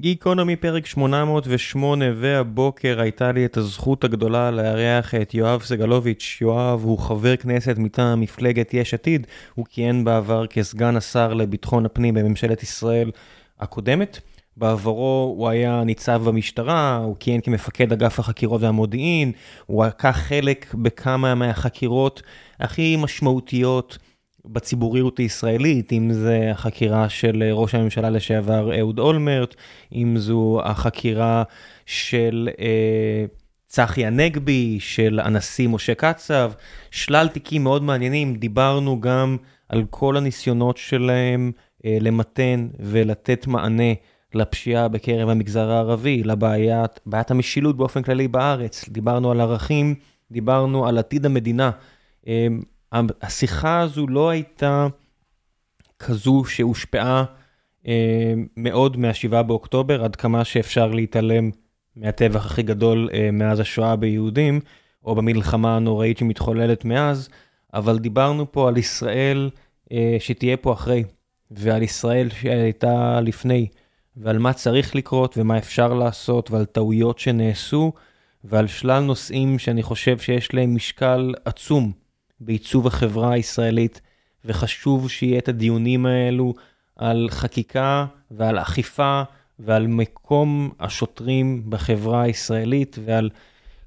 גיקונומי פרק 808, והבוקר הייתה לי את הזכות הגדולה לארח את יואב סגלוביץ'. יואב הוא חבר כנסת מטעם מפלגת יש עתיד, הוא כיהן בעבר כסגן השר לביטחון הפנים בממשלת ישראל הקודמת. בעברו הוא היה ניצב במשטרה, הוא כיהן כמפקד אגף החקירות והמודיעין, הוא לקח חלק בכמה מהחקירות הכי משמעותיות. בציבוריות הישראלית, אם זה החקירה של ראש הממשלה לשעבר אהוד אולמרט, אם זו החקירה של אה, צחי הנגבי, של הנשיא משה קצב, שלל תיקים מאוד מעניינים, דיברנו גם על כל הניסיונות שלהם אה, למתן ולתת מענה לפשיעה בקרב המגזר הערבי, לבעיית המשילות באופן כללי בארץ, דיברנו על ערכים, דיברנו על עתיד המדינה. אה, השיחה הזו לא הייתה כזו שהושפעה אה, מאוד מה-7 באוקטובר, עד כמה שאפשר להתעלם מהטבח הכי גדול אה, מאז השואה ביהודים, או במלחמה הנוראית שמתחוללת מאז, אבל דיברנו פה על ישראל אה, שתהיה פה אחרי, ועל ישראל שהייתה לפני, ועל מה צריך לקרות ומה אפשר לעשות, ועל טעויות שנעשו, ועל שלל נושאים שאני חושב שיש להם משקל עצום. בעיצוב החברה הישראלית, וחשוב שיהיה את הדיונים האלו על חקיקה ועל אכיפה ועל מקום השוטרים בחברה הישראלית ועל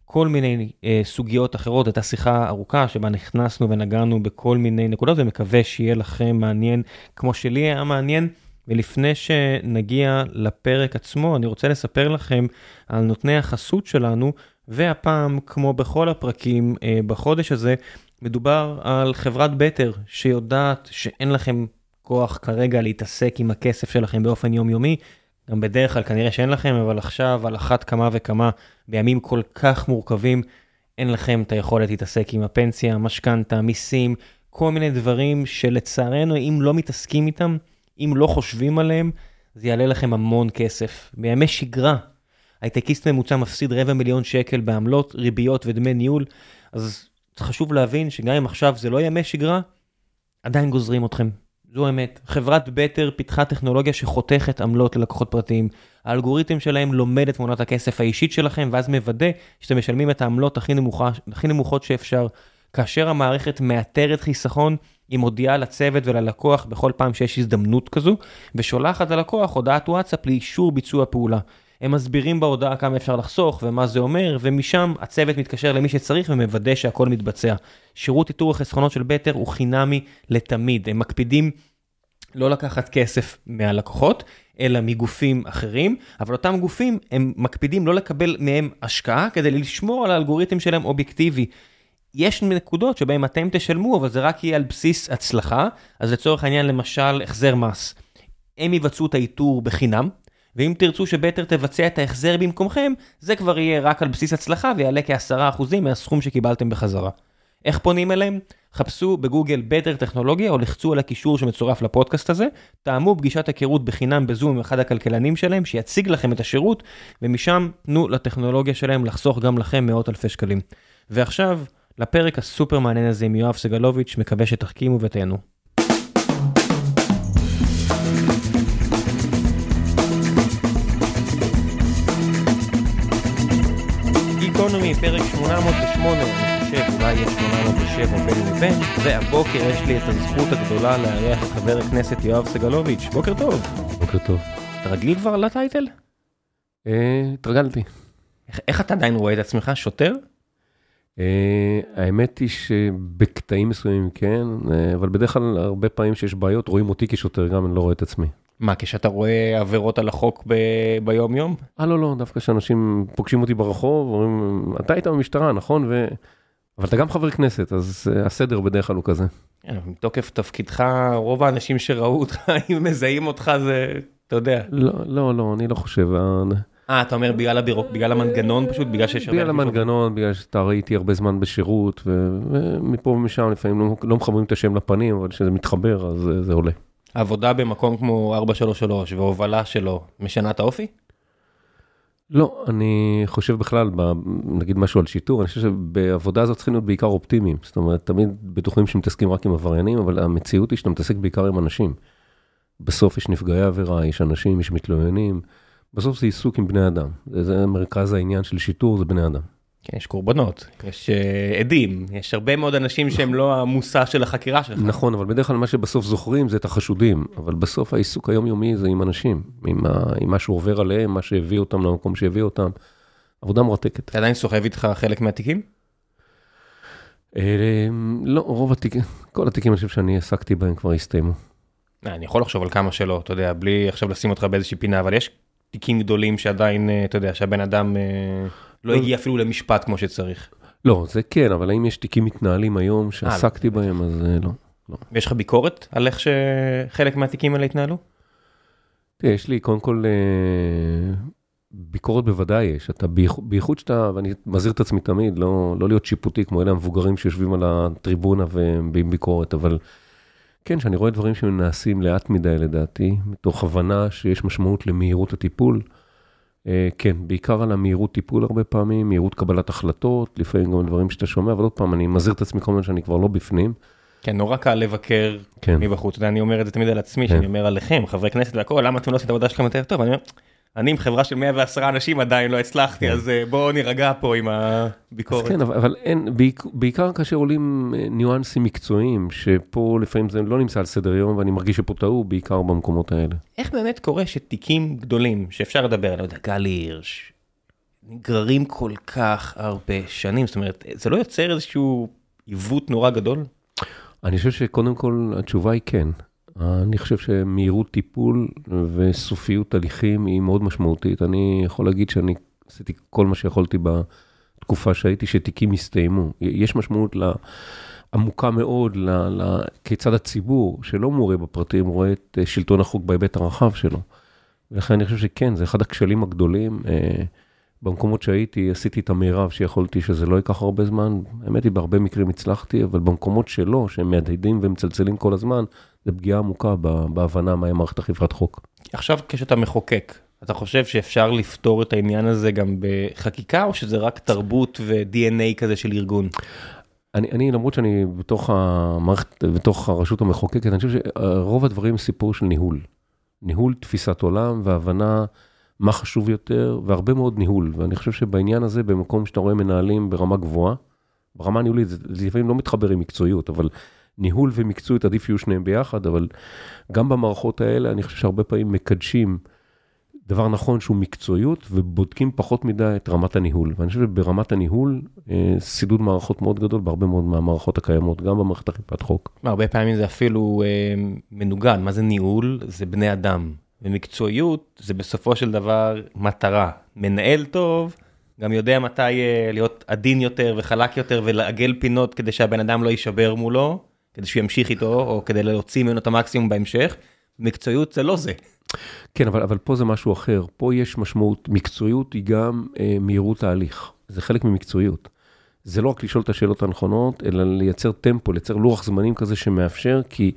כל מיני אה, סוגיות אחרות. הייתה שיחה ארוכה שבה נכנסנו ונגענו בכל מיני נקודות ומקווה שיהיה לכם מעניין כמו שלי היה מעניין. ולפני שנגיע לפרק עצמו, אני רוצה לספר לכם על נותני החסות שלנו, והפעם, כמו בכל הפרקים אה, בחודש הזה, מדובר על חברת בטר שיודעת שאין לכם כוח כרגע להתעסק עם הכסף שלכם באופן יומיומי. גם בדרך כלל כנראה שאין לכם, אבל עכשיו על אחת כמה וכמה בימים כל כך מורכבים, אין לכם את היכולת להתעסק עם הפנסיה, משכנתה, מיסים, כל מיני דברים שלצערנו אם לא מתעסקים איתם, אם לא חושבים עליהם, זה יעלה לכם המון כסף. בימי שגרה, הייטקיסט ממוצע מפסיד רבע מיליון שקל בעמלות, ריביות ודמי ניהול, אז חשוב להבין שגם אם עכשיו זה לא ימי שגרה, עדיין גוזרים אתכם. זו האמת. חברת בטר פיתחה טכנולוגיה שחותכת עמלות ללקוחות פרטיים. האלגוריתם שלהם לומד את תמונת הכסף האישית שלכם, ואז מוודא שאתם משלמים את העמלות הכי, נמוכה, הכי נמוכות שאפשר. כאשר המערכת מאתרת חיסכון, היא מודיעה לצוות וללקוח בכל פעם שיש הזדמנות כזו, ושולחת ללקוח הודעת וואטסאפ לאישור ביצוע פעולה. הם מסבירים בהודעה כמה אפשר לחסוך ומה זה אומר, ומשם הצוות מתקשר למי שצריך ומוודא שהכל מתבצע. שירות איתור החסכונות של בטר הוא חינמי לתמיד, הם מקפידים לא לקחת כסף מהלקוחות, אלא מגופים אחרים, אבל אותם גופים הם מקפידים לא לקבל מהם השקעה כדי לשמור על האלגוריתם שלהם אובייקטיבי. יש נקודות שבהם אתם תשלמו, אבל זה רק יהיה על בסיס הצלחה, אז לצורך העניין למשל החזר מס. הם יבצעו את האיתור בחינם, ואם תרצו שבטר תבצע את ההחזר במקומכם, זה כבר יהיה רק על בסיס הצלחה ויעלה כ-10% מהסכום שקיבלתם בחזרה. איך פונים אליהם? חפשו בגוגל בטר טכנולוגיה או לחצו על הקישור שמצורף לפודקאסט הזה, טעמו פגישת היכרות בחינם בזום עם אחד הכלכלנים שלהם שיציג לכם את השירות, ומשם תנו לטכנולוגיה שלהם לחסוך גם לכם מאות אלפי שקלים. ועכשיו, לפרק הסופר מעניין הזה עם יואב סגלוביץ', מקווה שתחכימו ותהנו. פרק 808, אני חושב, אולי יהיה 807 בין לבין, והבוקר יש לי את הזכות הגדולה לארח את חבר הכנסת יואב סגלוביץ', בוקר טוב. בוקר טוב. אתה רגיל כבר לטייטל? אה, התרגלתי. איך, איך אתה עדיין רואה את עצמך? שוטר? אה, האמת היא שבקטעים מסוימים כן, אה, אבל בדרך כלל הרבה פעמים שיש בעיות רואים אותי כשוטר גם, אני לא רואה את עצמי. מה, כשאתה רואה עבירות על החוק ב... ביום יום? אה לא לא, דווקא כשאנשים פוגשים אותי ברחוב, אומרים, אתה היית במשטרה, נכון? ו... אבל אתה גם חבר כנסת, אז uh, הסדר בדרך כלל הוא כזה. כן, מתוקף תפקידך, רוב האנשים שראו אותך, אם מזהים אותך זה, אתה יודע. לא, לא, לא, אני לא חושב. אה, אתה אומר בגלל הבירוק, בגלל המנגנון פשוט, בגלל שיש הרבה... בגלל המנגנון, בגלל שאתה ראיתי הרבה זמן בשירות, ומפה ומשם לפעמים לא, לא מחברים את השם לפנים, אבל כשזה מתחבר אז זה עולה. עבודה במקום כמו 433 והובלה שלו משנה את האופי? לא, אני חושב בכלל, נגיד משהו על שיטור, אני חושב שבעבודה הזאת צריכים להיות בעיקר אופטימיים. זאת אומרת, תמיד בטוחים שמתעסקים רק עם עבריינים, אבל המציאות היא שאתה מתעסק בעיקר עם אנשים. בסוף יש נפגעי עבירה, יש אנשים, יש מתלוננים. בסוף זה עיסוק עם בני אדם, זה, זה מרכז העניין של שיטור, זה בני אדם. כן, יש קורבנות, יש uh, עדים, יש הרבה מאוד אנשים שהם לא המושא של החקירה שלך. נכון, אבל בדרך כלל מה שבסוף זוכרים זה את החשודים, אבל בסוף העיסוק היומיומי זה עם אנשים, עם, ה, עם מה שעובר עליהם, מה שהביא אותם למקום שהביא אותם. עבודה מרתקת. אתה עדיין סוחב איתך חלק מהתיקים? אה, לא, רוב התיקים, כל התיקים אני חושב שאני עסקתי בהם כבר הסתיימו. אה, אני יכול לחשוב על כמה שלא, אתה יודע, בלי עכשיו לשים אותך באיזושהי פינה, אבל יש תיקים גדולים שעדיין, אתה יודע, שהבן אדם לא הגיע אפילו למשפט כמו שצריך. לא, זה כן, אבל האם יש תיקים מתנהלים היום שעסקתי לא, בהם, אז לא. לא. יש לך ביקורת על איך שחלק מהתיקים האלה התנהלו? תראה, יש לי קודם כל ביקורת בוודאי יש, אתה בייחוד שאתה, ואני מזהיר את עצמי תמיד, לא, לא להיות שיפוטי כמו אלה המבוגרים שיושבים על הטריבונה ועם ביקורת, אבל כן, שאני רואה דברים שנעשים לאט מדי לדעתי, מתוך הבנה שיש משמעות למהירות הטיפול. אה, כן, בעיקר על המהירות טיפול הרבה פעמים, מהירות קבלת החלטות, לפעמים גם דברים שאתה שומע, אבל עוד פעם, אני מזהיר את עצמי כל הזמן שאני כבר לא בפנים. כן, נורא קל לבקר כן. מבחוץ, אני אומר את זה תמיד על עצמי, כן. שאני אומר עליכם, חברי כנסת והכל, למה אתם לא עושים את העבודה שלכם יותר טוב? אני אומר, אני עם חברה של 110 אנשים עדיין לא הצלחתי, כן. אז אה, בואו נירגע פה עם הביקורת. כן, אבל אין, בעיקר כאשר עולים אה, ניואנסים מקצועיים, שפה לפעמים זה לא נמצא על סדר יום, ואני מרגיש שפה טעו, בעיקר במקומות האלה. איך באמת קורה שתיקים גדולים, שאפשר לדבר, לא יודע, גל הירש, נגררים כל כך הרבה שנים, זאת אומרת, זה לא יוצר איזשהו עיוות נורא גדול? אני חושב שקודם כל התשובה היא כן. אני חושב שמהירות טיפול וסופיות הליכים היא מאוד משמעותית. אני יכול להגיד שאני עשיתי כל מה שיכולתי בתקופה שהייתי, שתיקים הסתיימו. יש משמעות לה, עמוקה מאוד כיצד הציבור, שלא מעורה בפרטים, רואה את שלטון החוק בהיבט הרחב שלו. ולכן אני חושב שכן, זה אחד הכשלים הגדולים. אה, במקומות שהייתי, עשיתי את המירב שיכולתי שזה לא ייקח הרבה זמן. האמת היא, בהרבה מקרים הצלחתי, אבל במקומות שלא, שהם מהדהדים ומצלצלים כל הזמן, זה פגיעה עמוקה בהבנה מהי מערכת אכיפת חוק. עכשיו כשאתה מחוקק, אתה חושב שאפשר לפתור את העניין הזה גם בחקיקה, או שזה רק תרבות ו-DNA כזה של ארגון? אני, אני למרות שאני בתוך המערכת, בתוך הרשות המחוקקת, אני חושב שרוב הדברים סיפור של ניהול. ניהול תפיסת עולם והבנה מה חשוב יותר, והרבה מאוד ניהול. ואני חושב שבעניין הזה, במקום שאתה רואה מנהלים ברמה גבוהה, ברמה ניהולית, זה לפעמים לא מתחבר עם מקצועיות, אבל ניהול ומקצועיות עדיף יהיו שניהם ביחד, אבל גם במערכות האלה אני חושב שהרבה פעמים מקדשים דבר נכון שהוא מקצועיות, ובודקים פחות מדי את רמת הניהול. ואני חושב שברמת הניהול, אה, סידוד מערכות מאוד גדול בהרבה מאוד מהמערכות הקיימות, גם במערכת אכיפת חוק. הרבה פעמים זה אפילו אה, מנוגד, מה זה ניהול? זה בני אדם. ומקצועיות זה בסופו של דבר מטרה. מנהל טוב גם יודע מתי אה, להיות עדין יותר וחלק יותר ולעגל פינות כדי שהבן אדם לא יישבר מולו. כדי שהוא ימשיך איתו, או כדי להוציא ממנו את המקסימום בהמשך. מקצועיות זה לא זה. כן, אבל, אבל פה זה משהו אחר. פה יש משמעות, מקצועיות היא גם אה, מהירות ההליך. זה חלק ממקצועיות. זה לא רק לשאול את השאלות הנכונות, אלא לייצר טמפו, לייצר לוח זמנים כזה שמאפשר, כי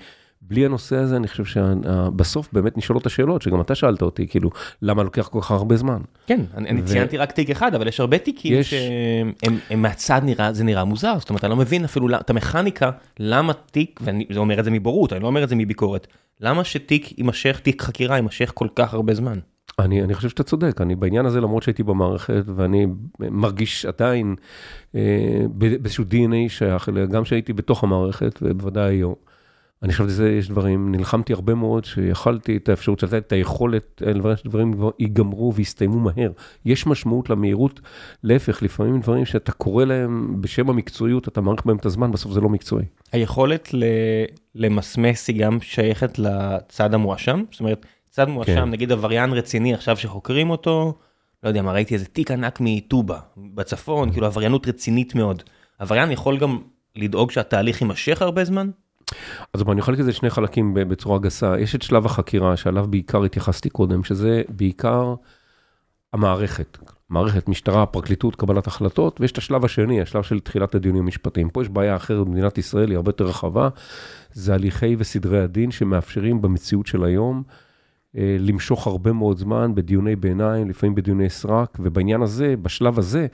בלי הנושא הזה, אני חושב שבסוף באמת נשאלות השאלות, שגם אתה שאלת אותי, כאילו, למה לוקח כל כך הרבה זמן? כן, אני, אני ציינתי רק תיק אחד, אבל יש הרבה תיקים יש... שהם מהצד נראה, זה נראה מוזר, זאת אומרת, אני לא מבין אפילו את המכניקה, למה תיק, ואני אומר את זה מבורות, אני לא אומר את זה מביקורת, למה שתיק יימשך, תיק חקירה יימשך כל כך הרבה זמן? אני, אני חושב שאתה צודק, אני בעניין הזה, למרות שהייתי במערכת, ואני מרגיש עדיין אה, באיזשהו DNA שייך, גם שהייתי בתוך המערכת, ובוודאי היום. אני חושב שזה, יש דברים, נלחמתי הרבה מאוד, שיכלתי את האפשרות של את היכולת, דברים ייגמרו ויסתיימו מהר. יש משמעות למהירות, להפך, לפעמים דברים שאתה קורא להם בשם המקצועיות, אתה מעריך בהם את הזמן, בסוף זה לא מקצועי. היכולת למסמס היא גם שייכת לצד המואשם? זאת אומרת, צד מואשם, כן. נגיד עבריין רציני עכשיו שחוקרים אותו, לא יודע מה, ראיתי איזה תיק ענק מטובה, בצפון, כאילו עבריינות רצינית מאוד. עבריין יכול גם לדאוג שהתהליך יימשך הרבה זמן? אז אני אחלק את זה לשני חלקים בצורה גסה. יש את שלב החקירה, שעליו בעיקר התייחסתי קודם, שזה בעיקר המערכת. מערכת, משטרה, פרקליטות, קבלת החלטות, ויש את השלב השני, השלב של תחילת הדיונים המשפטיים. פה יש בעיה אחרת במדינת ישראל, היא הרבה יותר רחבה, זה הליכי וסדרי הדין שמאפשרים במציאות של היום אה, למשוך הרבה מאוד זמן בדיוני ביניים, לפעמים בדיוני סרק, ובעניין הזה, בשלב הזה,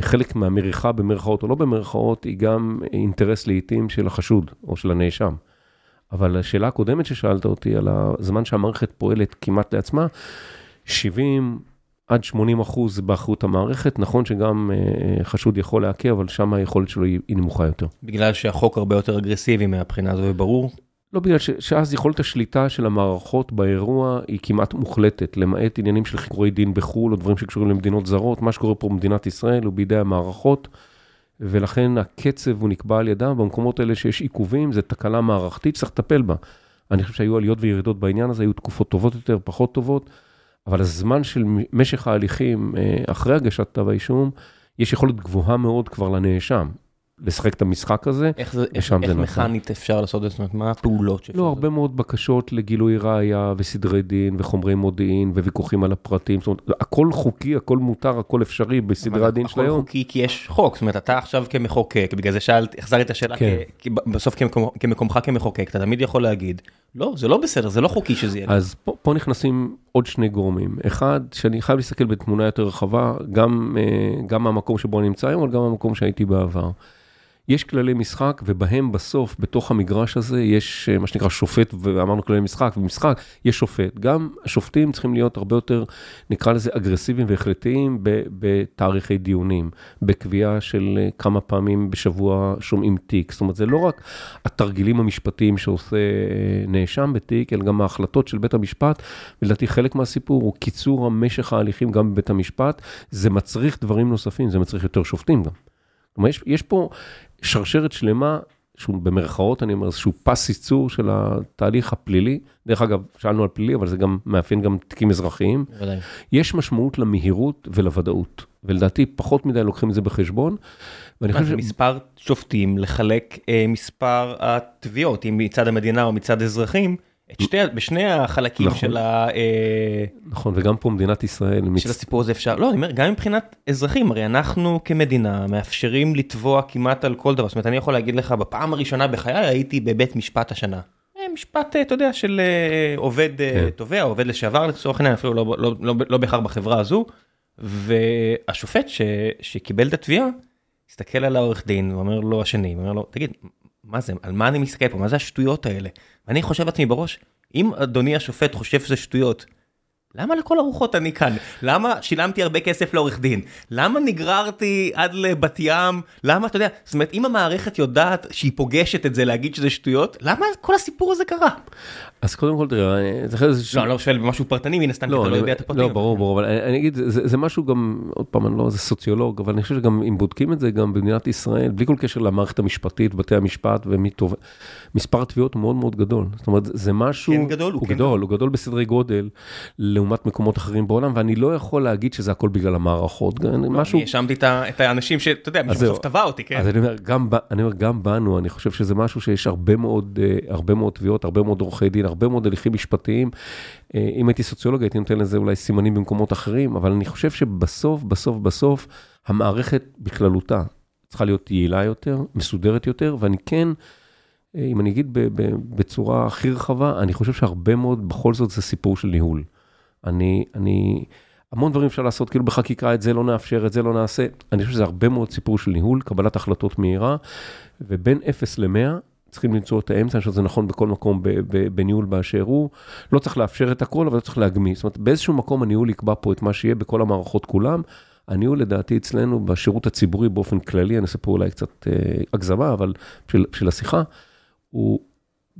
חלק מהמריחה במרכאות או לא במרכאות, היא גם אינטרס לעיתים של החשוד או של הנאשם. אבל השאלה הקודמת ששאלת אותי על הזמן שהמערכת פועלת כמעט לעצמה, 70 עד 80 אחוז באחריות המערכת, נכון שגם אה, חשוד יכול לעכב, אבל שם היכולת שלו היא נמוכה יותר. בגלל שהחוק הרבה יותר אגרסיבי מהבחינה הזו, וברור. לא בגלל ש, שאז יכולת השליטה של המערכות באירוע היא כמעט מוחלטת, למעט עניינים של חיקורי דין בחו"ל או דברים שקשורים למדינות זרות, מה שקורה פה במדינת ישראל הוא בידי המערכות, ולכן הקצב הוא נקבע על ידם, במקומות האלה שיש עיכובים, זה תקלה מערכתית, צריך לטפל בה. אני חושב שהיו עליות וירידות בעניין הזה, היו תקופות טובות יותר, פחות טובות, אבל הזמן של משך ההליכים אה, אחרי הגשת כתב האישום, יש יכולת גבוהה מאוד כבר לנאשם. לשחק את המשחק הזה, איך, זה, איך, איך מכנית אפשר לעשות את זה? זאת אומרת, מה הפעולות שאפשר? לא, הרבה מאוד בקשות לגילוי ראייה וסדרי דין וחומרי מודיעין וויכוחים על הפרטים, זאת אומרת, הכל חוקי, הכל מותר, הכל אפשרי בסדרי הדין של היום. הכל חוקי כי יש חוק, זאת אומרת, אתה עכשיו כמחוקק, בגלל זה שאלת, החזרתי את השאלה, כן. כי בסוף כמקומך כמחוקק, אתה תמיד יכול להגיד, לא, זה לא בסדר, זה לא חוקי שזה יהיה. אז פה, פה נכנסים עוד שני גורמים. אחד, שאני חייב להסתכל בתמונה יותר רחבה, גם, אה, גם מהמקום שבו אני נמצא היום, אבל גם מהמקום שהייתי בעבר. יש כללי משחק, ובהם בסוף, בתוך המגרש הזה, יש אה, מה שנקרא שופט, ואמרנו כללי משחק, ומשחק, יש שופט. גם השופטים צריכים להיות הרבה יותר, נקרא לזה, אגרסיביים והחלטיים בתאריכי דיונים, בקביעה של אה, כמה פעמים בשבוע שומעים תיק. זאת אומרת, זה לא רק התרגילים המשפטיים שעושה אה, נאשם בתיק, אלא גם ההחלטות של בית המשפט, ולדעתי חלק מהסיפור הוא קיצור המשך ההליכים גם בבית המשפט. זה מצריך דברים נוספים, זה מצריך יותר שופטים גם. כלומר, יש, יש פה שרשרת שלמה, שהוא במרכאות, אני אומר, איזשהו פס ייצור של התהליך הפלילי. דרך אגב, שאלנו על פלילי, אבל זה גם מאפיין גם תיקים אזרחיים. בוודאי. יש משמעות למהירות ולוודאות, ולדעתי פחות מדי לוקחים את זה בחשבון. ואני חושב ש... מספר שופטים לחלק אה, מספר התביעות, אם מצד המדינה או מצד אזרחים. את שתי, בשני החלקים נכון, של ה... אה, נכון, וגם פה מדינת ישראל... של מצ... הסיפור הזה אפשר, לא, אני אומר, גם מבחינת אזרחים, הרי אנחנו כמדינה מאפשרים לתבוע כמעט על כל דבר, זאת אומרת, אני יכול להגיד לך, בפעם הראשונה בחיי הייתי בבית משפט השנה. אה, משפט, אתה יודע, של אה, עובד כן. תובע, עובד לשעבר לצורך העניין, אפילו לא, לא, לא, לא בהכרח בחברה הזו, והשופט ש, שקיבל את התביעה, הסתכל על העורך דין, ואומר לו השני, ואומר לו, תגיד, מה זה, על מה אני מסתכל פה, מה זה השטויות האלה? ואני חושב לעצמי בראש, אם אדוני השופט חושב שזה שטויות, למה לכל הרוחות אני כאן? למה שילמתי הרבה כסף לעורך דין? למה נגררתי עד לבת ים? למה, אתה יודע, זאת אומרת, אם המערכת יודעת שהיא פוגשת את זה להגיד שזה שטויות, למה כל הסיפור הזה קרה? אז קודם כל, תראה, זה זה... לא, אני לא שואל במשהו פרטני, מן הסתם, כי אתה לא יודע את הפרטים. לא, ברור, ברור, אבל אני אגיד, זה משהו גם, עוד פעם, אני לא איזה סוציולוג, אבל אני חושב שגם אם בודקים את זה גם במדינת ישראל, בלי כל קשר למערכת המשפטית, בתי המשפט ומי טוב, מספר התביעות הוא מאוד מאוד גדול. זאת אומרת, זה משהו... כן גדול, הוא כן גדול, הוא גדול בסדרי גודל, לעומת מקומות אחרים בעולם, ואני לא יכול להגיד שזה הכל בגלל המערכות. משהו... אני האשמתי את האנשים שאתה יודע, מישהו בסוף תבע אותי, כן? אז אני אומר, גם בנו, אני חושב שזה משהו שיש הרבה מאוד אה, תביעות, הרבה מאוד עורכי דין, הרבה מאוד הליכים משפטיים. אה, אם הייתי סוציולוג הייתי נותן לזה אולי סימנים במקומות אחרים, אבל אני חושב שבסוף, בסוף, בסוף, המערכת בכללותה צריכה להיות יעילה יותר, מסודרת יותר, ואני כן, אה, אם אני אגיד בצורה הכי רחבה, אני חושב שהרבה מאוד, בכל זאת זה סיפור של ניהול. אני, אני, המון דברים אפשר לעשות, כאילו בחקיקה את זה לא נאפשר, את זה לא נעשה. אני חושב שזה הרבה מאוד סיפור של ניהול, קבלת החלטות מהירה, ובין 0 ל-100, צריכים למצוא את האמצע, אני חושב שזה נכון בכל מקום בניהול באשר הוא. לא צריך לאפשר את הכל, אבל לא צריך להגמיס. זאת אומרת, באיזשהו מקום הניהול יקבע פה את מה שיהיה בכל המערכות כולם. הניהול לדעתי אצלנו בשירות הציבורי באופן כללי, אני אעשה פה אולי קצת אה, הגזמה, אבל בשביל, בשביל השיחה, הוא,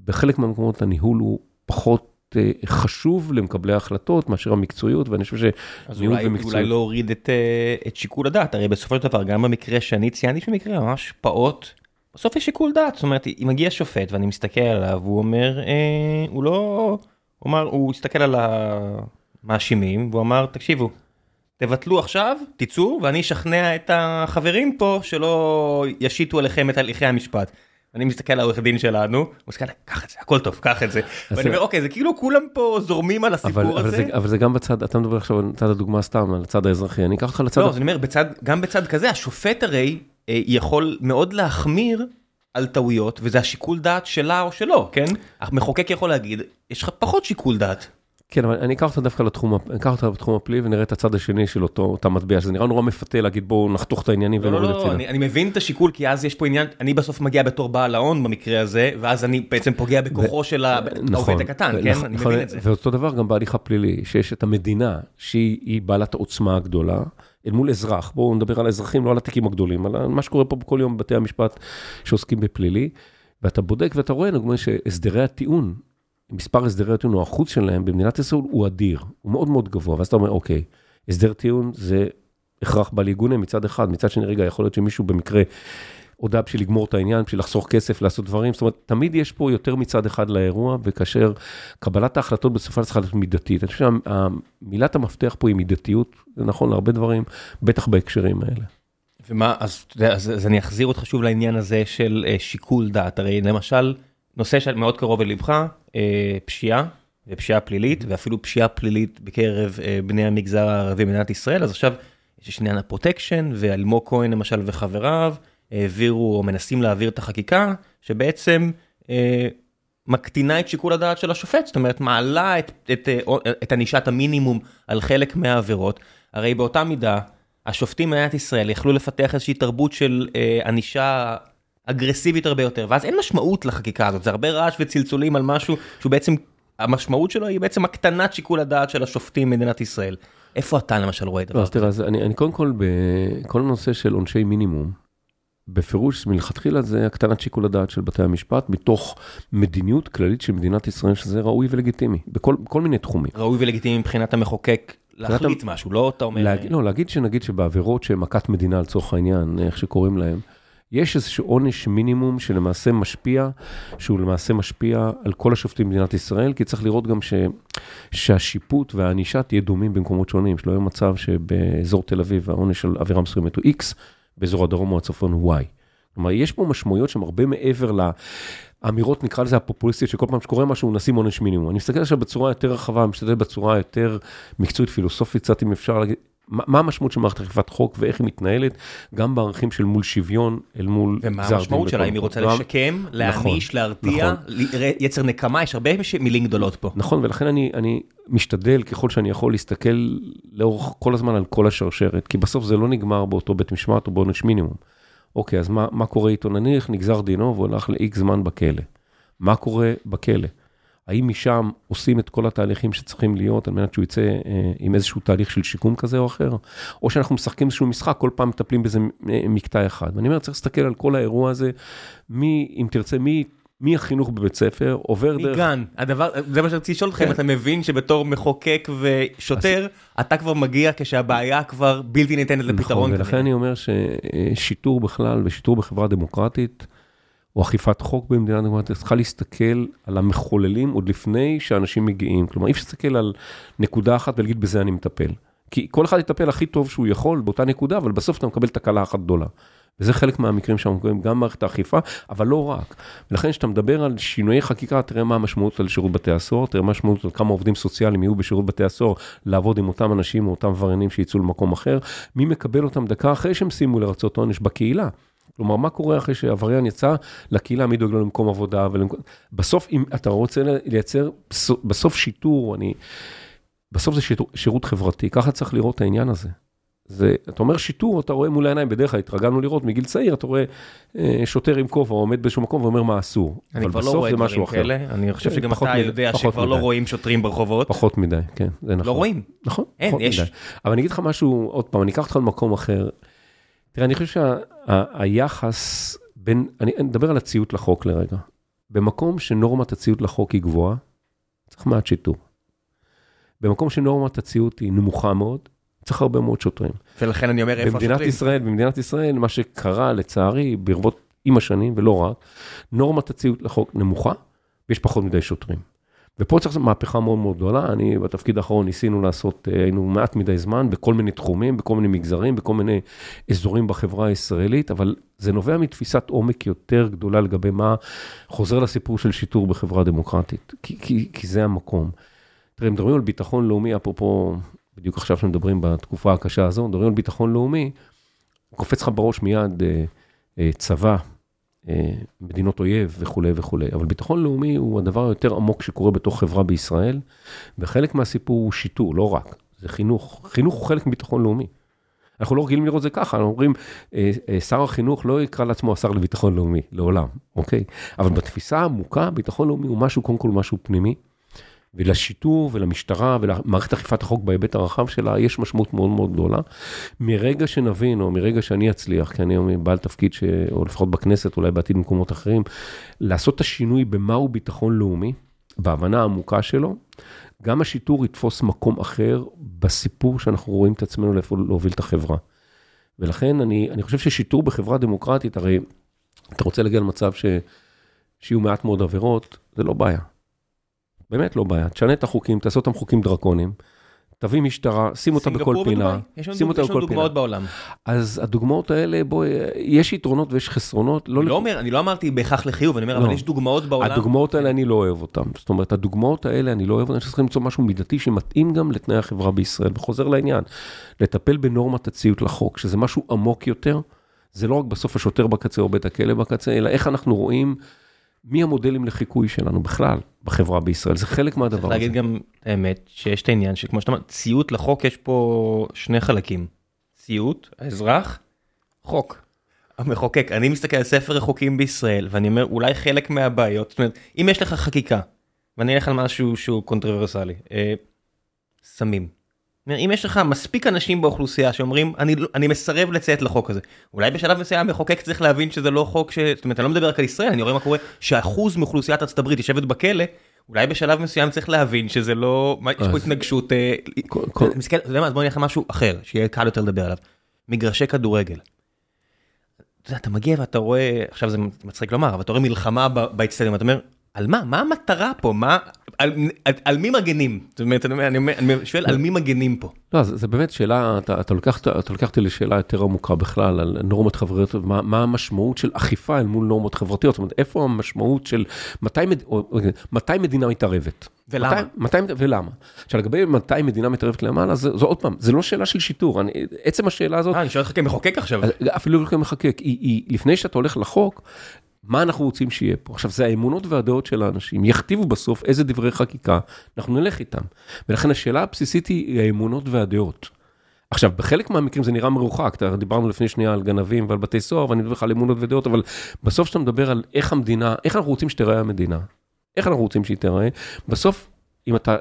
בחלק מהמקומות הניהול הוא פחות אה, חשוב למקבלי ההחלטות מאשר המקצועיות, ואני חושב שניהול ומקצועיות... אז אולי להוריד את, אה, את שיקול הדעת, הרי בסופו של דבר, גם במקרה שאני ציינתי, במקרה ממש פעוט, בסוף יש שיקול דעת, זאת אומרת, אם מגיע שופט ואני מסתכל עליו, הוא אומר, אה, הוא לא, הוא אמר, הוא הסתכל על המאשימים, והוא אמר, תקשיבו, תבטלו עכשיו, תצאו, ואני אשכנע את החברים פה שלא ישיתו עליכם את הליכי המשפט. אני מסתכל על העורך דין שלנו, הוא מסתכל, קח את זה, הכל טוב, קח את זה. ואני אומר, אוקיי, זה כאילו כולם פה זורמים על הסיפור הזה. אבל זה גם בצד, אתה מדבר עכשיו על צד הדוגמה סתם, על הצד האזרחי, אני אקח אותך לצד... לא, אז אני אומר, גם בצד כזה, השופט הרי יכול מאוד להחמיר על טעויות, וזה השיקול דעת שלה או שלו, כן? המחוקק יכול להגיד, יש לך פחות שיקול דעת. כן, אבל אני אקח אותה דווקא לתחום, אקח אותה לתחום הפלילי ונראה את הצד השני של אותו, אותה מטבע, שזה נראה נורא מפתה להגיד בואו נחתוך את העניינים לא, ונוריד לא, הצידה. לא, אני, אני מבין את השיקול, כי אז יש פה עניין, אני בסוף מגיע בתור בעל ההון במקרה הזה, ואז אני בעצם פוגע בכוחו של ה- העובד הקטן, כן? נכון, אני נכון, מבין את זה. ואותו דבר גם בהליך הפלילי, שיש את המדינה, שהיא היא בעלת העוצמה הגדולה, אל מול אזרח, בואו נדבר על האזרחים, לא על התיקים הגדולים, על מה שקורה פה בכל יום בבתי המשפט שעוסקים בפלילי, ואתה בודק ואתה רואה, נגמר שהסדרי הטיעון, מספר הסדרי הטיעון או האחוז שלהם במדינת ישראל הוא אדיר, הוא מאוד מאוד גבוה, ואז אתה אומר, אוקיי, הסדר טיעון זה הכרח בל יגונה מצד אחד, מצד שני, רגע, יכול להיות שמישהו במקרה הודה בשביל לגמור את העניין, בשביל לחסוך כסף, לעשות דברים, זאת אומרת, תמיד יש פה יותר מצד אחד לאירוע, וכאשר קבלת ההחלטות בסופה צריכה להיות מידתית. אני חושב שמילת המפתח פה היא מידתיות, זה נכון להרבה דברים, בטח בהקשרים האלה. ומה, אז, אז, אז אני אחזיר אותך שוב לעניין הזה של אה, שיקול דעת, הרי למשל, נושא שמאוד קרוב ללבך, אה, פשיעה ופשיעה פלילית, ואפילו פשיעה פלילית בקרב אה, בני המגזר הערבי במדינת ישראל, אז עכשיו יש עניין הפרוטקשן, ואלמוג כהן למשל וחבריו העבירו או מנסים להעביר את החקיקה, שבעצם אה, מקטינה את שיקול הדעת של השופט, זאת אומרת מעלה את, את, אה, את ענישת המינימום על חלק מהעבירות, הרי באותה מידה, השופטים במדינת ישראל יכלו לפתח איזושהי תרבות של אה, ענישה אגרסיבית הרבה יותר, ואז אין משמעות לחקיקה הזאת, זה הרבה רעש וצלצולים על משהו שהוא בעצם, המשמעות שלו היא בעצם הקטנת שיקול הדעת של השופטים במדינת ישראל. איפה אתה למשל רואה דבר לא, אז תראה, אני, אני קודם כל, בכל הנושא של עונשי מינימום, בפירוש מלכתחילה זה הקטנת שיקול הדעת של בתי המשפט, מתוך מדיניות כללית של מדינת ישראל, שזה ראוי ולגיטימי, בכל, בכל מיני תחומים. ראוי ולגיטימי מבחינת המחוקק להחליט משהו, לא אתה אומר... להג... לא, להגיד שנגיד שבעבירות שהן מכת מדינה לצורך העניין, איך שקוראים להן, יש איזשהו עונש מינימום שלמעשה משפיע, שהוא למעשה משפיע על כל השופטים במדינת ישראל, כי צריך לראות גם ש... שהשיפוט והענישה תהיה דומים במקומות שונים, שלא יהיה מצב שבאזור תל אביב העונש של עבירה מסוימת הוא X, באזור הדרום או הצפון Y. כלומר, יש פה משמעויות שהן הרבה מעבר לאמירות, נקרא לזה הפופוליסטיות, שכל פעם שקורה משהו נשים עונש מינימום. אני מסתכל עכשיו בצורה יותר רחבה, משתדל בצורה יותר מקצועית, פילוסופית, קצת אם אפשר להגיד, מה, המשמעות של מערכת אכיפת חוק ואיך היא מתנהלת, גם בערכים של מול שוויון אל מול ומה גזר דין המשמעות שלה, אם היא רוצה. לשקם, להעניש, להרתיע, נכון. יצר נקמה, יש הרבה מילים גדולות פה. נכון, ולכן אני, אני משתדל ככל שאני יכול להסתכל לאורך כל הזמן על כל השרשרת, כי בסוף זה לא נגמר באותו בית משמעת או בעונש מינימום. אוקיי, אז מה, מה קורה איתו? נניח נגזר דינו והוא הלך ל-X זמן בכלא. מה קורה בכלא? האם משם עושים את כל התהליכים שצריכים להיות על מנת שהוא יצא אה, עם איזשהו תהליך של שיקום כזה או אחר? או שאנחנו משחקים איזשהו משחק, כל פעם מטפלים באיזה אה, מקטע אחד. ואני אומר, צריך להסתכל על כל האירוע הזה, מי, אם תרצה, מי, מי החינוך בבית ספר, עובר דרך... מגן, הדבר, זה מה שרציתי לשאול אותך, אם אתה מבין שבתור מחוקק ושוטר, אתה כבר מגיע כשהבעיה כבר בלתי ניתנת לפתרון. נכון, ולכן. אני אומר ששיטור בכלל ושיטור בחברה דמוקרטית, או אכיפת חוק במדינה דמוקרטית, צריכה להסתכל על המחוללים עוד לפני שאנשים מגיעים. כלומר, אי אפשר להסתכל על נקודה אחת ולהגיד בזה אני מטפל. כי כל אחד יטפל הכי טוב שהוא יכול באותה נקודה, אבל בסוף אתה מקבל תקלה אחת גדולה. וזה חלק מהמקרים שאנחנו מקבלים, גם מערכת האכיפה, אבל לא רק. ולכן כשאתה מדבר על שינויי חקיקה, תראה מה המשמעות על שירות בתי הסוהר, תראה מה המשמעות על כמה עובדים סוציאליים יהיו בשירות בתי הסוהר, לעבוד עם אותם אנשים או אותם עבריינים שיצאו למקום אחר, מי מקבל אותם דקה אחרי שהם סיימו לרצות עונש בקהילה. כלומר, מה קורה אחרי שעבריין יצא לקהילה, מי דואג לו למקום עבודה ולמקום... בסוף, אם אתה רוצה לייצר, בסוף שיטור, אני... בסוף זה שיטור, שירות חברתי, ככה צריך לראות את העניין הזה. זה, אתה אומר שיטור, אתה רואה מול העיניים, בדרך כלל התרגלנו לראות מגיל צעיר, אתה רואה אה, שוטר עם כובע עומד באיזשהו מקום ואומר מה אסור. אני כבר לא רואה דברים. כאלה, אני חושב כן, שגם אתה מדי, יודע שכבר לא מדי. רואים שוטרים ברחובות. פחות מדי, כן, זה נכון. לא רואים. נכון, אין, פחות יש. מדי. אבל אני אגיד לך משהו, עוד פעם, אני אקח אותך למקום אחר. תראה, אני חושב שהיחס בין, אני מדבר על הציות לחוק לרגע. במקום שנורמת הציות לחוק היא גבוהה, צריך מעט שיטור. במקום שנורמת הציות היא נמוכה מאוד, צריך הרבה מאוד שוטרים. ולכן אני אומר איפה במדינת השוטרים. ישראל, במדינת ישראל, מה שקרה לצערי ברבות עם השנים, ולא רק, נורמת הציות לחוק נמוכה, ויש פחות מדי שוטרים. ופה צריך לעשות מהפכה מאוד מאוד גדולה, אני בתפקיד האחרון ניסינו לעשות, אה, היינו מעט מדי זמן בכל מיני תחומים, בכל מיני מגזרים, בכל מיני אזורים בחברה הישראלית, אבל זה נובע מתפיסת עומק יותר גדולה לגבי מה חוזר לסיפור של שיטור בחברה דמוקרטית, כי, כי, כי זה המקום. תראה, מדברים על ביטחון לאומי, אפרופו, בדיוק עכשיו שמדברים בתקופה הקשה הזו, מדברים על ביטחון לאומי, קופץ לך בראש מיד אה, אה, צבא, מדינות אויב וכולי וכולי, אבל ביטחון לאומי הוא הדבר היותר עמוק שקורה בתוך חברה בישראל, וחלק מהסיפור הוא שיטור, לא רק, זה חינוך. חינוך הוא חלק מביטחון לאומי. אנחנו לא רגילים לראות זה ככה, אנחנו אומרים, אה, אה, שר החינוך לא יקרא לעצמו השר לביטחון לאומי, לעולם, אוקיי? אבל בתפיסה העמוקה, ביטחון לאומי הוא משהו, קודם כל משהו פנימי, ולשיטור ולמשטרה ולמערכת אכיפת החוק בהיבט הרחב שלה, יש משמעות מאוד מאוד גדולה. מרגע שנבין, או מרגע שאני אצליח, כי אני בעל תפקיד, ש... או לפחות בכנסת, אולי בעתיד במקומות אחרים, לעשות את השינוי במהו ביטחון לאומי, בהבנה העמוקה שלו, גם השיטור יתפוס מקום אחר בסיפור שאנחנו רואים את עצמנו לאיפה להוביל את החברה. ולכן אני, אני חושב ששיטור בחברה דמוקרטית, הרי אתה רוצה להגיע למצב ש, שיהיו מעט מאוד עבירות, זה לא בעיה. באמת לא בעיה. תשנה את החוקים, תעשה אותם חוקים דרקוניים. תביא משטרה, שים אותה בכל פינה, שים אותה בכל פינה. יש לנו דוגמאות בעולם. אז הדוגמאות האלה, בואי, יש יתרונות ויש חסרונות. לא אני לא אומר, אני לא אמרתי בהכרח לחיוב, אני אומר, אבל לא. יש דוגמאות בעולם. הדוגמאות האלה, אני לא אוהב אותן. זאת אומרת, הדוגמאות האלה, אני לא אוהב אותן, שצריכים למצוא משהו מידתי שמתאים גם לתנאי החברה בישראל. וחוזר לעניין, לטפל בנורמת הציות לחוק, שזה משהו עמוק יותר. זה לא רק בסוף השוטר בקצה או בית הכלא בקצה, אלא איך אנחנו רואים מי המודלים לחיקוי שלנו בכלל בחברה בישראל, זה חלק מהדבר הזה. צריך להגיד גם האמת שיש את העניין שכמו שאתה אומר, ציות לחוק יש פה שני חלקים. ציות, האזרח, חוק. המחוקק, אני מסתכל על ספר החוקים בישראל ואני אומר אולי חלק מהבעיות, זאת אומרת אם יש לך חקיקה ואני אלך על משהו שהוא קונטרוברסלי, אה, סמים. אם יש לך מספיק אנשים באוכלוסייה שאומרים אני לא, אני מסרב לציית לחוק הזה אולי בשלב מסוים המחוקק צריך להבין שזה לא חוק ש... זאת אומרת אני לא מדבר רק על ישראל אני רואה מה קורה שאחוז מאוכלוסיית ארצות הברית יושבת בכלא אולי בשלב מסוים צריך להבין שזה לא יש פה התנגשות. אה, אתה יודע מה אז בוא נלך למשהו אחר שיהיה קל יותר לדבר עליו מגרשי כדורגל. אתה מגיע ואתה רואה עכשיו זה מצחיק לומר אבל אתה רואה מלחמה באצטדיון אתה אומר על מה? מה המטרה פה? מה? על, על, על מי מגנים? זאת אומרת, אני, אני, אני שואל על מי מגנים פה. לא, זה, זה באמת שאלה, אתה, אתה, לוקח, אתה לוקח אותי לשאלה יותר עמוקה בכלל, על נורמות חברתיות, מה, מה המשמעות של אכיפה אל מול נורמות חברתיות, זאת אומרת, איפה המשמעות של מתי, או, מתי מדינה מתערבת? ולמה? מתי, מתי, ולמה? עכשיו, לגבי מתי מדינה מתערבת למעלה, זה, זה עוד פעם, זה לא שאלה של שיטור, אני, עצם השאלה הזאת... אה, אני שואל אותך כמחוקק עכשיו. אפילו לא כמחוקק, היא, היא, לפני שאתה הולך לחוק, מה אנחנו רוצים שיהיה פה? עכשיו, זה האמונות והדעות של האנשים, יכתיבו בסוף איזה דברי חקיקה, אנחנו נלך איתם. ולכן השאלה הבסיסית היא האמונות והדעות. עכשיו, בחלק מהמקרים זה נראה מרוחק, דיברנו לפני שנייה על גנבים ועל בתי סוהר, ואני מדבר לך על אמונות ודעות, אבל בסוף כשאתה מדבר על איך המדינה, איך אנחנו רוצים שתיראה המדינה, איך אנחנו רוצים שהיא תיראה, בסוף, אם אתה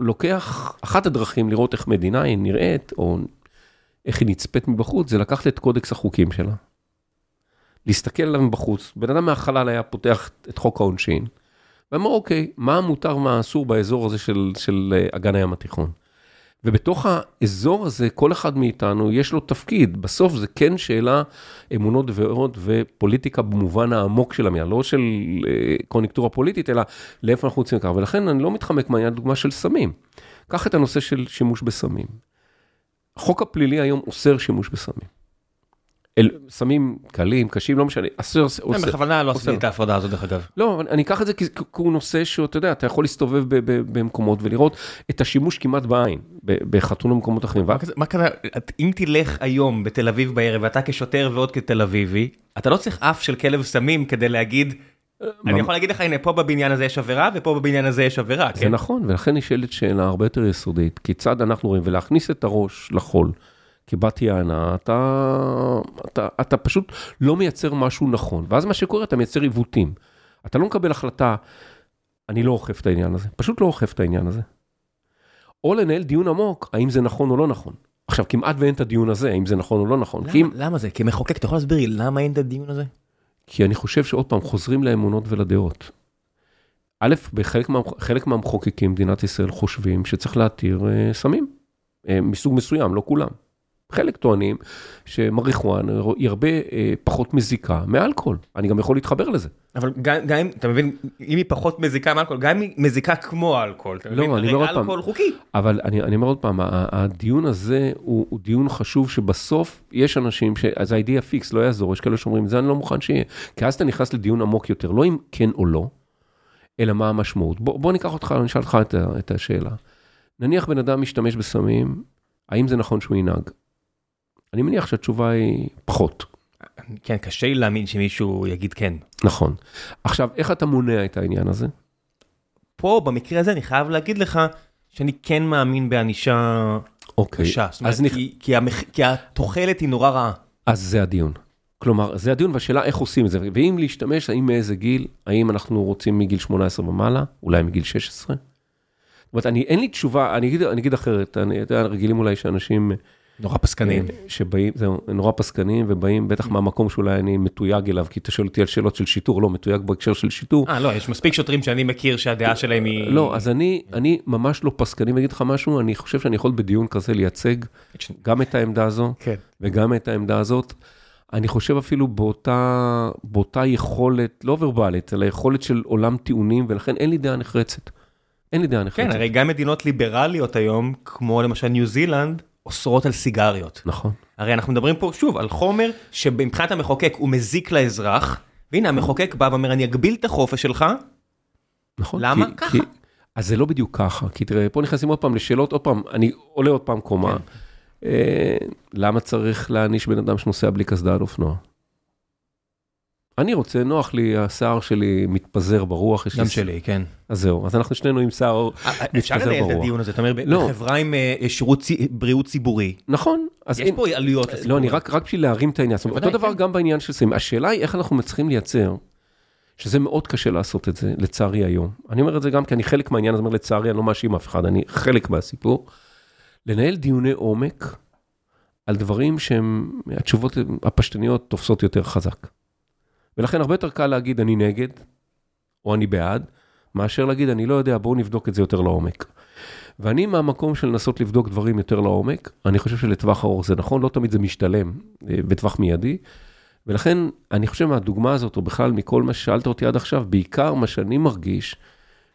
לוקח, אחת הדרכים לראות איך מדינה היא נראית, או איך היא נצפית מבחוץ, זה לקחת את קודקס החוקים שלה. להסתכל עליו מבחוץ, בן אדם מהחלל היה פותח את חוק העונשין, ואמר, אוקיי, מה מותר, מה אסור באזור הזה של, של אה, אגן הים התיכון? ובתוך האזור הזה, כל אחד מאיתנו יש לו תפקיד. בסוף זה כן שאלה אמונות ועוד ופוליטיקה במובן העמוק של המילה, לא של אה, קוניונקטורה פוליטית, אלא לאיפה אנחנו רוצים לקחת. ולכן אני לא מתחמק מהעניין, דוגמה של סמים. קח את הנושא של שימוש בסמים. החוק הפלילי היום אוסר שימוש בסמים. אל, סמים קלים, קשים, לא משנה, אסור, עושה... כן, בכוונה לא עשיתי את ההפרדה הזאת דרך אגב. לא, אני אקח את זה כי הוא נושא שאתה יודע, אתה יכול להסתובב במקומות ולראות את השימוש כמעט בעין, בחתון ומקומות אחרים. מה קרה, אם תלך היום בתל אביב בערב, ואתה כשוטר ועוד כתל אביבי, אתה לא צריך אף של כלב סמים כדי להגיד, אה, אני יכול להגיד לך, הנה, פה בבניין הזה יש עבירה, ופה בבניין הזה יש עבירה, כן? זה נכון, ולכן נשאלת שאלה הרבה יותר יסודית, כיצד אנחנו רואים, ולהכניס את הראש לחול. כבת יענה, אתה, אתה, אתה פשוט לא מייצר משהו נכון. ואז מה שקורה, אתה מייצר עיוותים. אתה לא מקבל החלטה, אני לא אוכף את העניין הזה, פשוט לא אוכף את העניין הזה. או לנהל דיון עמוק, האם זה נכון או לא נכון. עכשיו, כמעט ואין את הדיון הזה, האם זה נכון או לא נכון. למה, אם... למה זה? כמחוקק, אתה יכול להסביר לי למה אין את הדיון הזה? כי אני חושב שעוד פעם, חוזרים לאמונות ולדעות. א', בחלק מה, מהמחוקקים במדינת ישראל חושבים שצריך להתיר אה, סמים, אה, מסוג מסוים, לא כולם. חלק טוענים שמריחואנה היא הרבה אה, פחות מזיקה מאלכוהול. אני גם יכול להתחבר לזה. אבל גם, אם, אתה מבין, אם היא פחות מזיקה מאלכוהול, גם אם היא מזיקה כמו אלכוהול, אתה לא, מבין? אני אומר אלכוהול פעם, חוקי. אבל אני, אני אומר עוד פעם, הדיון הזה הוא, הוא דיון חשוב שבסוף יש אנשים, ש... אז האידאה פיקס לא יעזור, יש כאלה שאומרים, זה אני לא מוכן שיהיה. כי אז אתה נכנס לדיון עמוק יותר, לא אם כן או לא, אלא מה המשמעות. בוא, בוא ניקח אותך, אני אשאל אותך את, את השאלה. נניח בן אדם משתמש בסמים, האם זה נכון שהוא ינהג? אני מניח שהתשובה היא פחות. כן, קשה לי להאמין שמישהו יגיד כן. נכון. עכשיו, איך אתה מונע את העניין הזה? פה, במקרה הזה, אני חייב להגיד לך שאני כן מאמין בענישה אוקיי. קשה. זאת אומרת, אז, נכ... כי, כי, המח... כי התוחלת היא נורא רעה. אז זה הדיון. כלומר, זה הדיון והשאלה איך עושים את זה. ואם להשתמש, האם מאיזה גיל, האם אנחנו רוצים מגיל 18 ומעלה, אולי מגיל 16? זאת אומרת, אני, אין לי תשובה, אני אגיד, אני אגיד אחרת, אני יודע, רגילים אולי שאנשים... נורא פסקנים. אה, שבאים, זהו, נורא פסקנים, ובאים בטח מהמקום שאולי אני מתויג אליו, כי אתה שואל אותי על שאלות של שיטור, לא, מתויג בהקשר של שיטור. אה, לא, יש מספיק שוטרים שאני מכיר שהדעה שלהם היא... לא, אז אני, אני ממש לא פסקני, ואגיד לך משהו, אני חושב שאני יכול בדיון כזה לייצג גם את העמדה הזו, כן. וגם את העמדה הזאת. אני חושב אפילו באותה, באותה יכולת, לא ורבלית, אלא יכולת של עולם טיעונים, ולכן אין לי דעה נחרצת. אין לי דעה נחרצת. כן, הרי גם מדינות ליברליות היום, כמו למשל ניו זילנד, אוסרות על סיגריות. נכון. הרי אנחנו מדברים פה שוב על חומר שמבחינת המחוקק הוא מזיק לאזרח, והנה המחוקק בא ואומר אני אגביל את החופש שלך, נכון. למה? כי, ככה. כי, אז זה לא בדיוק ככה, כי תראה, פה נכנסים עוד פעם לשאלות, עוד פעם, אני עולה עוד פעם קומה. כן. אה, למה צריך להעניש בן אדם שנוסע בלי קסדה על אופנוע? אני רוצה, נוח לי, השיער שלי מתפזר ברוח. גם שלי, כן. אז זהו, אז אנחנו שנינו עם שיער אפשר מתפזר לנהל את ברוח. הדיון הזה, אתה אומר, לא. בחברה עם אה, שירות בריאות ציבורי, נכון. יש פה עלויות לסיפור. לא, אני רק רק בשביל להרים את העניין. אותו דבר כן. גם בעניין של סמים. השאלה היא איך אנחנו מצליחים לייצר, שזה מאוד קשה לעשות את זה, לצערי היום. אני אומר את זה גם כי אני חלק מהעניין, אז אני אומר לצערי, אני לא מאשים אף אחד, אני חלק מהסיפור. לנהל דיוני עומק על דברים שהם, התשובות הפשטניות תופסות יותר חזק. ולכן הרבה יותר קל להגיד אני נגד, או אני בעד, מאשר להגיד אני לא יודע, בואו נבדוק את זה יותר לעומק. ואני מהמקום של לנסות לבדוק דברים יותר לעומק, אני חושב שלטווח ארוך זה נכון, לא תמיד זה משתלם אה, בטווח מיידי. ולכן אני חושב מהדוגמה הזאת, או בכלל מכל מה ששאלת אותי עד עכשיו, בעיקר מה שאני מרגיש,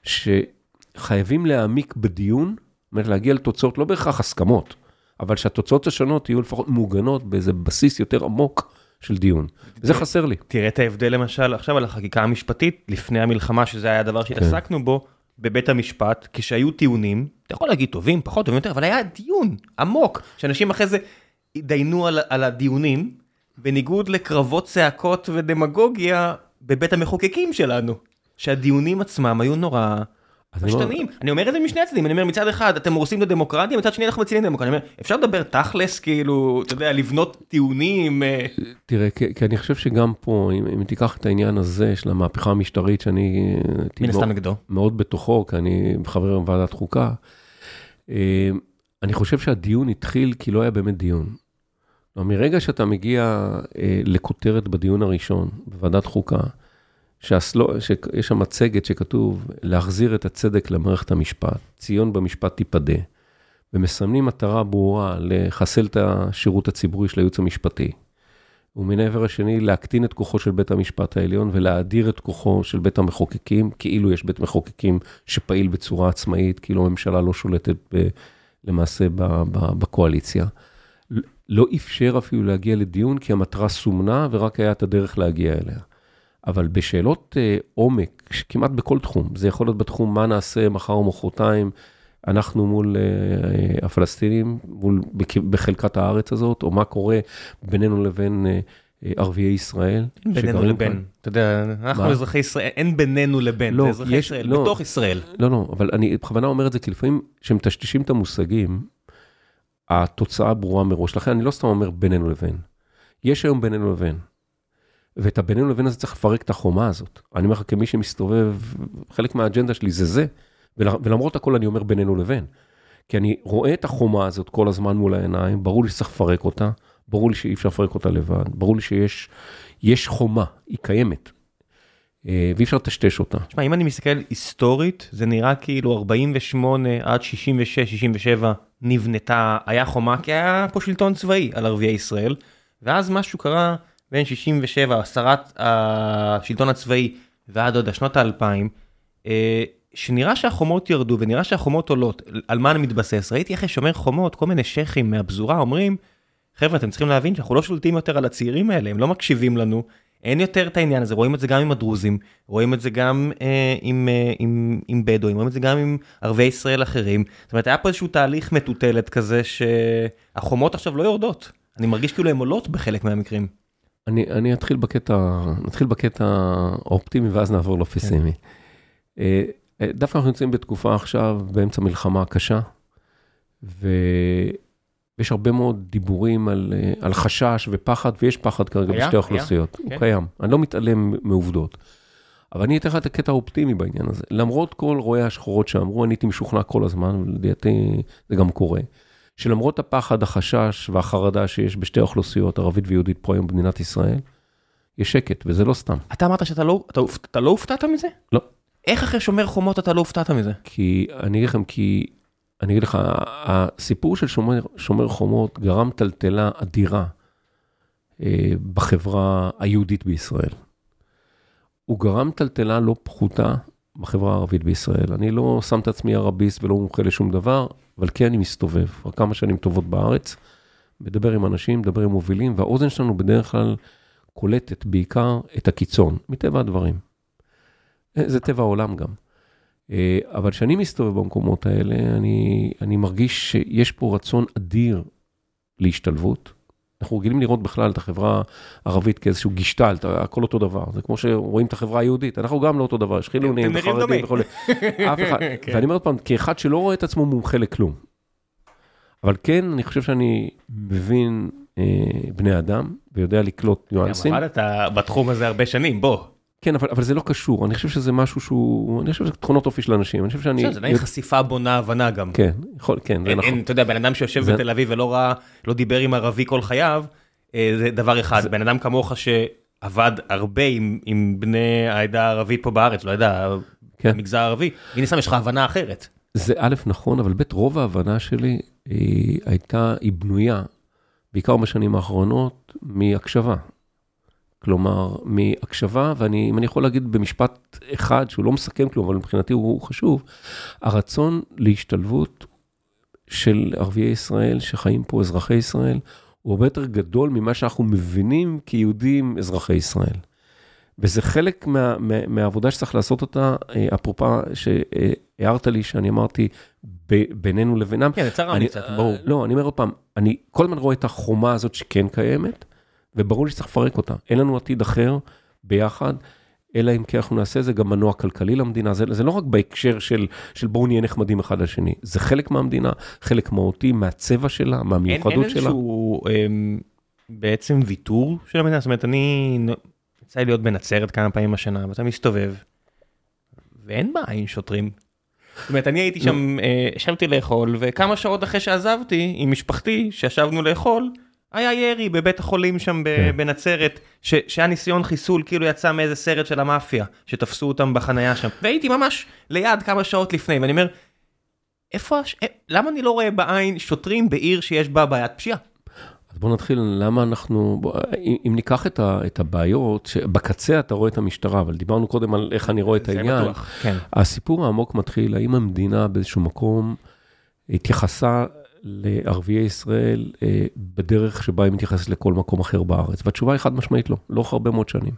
שחייבים להעמיק בדיון, זאת אומרת להגיע לתוצאות, לא בהכרח הסכמות, אבל שהתוצאות השונות יהיו לפחות מעוגנות באיזה בסיס יותר עמוק של דיון. זה חסר לי. תראה את ההבדל למשל עכשיו על החקיקה המשפטית, לפני המלחמה, שזה היה הדבר שהתעסקנו בו, בבית המשפט, כשהיו טיעונים, אתה יכול להגיד טובים, פחות טובים יותר, אבל היה דיון עמוק, שאנשים אחרי זה התדיינו על, על הדיונים, בניגוד לקרבות צעקות ודמגוגיה בבית המחוקקים שלנו, שהדיונים עצמם היו נורא פשטניים. אני אומר את זה משני הצדדים, אני אומר מצד אחד אתם הורסים את הדמוקרטיה, מצד שני אנחנו מצילים את הדמוקרטיה. אני אומר, אפשר לדבר תכלס, כאילו, אתה יודע, לבנות טיעונים. אה, תראה, כי, כי אני חושב שגם פה, אם, אם תיקח את העניין הזה של המהפכה המשטרית, שאני אה, מן הסתם נגדו. מאוד בתוכו, כי אני חבר בוועדת חוקה, אה, אני חושב שהדיון התחיל כי לא היה באמת דיון. מרגע שאתה מגיע לכותרת בדיון הראשון בוועדת חוקה, שהסלו, שיש שם מצגת שכתוב להחזיר את הצדק למערכת המשפט, ציון במשפט תיפדה, ומסמנים מטרה ברורה לחסל את השירות הציבורי של הייעוץ המשפטי. ומן העבר השני, להקטין את כוחו של בית המשפט העליון ולהאדיר את כוחו של בית המחוקקים, כאילו יש בית מחוקקים שפעיל בצורה עצמאית, כאילו הממשלה לא שולטת ב, למעשה ב, ב, בקואליציה. לא אפשר אפילו להגיע לדיון, כי המטרה סומנה ורק היה את הדרך להגיע אליה. אבל בשאלות אה, עומק, כמעט בכל תחום, זה יכול להיות בתחום מה נעשה מחר או מחרתיים, אנחנו מול אה, אה, הפלסטינים, מול, בחלקת הארץ הזאת, או מה קורה בינינו לבין ערביי ישראל. בינינו לבין, כאן. אתה יודע, אנחנו מה? אזרחי ישראל, אין בינינו לבין, לא, זה אזרחי יש- ישראל, לא. בתוך ישראל. לא, לא, אבל אני בכוונה אומר את זה, כי לפעמים כשמטשטשים את המושגים, התוצאה ברורה מראש. לכן אני לא סתם אומר בינינו לבין. יש היום בינינו לבין. ואת הבינינו לבין הזה צריך לפרק את החומה הזאת. אני אומר לך, כמי שמסתובב, חלק מהאג'נדה שלי זה זה, ול- ולמרות הכל אני אומר בינינו לבין. כי אני רואה את החומה הזאת כל הזמן מול העיניים, ברור לי שצריך לפרק אותה, ברור לי שאי אפשר לפרק אותה לבד, ברור לי שיש יש חומה, היא קיימת, אה, ואי אפשר לטשטש אותה. תשמע, אם אני מסתכל היסטורית, זה נראה כאילו 48 עד 66, 67 נבנתה, היה חומה, כי היה פה שלטון צבאי על ערביי ישראל, ואז משהו קרה בין 67, הסרת השלטון הצבאי ועד עוד השנות האלפיים, אה, שנראה שהחומות ירדו ונראה שהחומות עולות, על מה אני מתבסס? ראיתי אחרי שומר חומות, כל מיני שייחים מהפזורה אומרים, חבר'ה, אתם צריכים להבין שאנחנו לא שולטים יותר על הצעירים האלה, הם לא מקשיבים לנו, אין יותר את העניין הזה, רואים את זה גם עם הדרוזים, רואים את זה גם אה, עם, אה, עם, עם בדואים, רואים את זה גם עם ערביי ישראל אחרים. זאת אומרת, היה פה איזשהו תהליך מטוטלת כזה שהחומות עכשיו לא יורדות. אני מרגיש כאילו הן עולות בחלק מהמקרים. אני, אני אתחיל בקטע, נתחיל בקטע האופטימי ואז נעבור לפסימי. כן. דווקא אנחנו נמצאים בתקופה עכשיו, באמצע מלחמה קשה, ויש הרבה מאוד דיבורים על, על חשש ופחד, ויש פחד כרגע בשתי האוכלוסיות. הוא כן. קיים, אני לא מתעלם מעובדות. אבל אני אתן לך את הקטע האופטימי בעניין הזה. למרות כל רואי השחורות שאמרו, אני הייתי משוכנע כל הזמן, ולדעתי זה גם קורה, שלמרות הפחד, החשש והחרדה שיש בשתי האוכלוסיות, ערבית ויהודית פה היום במדינת ישראל, יש שקט, וזה לא סתם. אתה אמרת שאתה לא, אתה, אתה לא הופתעת מזה? לא. איך אחרי שומר חומות אתה לא הופתעת מזה? כי, אני אגיד לכם, כי, אני אגיד לך, הסיפור של שומר, שומר חומות גרם טלטלה אדירה אה, בחברה היהודית בישראל. הוא גרם טלטלה לא פחותה בחברה הערבית בישראל. אני לא שם את עצמי ערביסט ולא מומחה לשום דבר, אבל כן אני מסתובב, כבר כמה שנים טובות בארץ, מדבר עם אנשים, מדבר עם מובילים, והאוזן שלנו בדרך כלל קולטת בעיקר את הקיצון, מטבע הדברים. זה טבע העולם גם. אה, אבל כשאני מסתובב במקומות האלה, אני, אני מרגיש שיש פה רצון אדיר להשתלבות. אנחנו רגילים לראות בכלל את החברה הערבית כאיזשהו גישטלט, הכל אותו דבר, זה כמו שרואים את החברה היהודית, אנחנו גם לא אותו דבר, יש חילונים וחרדים וכולי. אף אחד, כן. ואני אומר עוד פעם, כאחד שלא רואה את עצמו מומחה לכלום. אבל כן, אני חושב שאני מבין אה, בני אדם, ויודע לקלוט ניואנסים. עבדת בתחום הזה הרבה שנים, בוא. כן, אבל, אבל זה לא קשור, אני חושב שזה משהו שהוא, אני חושב שזה תכונות אופי של אנשים, אני חושב שאני... זה עדיין חשיפה בונה הבנה גם. כן, יכול, כן, זה נכון. אתה יודע, בן אדם שיושב. בתל אביב ולא ראה, לא דיבר עם ערבי כל חייו, אה, זה דבר אחד. בן אדם כמוך שעבד הרבה עם, בני העדה הערבית פה בארץ, לא יודע, כן. במגזר הערבי, מן הסתם יש לך הבנה אחרת. זה א', נכון, אבל ב', רוב ההבנה שלי היא הייתה, היא בנויה, בעיקר בשנים האחרונות, מהקשבה. כלומר, מהקשבה, ואני, אם אני יכול להגיד במשפט אחד, שהוא לא מסכם כלום, אבל מבחינתי הוא חשוב, הרצון להשתלבות של ערביי ישראל שחיים פה, אזרחי ישראל, הוא הרבה יותר גדול ממה שאנחנו מבינים כיהודים אזרחי ישראל. וזה חלק מה, מה, מהעבודה שצריך לעשות אותה, אה, אפרופו שהערת לי, שאני אמרתי, ב, בינינו לבינם. כן, זה צרם לי קצת, ברור. לא, אני אומר עוד פעם, אני כל הזמן רואה את החומה הזאת שכן קיימת, וברור לי שצריך לפרק אותה. אין לנו עתיד אחר ביחד, אלא אם כן אנחנו נעשה זה גם מנוע כלכלי למדינה. זה, זה לא רק בהקשר של, של בואו נהיה נחמדים אחד לשני, זה חלק מהמדינה, חלק מהותי, מהצבע שלה, מהמיוחדות אין, אין שלה. אין איזשהו אה, בעצם ויתור של המדינה, זאת אומרת, אני, יצא לי להיות בנצרת כמה פעמים השנה, ואתה מסתובב, ואין בעין שוטרים. זאת אומרת, אני הייתי שם, אה, ישבתי לאכול, וכמה שעות אחרי שעזבתי עם משפחתי, שישבנו לאכול, היה ירי בבית החולים שם כן. בנצרת, שהיה ניסיון חיסול, כאילו יצא מאיזה סרט של המאפיה, שתפסו אותם בחנייה שם. והייתי ממש ליד כמה שעות לפני, ואני אומר, איפה, הש... אה, למה אני לא רואה בעין שוטרים בעיר שיש בה בעיית פשיעה? אז בוא נתחיל, למה אנחנו, בוא, אם ניקח את, ה, את הבעיות, שבקצה אתה רואה את המשטרה, אבל דיברנו קודם על איך אני רואה את העניין. בטוח, כן. הסיפור העמוק מתחיל, האם המדינה באיזשהו מקום התייחסה לערביי ישראל אה, בדרך שבה היא מתייחסת לכל מקום אחר בארץ? והתשובה היא חד משמעית לא, לאורך הרבה מאוד שנים.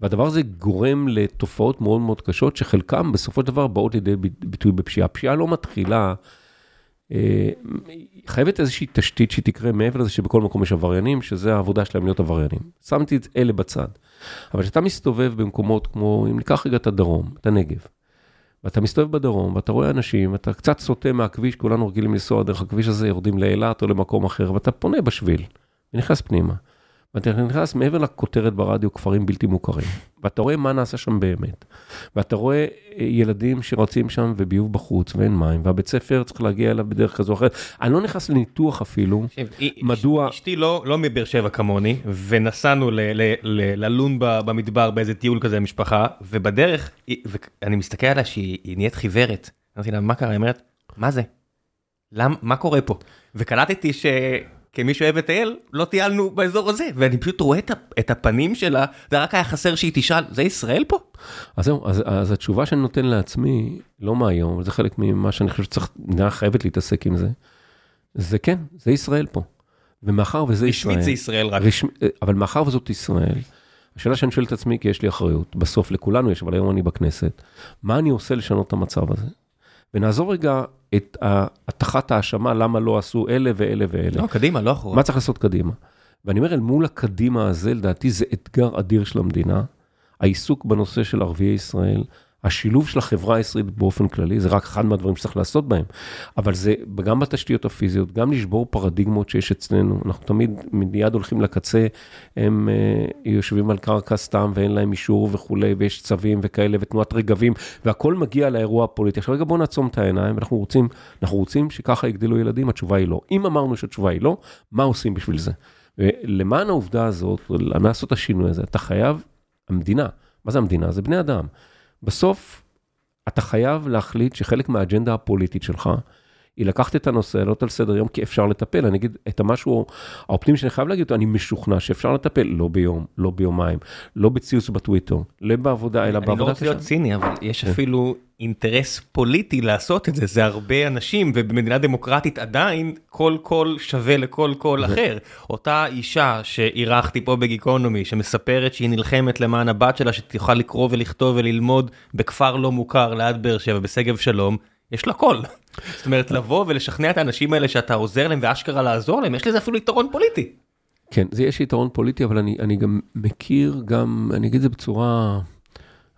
והדבר הזה גורם לתופעות מאוד מאוד קשות, שחלקם בסופו של דבר באות לידי ביטוי בפשיעה. פשיעה לא מתחילה, אה, חייבת איזושהי תשתית שתקרה מעבר לזה שבכל מקום יש עבריינים, שזה העבודה שלהם להיות עבריינים. שמתי את אלה בצד. אבל כשאתה מסתובב במקומות כמו, אם ניקח רגע את הדרום, את הנגב, ואתה מסתובב בדרום, ואתה רואה אנשים, אתה קצת סוטה מהכביש, כולנו רגילים לנסוע דרך הכביש הזה, יורדים לאילת או למקום אחר, ואתה פונה בשביל, ונכנס פנימה. ואתה נכנס מעבר לכותרת ברדיו, כפרים בלתי מוכרים, ואתה רואה מה נעשה שם באמת. ואתה רואה אה, ילדים שרצים שם וביוב בחוץ ואין מים, והבית ספר צריך להגיע אליו בדרך כזו או אחרת. אני לא נכנס לניתוח אפילו, מדוע... אשתי לא, לא מבאר שבע כמוני, ונסענו ללון במדבר באיזה טיול כזה משפחה, ובדרך, ואני מסתכל עליה שהיא נהיית חיוורת. אמרתי לה, מה קרה? היא אומרת, מה זה? למה, מה קורה פה? וקלטתי ש... כמי שאוהב לטייל, לא טיילנו באזור הזה, ואני פשוט רואה את הפנים שלה, זה רק היה חסר שהיא תשאל, זה ישראל פה? אז זהו, אז, אז התשובה שאני נותן לעצמי, לא מהיום, זה חלק ממה שאני חושב שצריך, מדינה חייבת להתעסק עם זה, זה כן, זה ישראל פה. ומאחר וזה ישראל... רשמית זה ישראל רק. רשמ, אבל מאחר וזאת ישראל, השאלה שאני שואל את עצמי, כי יש לי אחריות, בסוף לכולנו יש, אבל היום אני בכנסת, מה אני עושה לשנות את המצב הזה? ונעזור רגע את הטחת ההאשמה למה לא עשו אלה ואלה ואלה. לא, קדימה, לא אחורה. מה צריך לעשות קדימה? ואני אומר, אל מול הקדימה הזה, לדעתי זה אתגר אדיר של המדינה. העיסוק בנושא של ערביי ישראל, השילוב של החברה הישראלית באופן כללי, זה רק אחד מהדברים שצריך לעשות בהם. אבל זה גם בתשתיות הפיזיות, גם לשבור פרדיגמות שיש אצלנו. אנחנו תמיד מיד הולכים לקצה, הם uh, יושבים על קרקע סתם ואין להם אישור וכולי, ויש צווים וכאלה, ותנועת רגבים, והכל מגיע לאירוע הפוליטי. עכשיו רגע בואו נעצום את העיניים, אנחנו רוצים, אנחנו רוצים שככה יגדלו ילדים, התשובה היא לא. אם אמרנו שהתשובה היא לא, מה עושים בשביל זה? ולמען העובדה הזאת, לעשות השינוי הזה, אתה חייב, המדינה, מה זה המדינה? זה בני אדם. בסוף, אתה חייב להחליט שחלק מהאג'נדה הפוליטית שלך, היא לקחת את הנושא, לעלות על סדר יום, כי אפשר לטפל. אני אגיד את המשהו האופטימי שאני חייב להגיד אותו, אני משוכנע שאפשר לטפל, לא ביום, לא ביומיים, לא בציוץ בטוויטר, לא בעבודה, אלא בעבודה אני לא רוצה להיות ציני, אבל יש כן. אפילו אינטרס פוליטי לעשות את זה, זה הרבה אנשים, ובמדינה דמוקרטית עדיין כל קול שווה לכל קול אחר. אותה אישה שאירחתי פה בגיקונומי, שמספרת שהיא נלחמת למען הבת שלה, שתוכל לקרוא ולכתוב וללמוד בכפר לא מוכר ליד באר שבע, בשגב שלום, יש לה קול. זאת אומרת, לבוא ולשכנע את האנשים האלה שאתה עוזר להם ואשכרה לעזור להם, יש לזה אפילו יתרון פוליטי. כן, זה יש יתרון פוליטי, אבל אני, אני גם מכיר, גם, אני אגיד את זה בצורה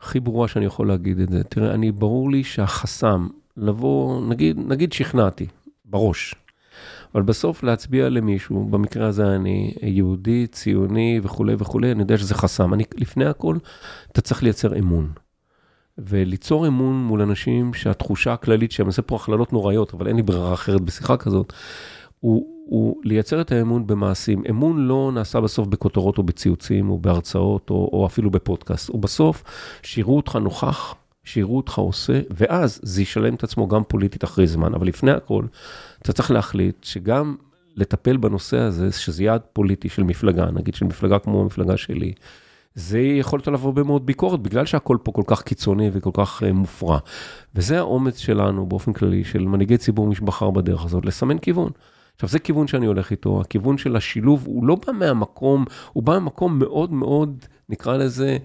הכי ברורה שאני יכול להגיד את זה. תראה, אני, ברור לי שהחסם, לבוא, נגיד, נגיד שכנעתי, בראש, אבל בסוף להצביע למישהו, במקרה הזה אני יהודי, ציוני וכולי וכולי, אני יודע שזה חסם. אני, לפני הכל, אתה צריך לייצר אמון. וליצור אמון מול אנשים שהתחושה הכללית שהם, עושה פה הכללות נוראיות, אבל אין לי ברירה אחרת בשיחה כזאת, הוא, הוא לייצר את האמון במעשים. אמון לא נעשה בסוף בכותרות או בציוצים או בהרצאות או, או אפילו בפודקאסט, הוא בסוף שיראו אותך נוכח, שיראו אותך עושה, ואז זה ישלם את עצמו גם פוליטית אחרי זמן. אבל לפני הכל, אתה צריך להחליט שגם לטפל בנושא הזה, שזה יעד פוליטי של מפלגה, נגיד של מפלגה כמו המפלגה שלי, זה יכול להיות עליו הרבה מאוד ביקורת, בגלל שהכל פה כל כך קיצוני וכל כך uh, מופרע. וזה האומץ שלנו באופן כללי, של מנהיגי ציבור, מי שבחר בדרך הזאת, לסמן כיוון. עכשיו, זה כיוון שאני הולך איתו, הכיוון של השילוב, הוא לא בא מהמקום, הוא בא ממקום מאוד מאוד, נקרא לזה,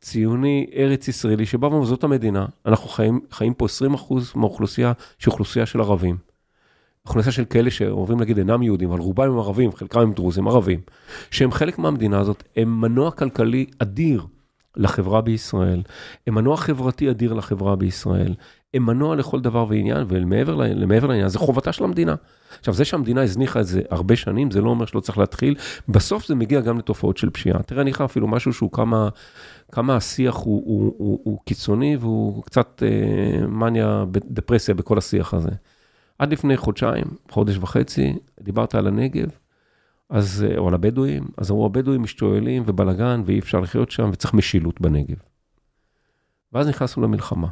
ציוני, ארץ ישראלי, שבא ואומר, זאת המדינה, אנחנו חיים, חיים פה 20% מהאוכלוסייה, שהיא אוכלוסייה של ערבים. אוכלוסייה של כאלה שאומרים להגיד אינם יהודים, אבל רובם הם ערבים, חלקם הם דרוזים, ערבים, שהם חלק מהמדינה הזאת, הם מנוע כלכלי אדיר לחברה בישראל, הם מנוע חברתי אדיר לחברה בישראל, הם מנוע לכל דבר ועניין, ולמעבר לעניין, זה חובתה של המדינה. עכשיו, זה שהמדינה הזניחה את זה הרבה שנים, זה לא אומר שלא צריך להתחיל, בסוף זה מגיע גם לתופעות של פשיעה. תראה, אני אקרא אפילו משהו שהוא כמה, כמה השיח הוא, הוא, הוא, הוא קיצוני והוא קצת אה, מניה, דפרסיה בכל השיח הזה. עד לפני חודשיים, חודש וחצי, דיברת על הנגב, אז, או על הבדואים, אז אמרו, הבדואים משתוללים ובלאגן ואי אפשר לחיות שם וצריך משילות בנגב. ואז נכנסנו למלחמה.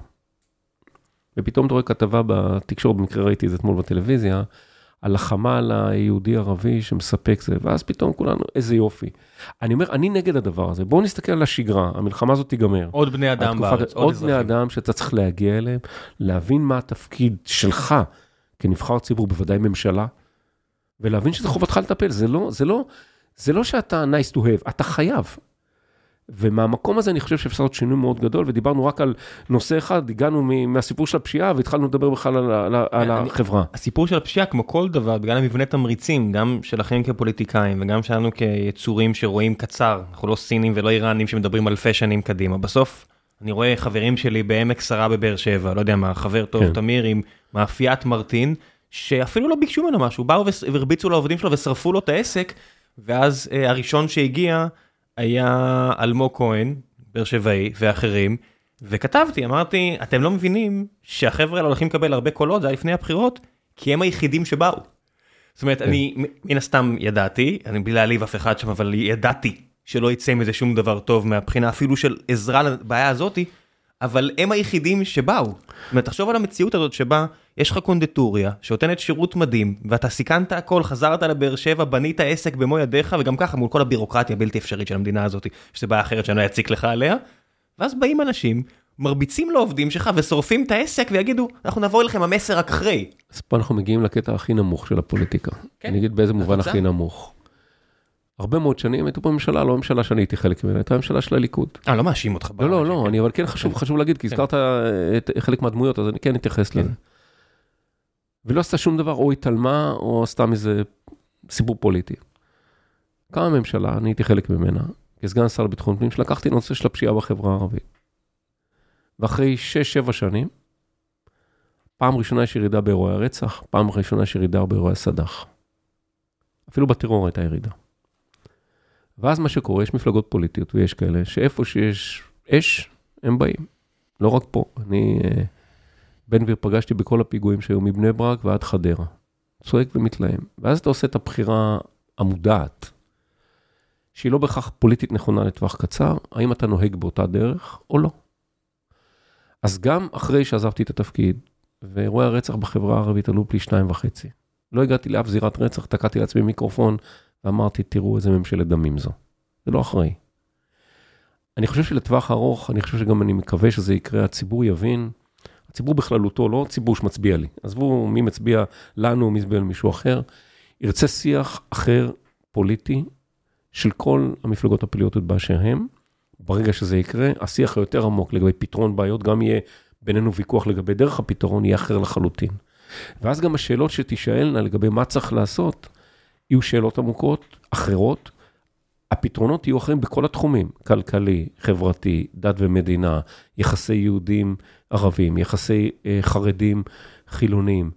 ופתאום אתה רואה כתבה בתקשורת, במקרה ראיתי את זה אתמול בטלוויזיה, על החמ"ל היהודי-ערבי שמספק זה, ואז פתאום כולנו, איזה יופי. אני אומר, אני נגד הדבר הזה, בואו נסתכל על השגרה, המלחמה הזאת תיגמר. עוד בני אדם בארץ, עוד, עוד בני אדם שאתה צריך להגיע אליהם, להבין מה התפקיד שלך כנבחר ציבור, בוודאי ממשלה, ולהבין שזה חובתך לטפל, זה לא, זה לא, זה לא שאתה nice to have, אתה חייב. ומהמקום הזה אני חושב שאפשר לעשות שינוי מאוד גדול, ודיברנו רק על נושא אחד, הגענו מהסיפור של הפשיעה והתחלנו לדבר בכלל על, על, על אני, החברה. הסיפור של הפשיעה, כמו כל דבר, בגלל המבנה תמריצים, גם שלכם כפוליטיקאים וגם שלנו כיצורים שרואים קצר, אנחנו לא סינים ולא איראנים שמדברים אלפי שנים קדימה. בסוף, אני רואה חברים שלי בעמק שרה בבאר שבע, לא יודע מה, חבר טוב, כן. תמיר, עם מאפיית מרטין, שאפילו לא ביקשו ממנו משהו, באו והרביצו לעובדים שלו ושרפו לו את העסק, ואז אה, הראשון שהגיע היה אלמוג כהן, באר שבעי ואחרים, וכתבתי, אמרתי, אתם לא מבינים שהחבר'ה האלה הולכים לקבל הרבה קולות, זה היה לפני הבחירות, כי הם היחידים שבאו. זאת אומרת, אני מן הסתם ידעתי, אני בלי להעליב אף אחד שם, אבל ידעתי שלא יצא מזה שום דבר טוב מהבחינה אפילו של עזרה לבעיה הזאתי, אבל הם היחידים שבאו. זאת אומרת, תחשוב על המציאות הזאת שבה יש לך קונדטוריה שנותנת שירות מדהים, ואתה סיכנת הכל, חזרת לבאר שבע, בנית עסק במו ידיך, וגם ככה מול כל הבירוקרטיה הבלתי אפשרית של המדינה הזאת, שזה בעיה אחרת שאני לא אציק לך עליה, ואז באים אנשים, מרביצים לעובדים שלך ושורפים את העסק ויגידו, אנחנו נבוא אליכם המסר רק אחרי. אז פה אנחנו מגיעים לקטע הכי נמוך של הפוליטיקה. כן. אני אגיד באיזה מובן הכי נמוך. הרבה מאוד שנים הייתה פה ממשלה, לא ממשלה שאני הייתי חלק ממנה, הייתה ממשלה של הליכוד. אה, לא מאשים אותך. לא, לא, לא, אני אבל כן חשוב, חשוב להגיד, כי הזכרת חלק מהדמויות, אז אני כן אתייחס לזה. ולא עשתה שום דבר, או התעלמה, או עשתה מזה סיפור פוליטי. קמה ממשלה, אני הייתי חלק ממנה, כסגן שר לביטחון פנים, שלקחתי את הנושא של הפשיעה בחברה הערבית. ואחרי 6-7 שנים, פעם ראשונה יש ירידה באירועי הרצח, פעם ראשונה יש ירידה באירועי הסד"ח. אפילו בטרור הייתה ירידה. ואז מה שקורה, יש מפלגות פוליטיות ויש כאלה, שאיפה שיש אש, הם באים. לא רק פה, אני, אה, בן גביר פגשתי בכל הפיגועים שהיו מבני ברק ועד חדרה. צועק ומתלהם. ואז אתה עושה את הבחירה המודעת, שהיא לא בהכרח פוליטית נכונה לטווח קצר, האם אתה נוהג באותה דרך או לא. אז גם אחרי שעזבתי את התפקיד, ואירועי הרצח בחברה הערבית עלו פי שניים וחצי, לא הגעתי לאף זירת רצח, תקעתי לעצמי מיקרופון ואמרתי, תראו איזה ממשלת דמים זו. זה לא אחראי. אני חושב שלטווח ארוך, אני חושב שגם אני מקווה שזה יקרה, הציבור יבין, הציבור בכללותו, לא ציבור שמצביע לי, עזבו מי מצביע לנו, מי מצביע למישהו אחר, ירצה שיח אחר, פוליטי, של כל המפלגות הפוליטיות באשר הם. ברגע שזה יקרה, השיח היותר עמוק לגבי פתרון בעיות, גם יהיה בינינו ויכוח לגבי דרך הפתרון, יהיה אחר לחלוטין. ואז גם השאלות שתישאלנה לגבי מה צריך לעשות, יהיו שאלות עמוקות, אחרות. הפתרונות יהיו אחרים בכל התחומים, כלכלי, חברתי, דת ומדינה, יחסי יהודים ערבים, יחסי אה, חרדים חילונים.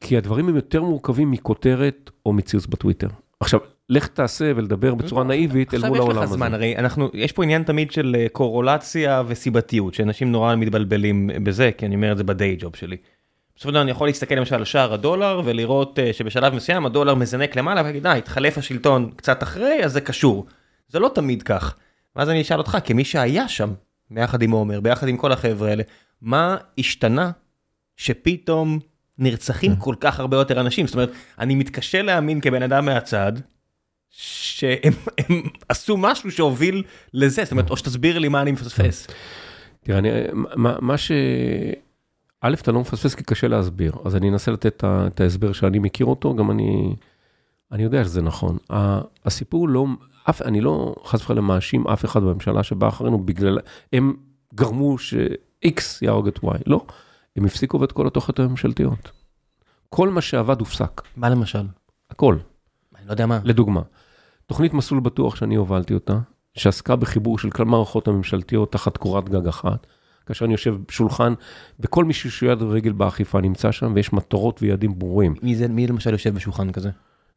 כי הדברים הם יותר מורכבים מכותרת או מציוץ בטוויטר. עכשיו, לך תעשה ולדבר בצורה נאיבית אל מול העולם הזה. עכשיו יש לך זמן, הרי אנחנו, יש פה עניין תמיד של אה, קורולציה וסיבתיות, שאנשים נורא מתבלבלים בזה, כי אני אומר את זה בדיי ג'וב שלי. בסופו של דבר אני יכול להסתכל למשל על שער הדולר ולראות uh, שבשלב מסוים הדולר מזנק למעלה ולהגיד, אה, התחלף השלטון קצת אחרי, אז זה קשור. זה לא תמיד כך. ואז אני אשאל אותך, כמי שהיה שם, ביחד עם עומר, ביחד עם כל החבר'ה האלה, מה השתנה שפתאום נרצחים כל כך הרבה יותר אנשים? זאת אומרת, אני מתקשה להאמין כבן אדם מהצד, שהם עשו משהו שהוביל לזה, זאת אומרת, או שתסביר לי מה אני מפספס. תראה, מה ש... א', אתה לא מפספס כי קשה להסביר, אז אני אנסה לתת את ההסבר שאני מכיר אותו, גם אני, אני יודע שזה נכון. הסיפור לא, אף, אני לא חס וחלילה מאשים אף אחד בממשלה שבא אחרינו בגלל, הם גרמו ש-X יהרוג את Y, לא, הם הפסיקו את כל התוכניות הממשלתיות. כל מה שעבד הופסק. מה למשל? הכל. אני לא יודע מה. לדוגמה, תוכנית מסלול בטוח שאני הובלתי אותה, שעסקה בחיבור של כלל מערכות הממשלתיות תחת קורת גג אחת. כאשר אני יושב בשולחן, וכל מי שיד רגל באכיפה נמצא שם, ויש מטרות ויעדים ברורים. מי זה, מי למשל יושב בשולחן כזה?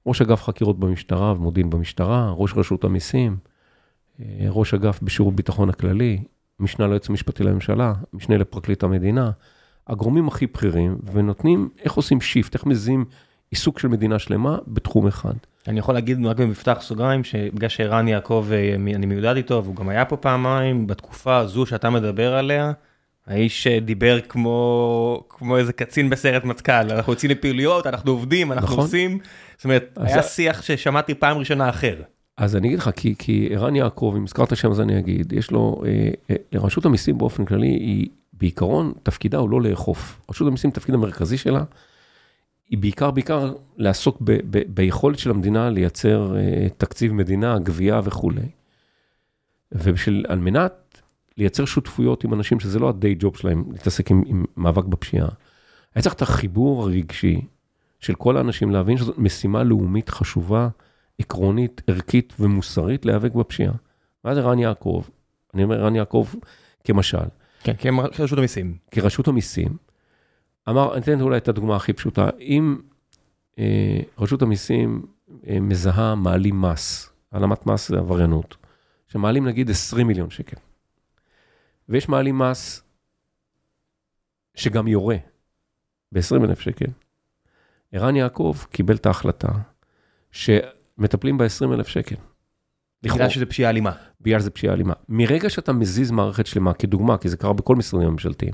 ראש אגף חקירות במשטרה ומודיעין במשטרה, ראש רשות המיסים, אה, ראש אגף בשירות ביטחון הכללי, משנה ליועץ המשפטי לממשלה, משנה לפרקליט המדינה, הגורמים הכי בכירים, ונותנים איך עושים שיפט, איך מזים עיסוק של מדינה שלמה בתחום אחד. אני יכול להגיד רק במפתח סוגריים, שבגלל שערן יעקב, אה, אני מיודד איתו, והוא גם היה פה פעמיים, בתקופה הזו שאתה מדבר עליה, האיש דיבר כמו, כמו איזה קצין בסרט מטכ"ל, אנחנו יוצאים לפעילויות, אנחנו עובדים, אנחנו נכון. עושים, זאת אומרת, היה שיח ששמעתי פעם ראשונה אחר. אז אני אגיד לך, כי, כי ערן יעקב, אם הזכרת שם אז אני אגיד, יש לו, אה, אה, לרשות המיסים באופן כללי, היא בעיקרון, תפקידה הוא לא לאכוף. רשות המיסים, תפקיד המרכזי שלה, היא בעיקר, בעיקר לעסוק ב, ב, ביכולת של המדינה לייצר uh, תקציב מדינה, גבייה וכולי. ובשביל, על מנת לייצר שותפויות עם אנשים שזה לא הדיי ג'וב שלהם, להתעסק עם, עם מאבק בפשיעה, היה צריך את החיבור הרגשי של כל האנשים להבין שזאת משימה לאומית חשובה, עקרונית, ערכית ומוסרית להיאבק בפשיעה. ואז ערן יעקב, אני אומר ערן יעקב כמשל. כן, כרשות המיסים. כרשות המיסים. אמר, אני אתן אולי את הדוגמה הכי פשוטה, אם אה, רשות המיסים אה, מזהה מעלים מס, העלמת מס זה עבריינות, שמעלים נגיד 20 מיליון שקל, ויש מעלים מס שגם יורה ב-20 אלף שקל, ערן יעקב קיבל את ההחלטה שמטפלים ב-20 אלף שקל. בגלל שזה פשיעה אלימה. בגלל שזה פשיעה אלימה. מרגע שאתה מזיז מערכת שלמה, כדוגמה, כי זה קרה בכל משרדים הממשלתיים,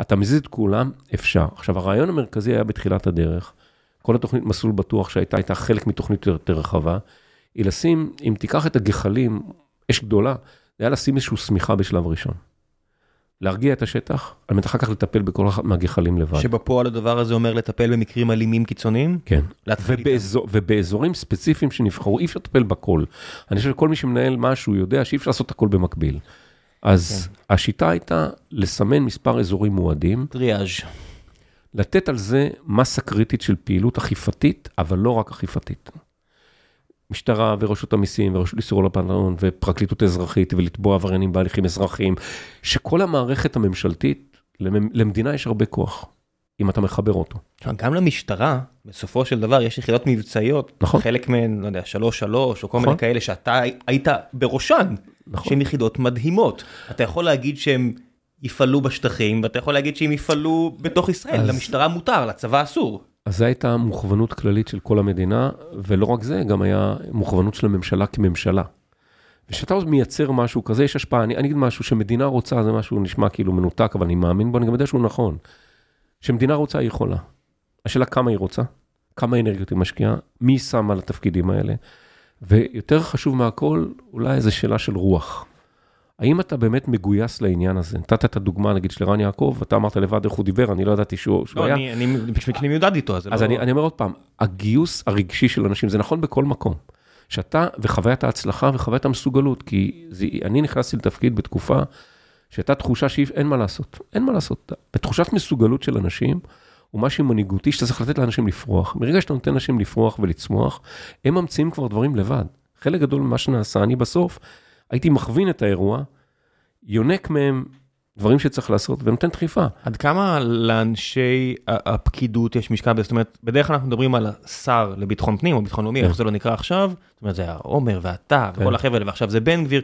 אתה מזיז את כולם, אפשר. עכשיו, הרעיון המרכזי היה בתחילת הדרך, כל התוכנית מסלול בטוח שהייתה, הייתה חלק מתוכנית יותר רחבה, היא לשים, אם תיקח את הגחלים, אש גדולה, זה היה לשים איזושהי שמיכה בשלב ראשון. להרגיע את השטח, על מנת אחר כך לטפל בכל אחת מהגחלים לבד. שבפועל הדבר הזה אומר לטפל במקרים אלימים קיצוניים? כן. ובאזור, ובאזורים ספציפיים שנבחרו, אי אפשר לטפל בכל. אני חושב שכל מי שמנהל משהו יודע שאי אפשר לעשות הכל במקביל. אז כן. השיטה הייתה לסמן מספר אזורים מועדים. טריאז'. לתת על זה מסה קריטית של פעילות אכיפתית, אבל לא רק אכיפתית. משטרה ורשות המיסים ורשות איסור הלבנת הון ופרקליטות אזרחית ולתבוע עבריינים בהליכים אזרחיים, שכל המערכת הממשלתית, למ- למדינה יש הרבה כוח, אם אתה מחבר אותו. גם למשטרה, בסופו של דבר, יש יחידות מבצעיות, נכון. חלק מהן, לא יודע, שלוש שלוש, או כל נכון. מיני כאלה שהתה היית בראשן, נכון. שהן יחידות מדהימות. אתה יכול להגיד שהן יפעלו בשטחים, ואתה יכול להגיד שהן יפעלו בתוך ישראל, אז- למשטרה מותר, לצבא אסור. אז זו הייתה מוכוונות כללית של כל המדינה, ולא רק זה, גם היה מוכוונות של הממשלה כממשלה. וכשאתה מייצר משהו כזה, יש השפעה. אני, אני אגיד משהו שמדינה רוצה, זה משהו נשמע כאילו מנותק, אבל אני מאמין בו, אני גם יודע שהוא נכון. שמדינה רוצה, היא יכולה. השאלה כמה היא רוצה, כמה אנרגיות היא משקיעה, מי שמה על התפקידים האלה. ויותר חשוב מהכל, אולי איזו שאלה של רוח. האם אתה באמת מגויס לעניין הזה? נתת את הדוגמה, נגיד, של ערן יעקב, אתה אמרת לבד איך הוא דיבר, אני לא ידעתי שהוא, שהוא לא, היה. אני, אני, בשביל שאני מיודד איתו, אז אז לא... אני, אני אומר עוד פעם, הגיוס הרגשי של אנשים, זה נכון בכל מקום. שאתה, וחוויית ההצלחה וחוויית המסוגלות, כי זה, אני נכנסתי לתפקיד בתקופה שהייתה תחושה שאין מה לעשות, אין מה לעשות. בתחושת מסוגלות של אנשים, הוא משהו מנהיגותי שאתה צריך לתת לאנשים לפרוח. מרגע שאתה נותן לאנשים לפרוח ולצמוח, הם ממציאים כבר דברים לבד. חלק גדול ממה שנעשה, אני בסוף הייתי מכווין את האירוע, יונק מהם דברים שצריך לעשות ונותן דחיפה. עד כמה לאנשי הפקידות יש משקל בזה? זאת אומרת, בדרך כלל אנחנו מדברים על השר לביטחון פנים או ביטחון לאומי, כן. איך זה לא נקרא עכשיו, זאת אומרת, זה העומר ואתה כן. וכל החבר'ה האלה, ועכשיו זה בן גביר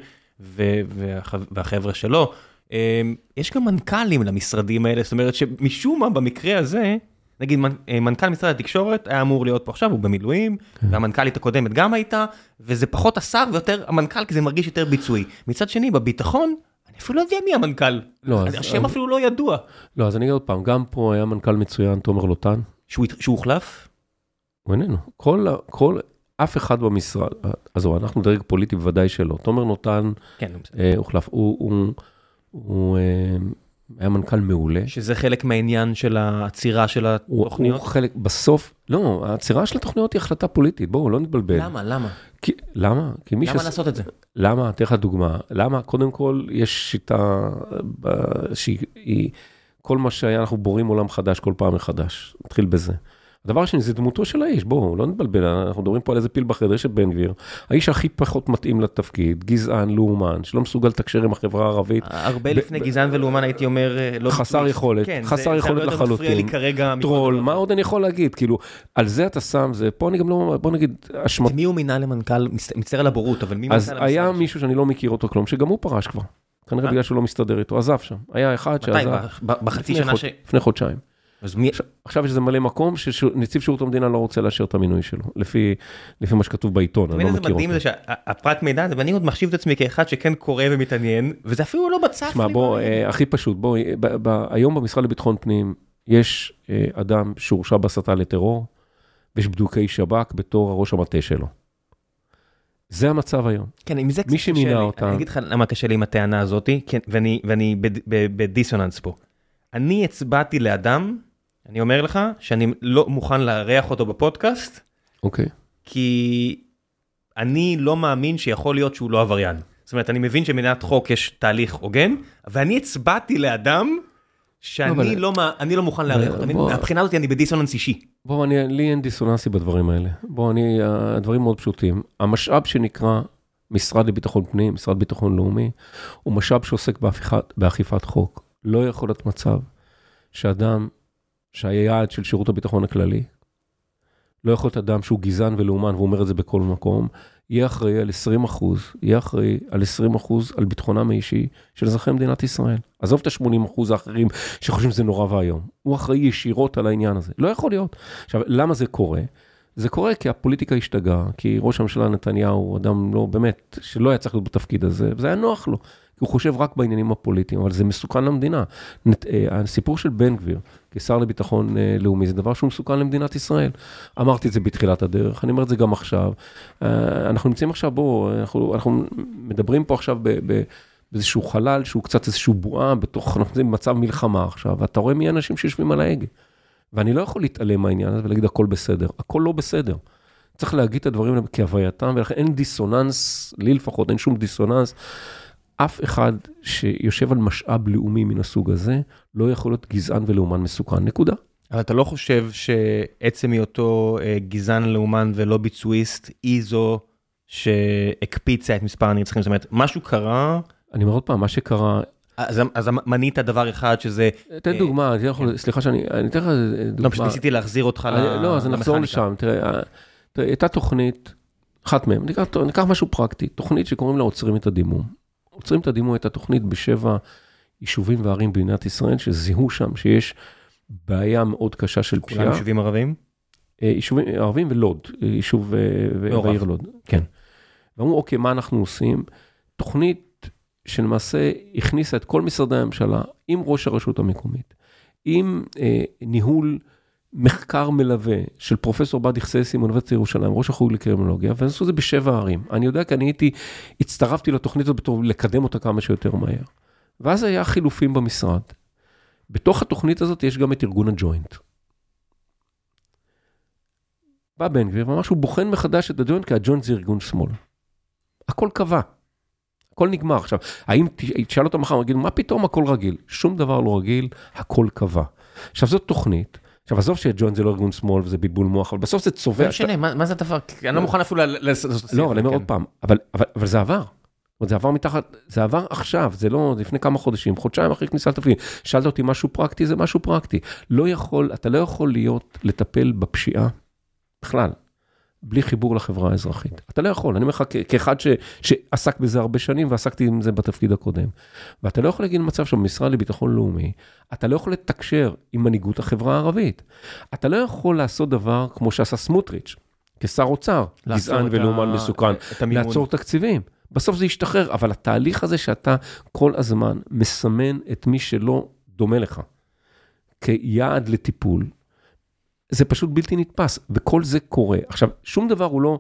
והחבר'ה שלו. אמ, יש גם מנכ"לים למשרדים האלה, זאת אומרת שמשום מה במקרה הזה, נגיד אה, מנכ"ל משרד התקשורת היה אמור להיות פה עכשיו, הוא במילואים, כן. והמנכ"לית הקודמת גם הייתה, וזה פחות השר ויותר המנכ"ל, כי זה מרגיש יותר ביצועי. מצד שני, בביטחון, אני אפילו לא יודע מי המנכ"ל. לא, אז- השם אפילו לא ידוע. לא, אז אני אגיד עוד פעם, גם פה היה מנכ"ל מצוין, תומר לוטן, שהוא הוחלף? הוא איננו. כל, כל, אף אחד במשרד, עזוב, אנחנו דרג פוליטי בוודאי שלא. תומר נותן כן, בסדר. אה, הוחלף, הוא, הוא, הוא אה, היה מנכ"ל מעולה. שזה חלק מהעניין של העצירה של הוא, התוכניות? הוא חלק, בסוף, לא, העצירה של התוכניות היא החלטה פוליטית, בואו, לא נתבלבל. למה? למה? כי, למה? כי מי למה שעש- לעשות את זה? למה? אתן לך דוגמה. למה? קודם כל, יש שיטה שהיא, היא- כל מה שהיה, אנחנו בורים עולם חדש כל פעם מחדש. נתחיל בזה. הדבר השני, זה דמותו של האיש, בואו, לא נתבלבל, אנחנו מדברים פה על איזה פיל בחדר של בן גביר. האיש הכי פחות מתאים לתפקיד, גזען, לאומן, שלא מסוגל לתקשר עם החברה הערבית. הרבה לפני גזען ולאומן הייתי אומר, אה, לא... חסר יכולת, כן, חסר זה- יכולת זה מפריע לי לחלוטין. כרגע. טרול, מה. עוד אני יכול להגיד? כאילו, על זה אתה שם, זה, פה אני גם לא, בוא נגיד, אשמת... מי הוא מינה למנכ"ל? מצ- מצטער על הבורות, אבל מי אז מנכ"ל היה המשרד? מישהו שאני לא מכיר אותו כלום, שגם הוא פרש כבר. כנראה אה? בגלל שהוא לא מסתדר איתו, עזב שם. היה אחד מתי? שעזב. ב- בחצי שנה ש... לפני חודשיים. אז מי... עכשיו יש איזה מלא מקום שנציב שירות המדינה לא רוצה לאשר את המינוי שלו, לפי, לפי מה שכתוב בעיתון, אני תמיד לא מכיר מדהים אותו. זה שהפרט מידע הזה, ואני עוד מחשיב את עצמי כאחד שכן קורא ומתעניין, וזה אפילו לא בצף שמע. בוא. אה, הכי פשוט, בוא, אה, ב- ב- היום במשרד לביטחון פנים יש אה, אדם שהורשע בהסתה לטרור, ויש בדוקי שב"כ בתור הראש המטה שלו. זה המצב היום. כן, עם זה קצת מי קשה שמינה לי. אותה- אני אגיד לך למה קשה לי עם הטענה הזאתי, כן, ואני, ואני בד- ב- בדיסוננס פה. אני הצבעתי לאדם, אני אומר לך, שאני לא מוכן לארח אותו בפודקאסט, אוקיי. כי אני לא מאמין שיכול להיות שהוא לא עבריין. זאת אומרת, אני מבין שמדינת חוק יש תהליך הוגן, ואני הצבעתי לאדם שאני לא, מה- אני לא מוכן לארח אותו. בוא- מהבחינה הזאת אני בדיסוננס אישי. בוא, אני, לי אין דיסוננסי בדברים האלה. בוא, אני, הדברים מאוד פשוטים. המשאב שנקרא משרד לביטחון פנים, משרד ביטחון לאומי, הוא משאב שעוסק באכיפת, באכיפת חוק. לא יכול להיות מצב שאדם שהיה יעד של שירות הביטחון הכללי, לא יכול להיות אדם שהוא גזען ולאומן, והוא אומר את זה בכל מקום, יהיה אחראי על 20 אחוז, יהיה אחראי על 20 אחוז על ביטחונם האישי של אזרחי מדינת ישראל. עזוב את ה-80 אחוז האחרים שחושבים שזה נורא ואיום. הוא אחראי ישירות על העניין הזה. לא יכול להיות. עכשיו, למה זה קורה? זה קורה כי הפוליטיקה השתגעה, כי ראש הממשלה נתניהו הוא אדם לא, באמת, שלא היה צריך להיות בתפקיד הזה, וזה היה נוח לו, כי הוא חושב רק בעניינים הפוליטיים, אבל זה מסוכן למדינה. נת, אה, הסיפור של בן גביר, כשר לביטחון אה, לאומי, זה דבר שהוא מסוכן למדינת ישראל. אמרתי את זה בתחילת הדרך, אני אומר את זה גם עכשיו. אה, אנחנו נמצאים עכשיו, בואו, אנחנו, אנחנו מדברים פה עכשיו ב... ב באיזשהו חלל שהוא קצת איזשהו בועה בתוך, אנחנו נמצאים במצב מלחמה עכשיו, ואתה רואה מי האנשים שיושבים על ההגה. ואני לא יכול להתעלם מהעניין הזה ולהגיד הכל בסדר, הכל לא בסדר. צריך להגיד את הדברים האלה כהווייתם, ולכן אין דיסוננס, לי לפחות אין שום דיסוננס. אף אחד שיושב על משאב לאומי מן הסוג הזה, לא יכול להיות גזען ולאומן מסוכן, נקודה. אבל אתה לא חושב שעצם היותו אה, גזען לאומן ולא ביצועיסט, היא זו שהקפיצה את מספר הנרצחים? זאת אומרת, משהו קרה, אני אומר עוד פעם, מה שקרה, אז, אז מנית דבר אחד שזה... תן אה, דוגמה, אני יכול, סליחה שאני, אני אתן לך לא, דוגמה. פשוט ניסיתי להחזיר אותך ל- אני- לא, אז נחזור למכניקה. לשם. תראה, אה, תראה, הייתה תוכנית, אחת מהן, ניקח, ניקח משהו פרקטי, תוכנית שקוראים לה עוצרים את הדימום. עוצרים את הדימום הייתה תוכנית בשבע יישובים וערים במדינת ישראל, שזיהו שם שיש בעיה מאוד קשה של כולם פשיעה. יישובים ערבים? אה, יישובים ערבים ולוד, אה, יישוב אה, מעורב. והעיר לוד. כן. ואמרו, אוקיי, מה אנחנו עושים? תוכנית שלמעשה הכניסה את כל משרדי הממשלה עם ראש הרשות המקומית, עם אה, ניהול מחקר מלווה של פרופסור באדי חססי מאוניברסיטת ירושלים, ראש החוג לקרימינולוגיה, ועשו את זה בשבע ערים. אני יודע כי אני הייתי, הצטרפתי לתוכנית הזאת בתור לקדם אותה כמה שיותר מהר. ואז היה חילופים במשרד. בתוך התוכנית הזאת יש גם את ארגון הג'וינט. בא בן גביר ואמר שהוא בוחן מחדש את הג'וינט, כי הג'וינט זה ארגון שמאל. הכל קבע. הכל נגמר. עכשיו, האם תשאל אותו מחר, הוא יגיד, מה פתאום הכל רגיל? שום דבר לא רגיל, הכל קבע. עכשיו, זאת תוכנית. עכשיו, עזוב שג'וינט זה לא ארגון שמאל וזה בלבול מוח, אבל בסוף זה צובע. לא משנה, מה זה הדבר? אני לא מוכן אפילו לעשות לא, אני אומר כן. עוד פעם, אבל, זה עבר. אומרת, זה עבר מתחת, זה עבר עכשיו, זה לא לפני כמה חודשים, חודשיים אחרי כניסה לתפקיד. שאלת אותי משהו פרקטי, זה משהו פרקטי. לא יכול, אתה לא יכול להיות, לטפל בפשיעה, בכלל, בלי חיבור לחברה האזרחית. אתה לא יכול, אני אומר לך כאחד ש, שעסק בזה הרבה שנים ועסקתי עם זה בתפקיד הקודם. ואתה לא יכול להגיד למצב שבמשרד לביטחון לאומי, אתה לא יכול לתקשר עם מנהיגות החברה הערבית. אתה לא יכול לעשות דבר כמו שעשה סמוטריץ', כשר אוצר, גזען ולאומן ה- מסוכן. את המימון. לעצור תקציבים. בסוף זה ישתחרר, אבל התהליך הזה שאתה כל הזמן מסמן את מי שלא דומה לך כיעד לטיפול, זה פשוט בלתי נתפס, וכל זה קורה. עכשיו, שום דבר הוא לא,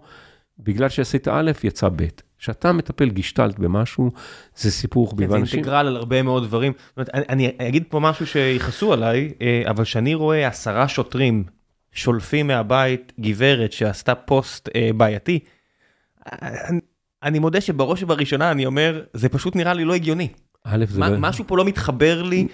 בגלל שעשית א', יצא ב'. כשאתה מטפל גישטלט במשהו, זה סיפור כן. זה אנשים- אינטגרל על הרבה מאוד דברים. זאת אומרת, אני, אני אגיד פה משהו שיכעסו עליי, אה, אבל כשאני רואה עשרה שוטרים שולפים מהבית גברת שעשתה פוסט אה, בעייתי, אני, אני מודה שבראש ובראשונה אני אומר, זה פשוט נראה לי לא הגיוני. א', זה מה, לא... משהו פה לא מתחבר לי.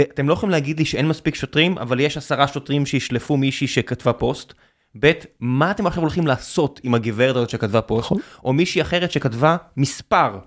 אתם לא יכולים להגיד לי שאין מספיק שוטרים, אבל יש עשרה שוטרים שישלפו מישהי שכתבה פוסט. ב', מה אתם עכשיו הולכים לעשות עם הגברת הזאת שכתבה פוסט? נכון. או מישהי אחרת שכתבה מספר,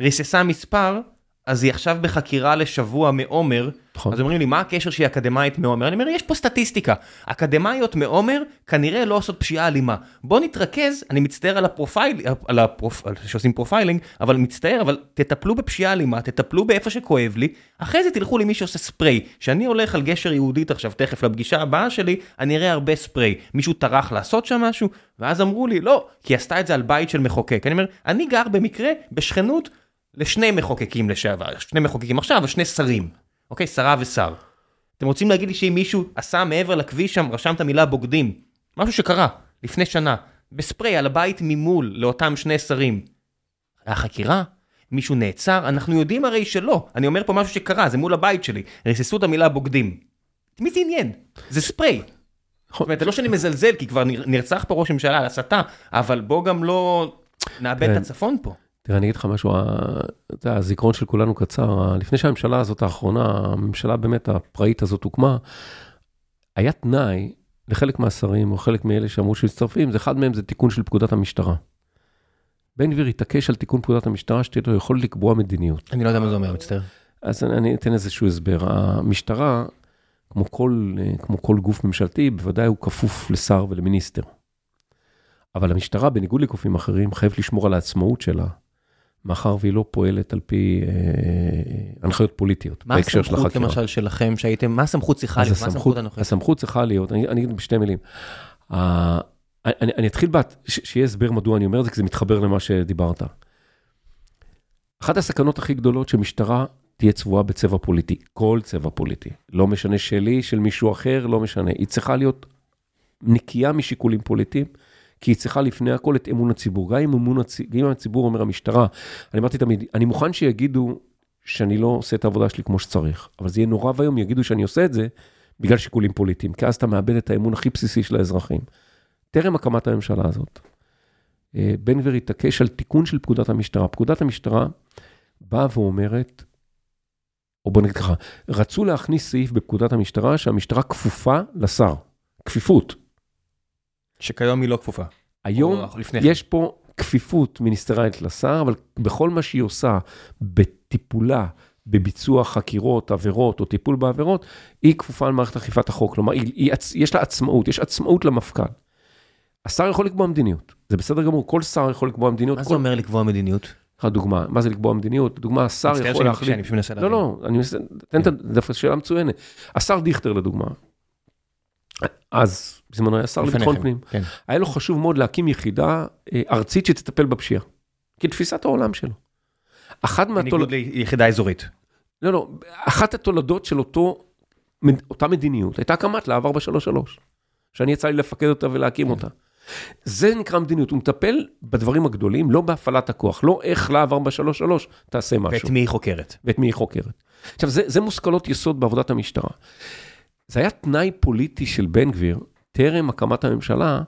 ריססה מספר, אז היא עכשיו בחקירה לשבוע מעומר, נכון. אז אומרים לי, מה הקשר שהיא אקדמאית מעומר? אני אומר, יש פה סטטיסטיקה. אקדמאיות מעומר כנראה לא עושות פשיעה אלימה. בוא נתרכז, אני מצטער על ה profile, על ה prof... שעושים profiling, אבל מצטער, אבל תטפלו בפשיעה אלימה, תטפלו באיפה שכואב לי, אחרי זה תלכו למי שעושה ספריי. כשאני הולך על גשר יהודית עכשיו, תכף לפגישה הבאה שלי, אני אראה הרבה ספריי. מישהו טרח לעשות שם משהו? ואז אמרו לי, לא, כי עשתה את זה על בית של מחוקק. אני אומר, אני גר במקרה בשכנות לשני מחוקקים לשעבר, שני מחוקקים עכשיו ושני שרים. אוקיי, שרה ושר. אתם רוצים להגיד לי שאם מישהו עשה מעבר לכביש שם, רשם את המילה בוגדים, משהו שקרה לפני שנה, בספרי על הבית ממול לאותם שני שרים, היה חקירה? מישהו נעצר? אנחנו יודעים הרי שלא. אני אומר פה משהו שקרה, זה מול הבית שלי. ריססו את המילה בוגדים. את מי זה עניין? זה ספרי. זאת אומרת, לא שאני מזלזל, כי כבר נר- נרצח פה ראש ממשלה על הסתה, אבל בוא גם לא נאבד כן. את הצפון פה. תראה, אני אגיד לך משהו, אתה יודע, הזיכרון של כולנו קצר. לפני שהממשלה הזאת האחרונה, הממשלה באמת הפראית הזאת הוקמה, היה תנאי לחלק מהשרים, או חלק מאלה שאמרו שמצטרפים, זה אחד מהם זה תיקון של פקודת המשטרה. בן גביר התעקש על תיקון פקודת המשטרה, שתהיה לו יכולת לקבוע מדיניות. אני לא יודע מה זה אומר, מצטער. אז אני, אני אתן איזשהו הסבר. המשטרה, כמו כל, כמו כל גוף ממשלתי, בוודאי הוא כפוף לשר ולמיניסטר. אבל המשטרה, בניגוד לגופים אחרים, חייבת לשמור על העצמאות שלה, מאחר והיא לא פועלת על פי אה, הנחיות פוליטיות, מה בהקשר של הסמכות החקירה. למשל שלכם שהייתם, מה הסמכות צריכה להיות, מה הסמכות, הסמכות הנוכחית? הסמכות צריכה להיות, אני, אני אגיד בשתי מילים. Uh, אני, אני אתחיל, בת, ש, שיהיה הסבר מדוע אני אומר את זה, כי זה מתחבר למה שדיברת. אחת הסכנות הכי גדולות שמשטרה תהיה צבועה בצבע פוליטי, כל צבע פוליטי. לא משנה שלי, של מישהו אחר, לא משנה. היא צריכה להיות נקייה משיקולים פוליטיים, כי היא צריכה לפני הכל את אמון הציבור. גם אם, אמון הצ... גם אם הציבור אומר המשטרה, אני אמרתי תמיד, אני מוכן שיגידו שאני לא עושה את העבודה שלי כמו שצריך, אבל זה יהיה נורא ואיום, יגידו שאני עושה את זה בגלל שיקולים פוליטיים, כי אז אתה מאבד את האמון הכי בסיסי של האזרחים. טרם הקמת הממשלה הזאת, אה, בן גביר התעקש על תיקון של פקודת המשטרה. פקודת המשטרה באה ואומרת, או בוא נגיד ככה, רצו להכניס סעיף בפקודת המשטרה שהמשטרה כפופה לשר, כפיפות. שכיום היא לא כפופה. היום לפני כן. יש פה כפיפות מיניסטריאלית לשר, אבל בכל מה שהיא עושה בטיפולה, בביצוע חקירות, עבירות או טיפול בעבירות, היא כפופה למערכת אכיפת החוק. כלומר, היא, היא, יש לה עצמאות, יש עצמאות למפכ"ל. השר יכול לקבוע מדיניות, זה בסדר גמור, כל שר יכול לקבוע מדיניות. מה זה כל... אומר לקבוע מדיניות? לך דוגמה, מה זה לקבוע מדיניות? דוגמה, השר יכול להחליט... אני מנסה לא, להבין. לא, אני מנסה, תן את ה- דווקא שאלה מצוינת. השר דיכטר לדוגמה, אז בזמנו היה שר לביטחון פנים, כן. היה לו חשוב מאוד להקים יחידה אה, ארצית שתטפל בפשיעה. כתפיסת העולם שלו. אחת בניגוד מהתולדות, ליחידה אזורית. לא, לא, אחת התולדות של אותו, אותה מדיניות הייתה הקמת להב 433, שאני יצא לי לפקד אותה ולהקים אותה. זה נקרא מדיניות, הוא מטפל בדברים הגדולים, לא בהפעלת הכוח, לא איך להב 433 תעשה משהו. ואת מי היא חוקרת? ואת מי היא חוקרת. עכשיו, זה, זה מושכלות יסוד בעבודת המשטרה. זה היה תנאי פוליטי של בן גביר, טרם הקמת הממשלה,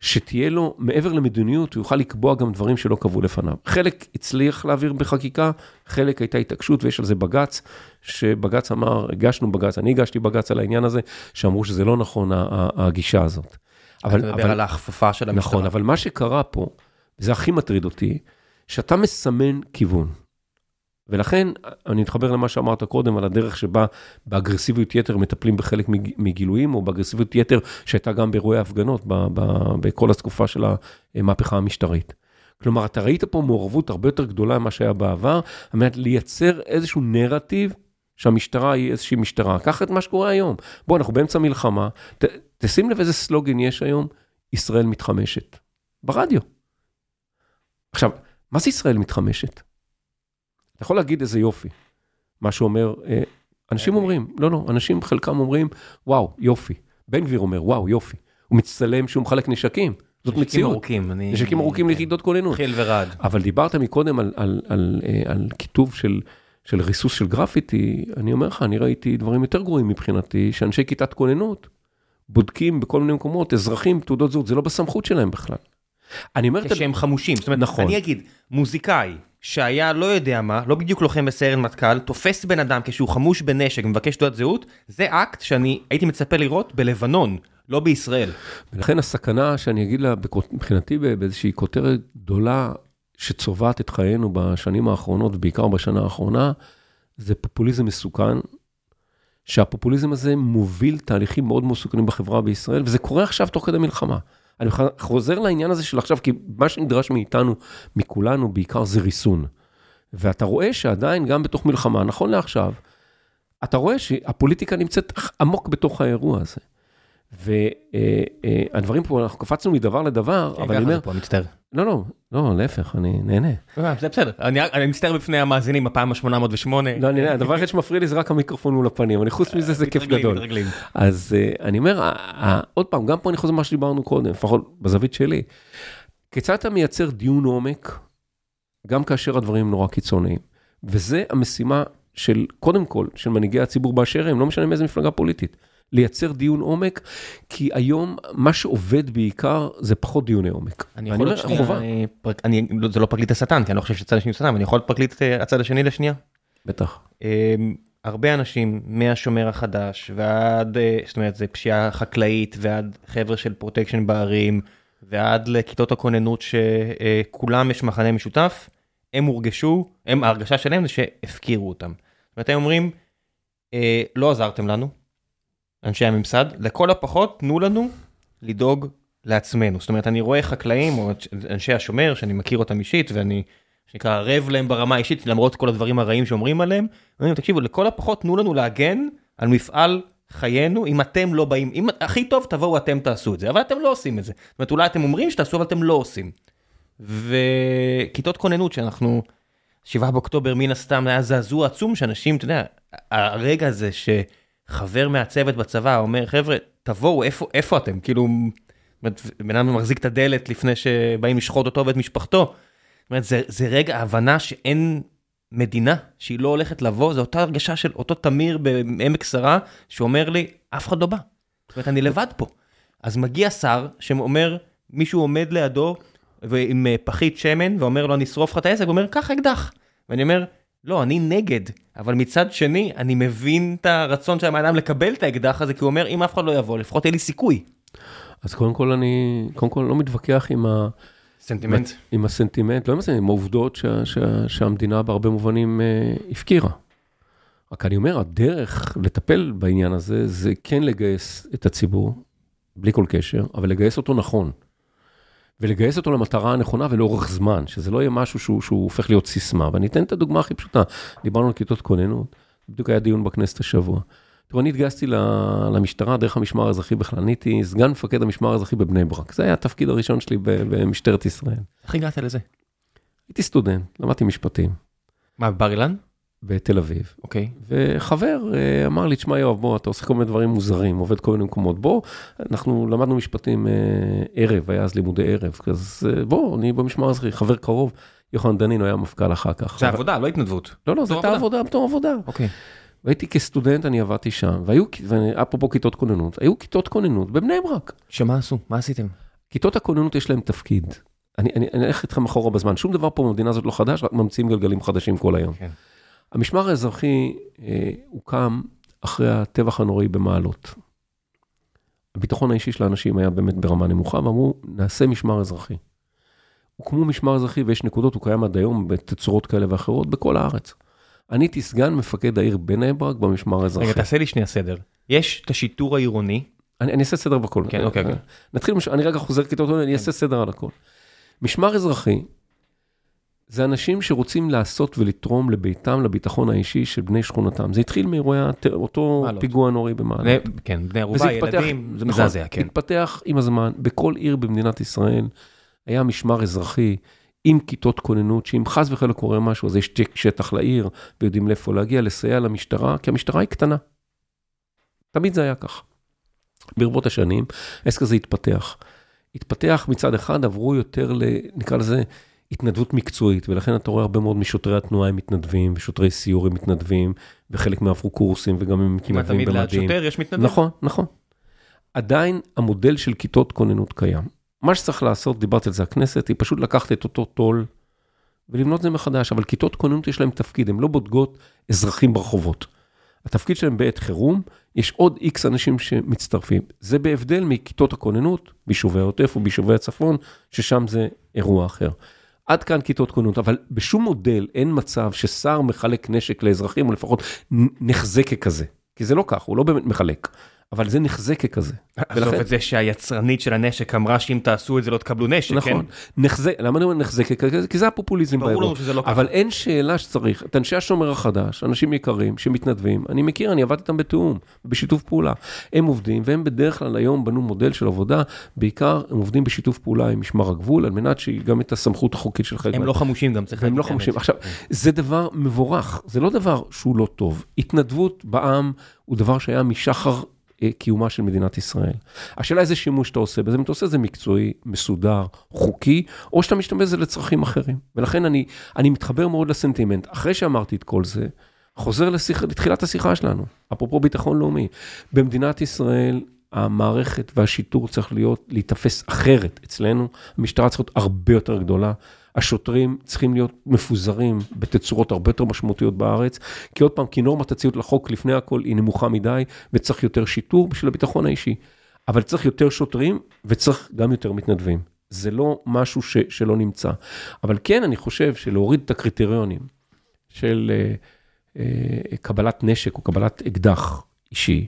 שתהיה לו, מעבר למדיניות, הוא יוכל לקבוע גם דברים שלא קבעו לפניו. חלק הצליח להעביר בחקיקה, חלק הייתה התעקשות, ויש על זה בג"ץ, שבג"ץ אמר, הגשנו בג"ץ, אני הגשתי בג"ץ על העניין הזה, שאמרו שזה לא נכון, הגישה הזאת. אתה מדבר על ההכפפה של המשטרה. נכון, אבל מה שקרה פה, וזה הכי מטריד אותי, שאתה מסמן כיוון. ולכן, אני מתחבר למה שאמרת קודם, על הדרך שבה באגרסיביות יתר מטפלים בחלק מג- מגילויים, או באגרסיביות יתר שהייתה גם באירועי הפגנות ב- ב- בכל התקופה של המהפכה המשטרית. כלומר, אתה ראית פה מעורבות הרבה יותר גדולה ממה שהיה בעבר, על מנת לייצר איזשהו נרטיב שהמשטרה היא איזושהי משטרה. קח את מה שקורה היום. בוא, אנחנו באמצע מלחמה, ת, תשים לב איזה סלוגן יש היום, ישראל מתחמשת. ברדיו. עכשיו, מה זה ישראל מתחמשת? אתה יכול להגיד איזה יופי. מה שאומר, אה, אנשים אומרים, לא, לא, אנשים חלקם אומרים, וואו, יופי. בן גביר אומר, וואו, יופי. הוא מצטלם שהוא מחלק נשקים. זאת נשקים מציאות. ארוכים. אני- נשקים ארוכים כן. ליחידות כוננות. חיל ורעד. אבל דיברת מקודם על, על, על, אה, על כיתוב של, של ריסוס של גרפיטי, אני אומר לך, אני ראיתי דברים יותר גרועים מבחינתי, שאנשי כיתת כוננות בודקים בכל מיני מקומות, אזרחים, תעודות זהות, זה לא בסמכות שלהם בכלל. אני אומר, את כשהם חמושים. זאת אומרת, נכון. אני אגיד, מוזיקאי שהיה לא יודע מה, לא בדיוק לוחם בסיירת מטכ"ל, תופס בן אדם כשהוא חמוש בנשק ומבקש תעודת זהות, זה אקט שאני הייתי מצפה לראות בלבנון, לא בישראל. ולכן הסכנה שאני אגיד לה, מבחינתי באיזושהי כותרת גדולה שצובעת את חיינו בשנים האחרונות, ובעיקר בשנה האחרונה, זה פופוליזם מסוכן, שהפופוליזם הזה מוביל תהליכים מאוד מסוכנים בחברה בישראל, וזה קורה עכשיו תוך כדי מלחמה. אני חוזר לעניין הזה של עכשיו, כי מה שנדרש מאיתנו, מכולנו, בעיקר זה ריסון. ואתה רואה שעדיין, גם בתוך מלחמה, נכון לעכשיו, אתה רואה שהפוליטיקה נמצאת עמוק בתוך האירוע הזה. והדברים פה, אנחנו קפצנו מדבר לדבר, אבל אני אומר, פה, מצטער. לא, לא, לא, להפך, אני נהנה. אה, זה בסדר, אני אני מצטער בפני המאזינים, הפעם ה-808. לא, אני נהנה, הדבר היחיד שמפריע לי זה רק המיקרופון מול הפנים, אבל חוץ מזה זה כיף גדול. אז אה, אני אומר, ה- ה- עוד פעם, גם פה אני חוזר למה שדיברנו קודם, לפחות בזווית שלי. כיצד אתה מייצר דיון עומק, גם כאשר הדברים נורא קיצוניים? וזה המשימה של, קודם כל, של מנהיגי הציבור באשר הם, לא משנה מאיזה מפלגה פוליטית. לייצר דיון עומק, כי היום מה שעובד בעיקר זה פחות דיוני עומק. אני יכול להיות שנייה. אני- פרק- אני- לא, זה לא פרקליט השטן, כי אני לא חושב שהצד השני הוא שטן, אבל אני יכול להיות פרקליט אה, הצד השני לשנייה. בטח. אמ, הרבה אנשים מהשומר החדש ועד, אה, זאת אומרת, זה פשיעה חקלאית ועד חבר'ה של פרוטקשן בערים ועד לכיתות הכוננות שכולם יש מחנה משותף, הם הורגשו, הם, ההרגשה שלהם זה שהפקירו אותם. ואתם אומרים, אה, לא עזרתם לנו, אנשי הממסד, לכל הפחות תנו לנו לדאוג לעצמנו. זאת אומרת, אני רואה חקלאים או אנשי השומר, שאני מכיר אותם אישית, ואני, שנקרא, ערב להם ברמה האישית, למרות כל הדברים הרעים שאומרים עליהם, אומרים, תקשיבו, לכל הפחות תנו לנו להגן על מפעל חיינו, אם אתם לא באים, אם הכי טוב תבואו אתם תעשו את זה, אבל אתם לא עושים את זה. זאת אומרת, אולי אתם אומרים שתעשו, אבל אתם לא עושים. וכיתות כוננות שאנחנו, 7 באוקטובר מן הסתם היה זעזוע עצום שאנשים, אתה יודע, הרגע הזה שחבר מהצוות בצבא אומר, חבר'ה, תבואו, איפה, איפה אתם? כאילו, בן אדם מחזיק את הדלת לפני שבאים לשחוט אותו ואת משפחתו. זאת אומרת, זה, זה רגע הבנה שאין מדינה שהיא לא הולכת לבוא, זו אותה הרגשה של אותו תמיר בעמק שרה, שאומר לי, אף אחד לא בא. זאת אומרת, אני לבד פה. אז מגיע שר שאומר, מישהו עומד לידו ועם אה, פחית שמן ואומר לו, אני אשרוף לך את העסק, ואומר, קח אקדח. ואני אומר, לא, אני נגד, אבל מצד שני, אני מבין את הרצון של הבן אדם לקבל את האקדח הזה, כי הוא אומר, אם אף אחד לא יבוא, לפחות יהיה לי סיכוי. אז קודם כל אני, קודם כל לא מתווכח עם ה... סנטימנט. עם הסנטימנט, לא עם הסנטימנט, עם העובדות שה, שה, שהמדינה בהרבה מובנים אה, הפקירה. רק אני אומר, הדרך לטפל בעניין הזה, זה כן לגייס את הציבור, בלי כל קשר, אבל לגייס אותו נכון. ולגייס אותו למטרה הנכונה ולאורך זמן, שזה לא יהיה משהו שהוא, שהוא הופך להיות סיסמה. ואני אתן את הדוגמה הכי פשוטה, דיברנו על כיתות כוננות, בדיוק היה דיון בכנסת השבוע. תראו, אני התגייסתי למשטרה דרך המשמר האזרחי בכלל, אני הייתי סגן מפקד המשמר האזרחי בבני ברק, זה היה התפקיד הראשון שלי במשטרת ישראל. איך הגעת לזה? הייתי סטודנט, למדתי משפטים. מה, בבר אילן? בתל אביב. אוקיי. וחבר אה, אמר לי, תשמע יואב, בוא, אתה עושה כל מיני דברים מוזרים, עובד כל מיני מקומות, בוא, אנחנו למדנו משפטים אה, ערב, היה אז לימודי ערב, אז אה, בוא, אני במשמר האזרחי, חבר קרוב, יוחנן דנינו היה מפכ"ל אחר כך. זה עבודה, לא התנדבות. לא, לא, זו הייתה עבודה בתור עבודה. אוקיי. והייתי כסטודנט, אני עבדתי שם, והיו, אפרופו כיתות כוננות, היו כיתות כוננות בבני ברק. שמה עשו? מה עשיתם? כיתות הכוננות יש להם תפקיד. אני אלך איתכם אחורה בזמן, שום דבר פה במדינה הזאת לא חדש, רק ממציאים גלגלים חדשים כל היום. כן. המשמר האזרחי אה, הוקם אחרי הטבח הנוראי במעלות. הביטחון האישי של האנשים היה באמת ברמה נמוכה, ואמרו, נעשה משמר אזרחי. הוקמו משמר אזרחי ויש נקודות, הוא קיים עד היום בתצורות כאלה ואחרות בכל הארץ. אני הייתי סגן מפקד העיר בני ברק במשמר האזרחי. רגע, תעשה לי שנייה סדר. יש את השיטור העירוני. אני, אני אעשה סדר בכל. כן, אוקיי, אוקיי. נתחיל, אני רגע חוזר כיתות, אני אעשה סדר על הכל. משמר אזרחי זה אנשים שרוצים לעשות ולתרום לביתם, לביטחון האישי של בני שכונתם. זה התחיל מאירועי אותו פיגוע נורי במעלות. כן, בני ערובה, ילדים, זה מזעזע, כן. התפתח עם הזמן, בכל עיר במדינת ישראל היה משמר אזרחי עם כיתות כוננות, שאם חס וחלילה קורה משהו, אז יש שטח לעיר, ויודעים לאיפה להגיע, לסייע למשטרה, כי המשטרה היא קטנה. תמיד זה היה כך. ברבות השנים, העסק הזה התפתח. התפתח מצד אחד, עברו יותר, ל, נקרא לזה, התנדבות מקצועית, ולכן אתה רואה הרבה מאוד משוטרי התנועה הם מתנדבים, ושוטרי סיור הם מתנדבים, וחלק מהם עברו קורסים וגם הם מתנדבים במדים. תמיד ליד שוטר יש מתנדבים. נכון, נכון. עדיין המודל של כיתות כוננות קיים. מה שצריך לעשות, דיברתי על זה הכנסת, היא פשוט לקחת את אותו טול ולבנות זה מחדש, אבל כיתות כוננות יש להם תפקיד, הן לא בודקות אזרחים ברחובות. התפקיד שלהם בעת חירום, יש עוד איקס אנשים שמצטרפים. זה בהבדל מכיתות הכוננות, ביישובי העוטף או ביישובי הצפון, ששם זה אירוע אחר. עד כאן כיתות כוננות, אבל בשום מודל אין מצב ששר מחלק נשק לאזרחים, או לפחות נחזה ככזה. כי זה לא כך, הוא לא באמת מחלק. אבל זה נחזה ככזה. עזוב את זה שהיצרנית של הנשק אמרה שאם תעשו את זה לא תקבלו נשק, כן? נכון, נחזה, למה אני אומר נחזה ככזה? כי זה הפופוליזם באירוע. ברור לנו שזה לא ככה. אבל אין שאלה שצריך, את אנשי השומר החדש, אנשים יקרים שמתנדבים, אני מכיר, אני עבדתי איתם בתיאום, בשיתוף פעולה. הם עובדים, והם בדרך כלל היום בנו מודל של עבודה, בעיקר הם עובדים בשיתוף פעולה עם משמר הגבול, על מנת שיהיה גם את הסמכות החוקית של חלק. הם לא חמושים גם, צריך הם לא חמושים. עכשיו, זה דבר מבורך, זה לא דבר שהוא לא טוב. התנדבות בעם הוא דבר שהיה משחר קיומה של מדינת ישראל. השאלה איזה שימוש אתה עושה בזה, אם אתה עושה את זה מקצועי, מסודר, חוקי, או שאתה משתמש בזה לצרכים אחרים. ולכן אני, אני מתחבר מאוד לסנטימנט. אחרי שאמרתי את כל זה, חוזר לשיח, לתחילת השיחה שלנו, אפרופו ביטחון לאומי. במדינת ישראל, המערכת והשיטור צריך להיות, להיתפס אחרת אצלנו. המשטרה צריכה להיות הרבה יותר גדולה. השוטרים צריכים להיות מפוזרים בתצורות הרבה יותר משמעותיות בארץ, כי עוד פעם, כי נורמת הציות לחוק לפני הכל היא נמוכה מדי, וצריך יותר שיטור בשביל הביטחון האישי. אבל צריך יותר שוטרים, וצריך גם יותר מתנדבים. זה לא משהו ש, שלא נמצא. אבל כן, אני חושב שלהוריד את הקריטריונים של uh, uh, קבלת נשק או קבלת אקדח אישי,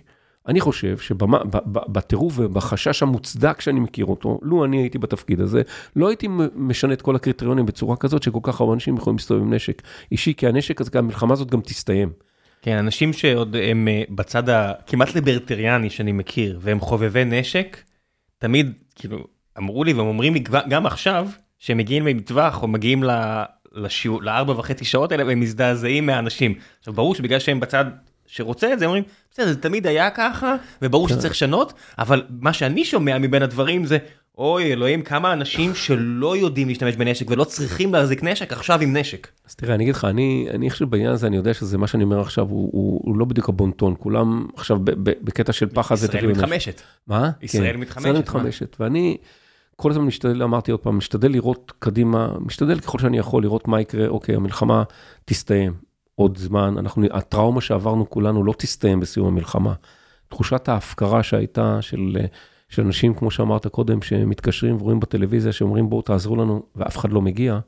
אני חושב שבטירוף ובחשש המוצדק שאני מכיר אותו, לו אני הייתי בתפקיד הזה, לא הייתי משנה את כל הקריטריונים בצורה כזאת שכל כך הרבה אנשים יכולים להסתובב עם נשק אישי, כי הנשק הזה, המלחמה הזאת גם תסתיים. כן, אנשים שעוד הם אה, בצד הכמעט ליברטריאני שאני מכיר, והם חובבי נשק, תמיד, כאילו, אמרו לי והם אומרים לי גם עכשיו, שהם מגיעים למטווח או מגיעים לשיעור, לארבע וחצי שעות האלה, והם מזדעזעים מהאנשים. עכשיו, ברור שבגלל שהם בצד שרוצה את זה, אומרים, בסדר, זה תמיד היה ככה, וברור כן. שצריך לשנות, אבל מה שאני שומע מבין הדברים זה, אוי אלוהים, כמה אנשים שלא יודעים להשתמש בנשק ולא צריכים להחזיק נשק, עכשיו עם נשק. אז תראה, אני אגיד לך, אני, אני חושב בעניין הזה, אני יודע שזה מה שאני אומר עכשיו, הוא, הוא, הוא לא בדיוק הבונטון, כולם עכשיו ב, ב, בקטע של פחד ישראל מתחמשת. מה? ישראל כן, מתחמשת. ישראל מתחמשת, ואני כל הזמן משתדל, אמרתי עוד פעם, משתדל לראות קדימה, משתדל ככל שאני יכול לראות מה יקרה, אוקיי, המלחמה תסתיים. עוד זמן, אנחנו, הטראומה שעברנו כולנו לא תסתיים בסיום המלחמה. תחושת ההפקרה שהייתה של, של אנשים, כמו שאמרת קודם, שמתקשרים ורואים בטלוויזיה, שאומרים בואו תעזרו לנו, ואף אחד לא מגיע,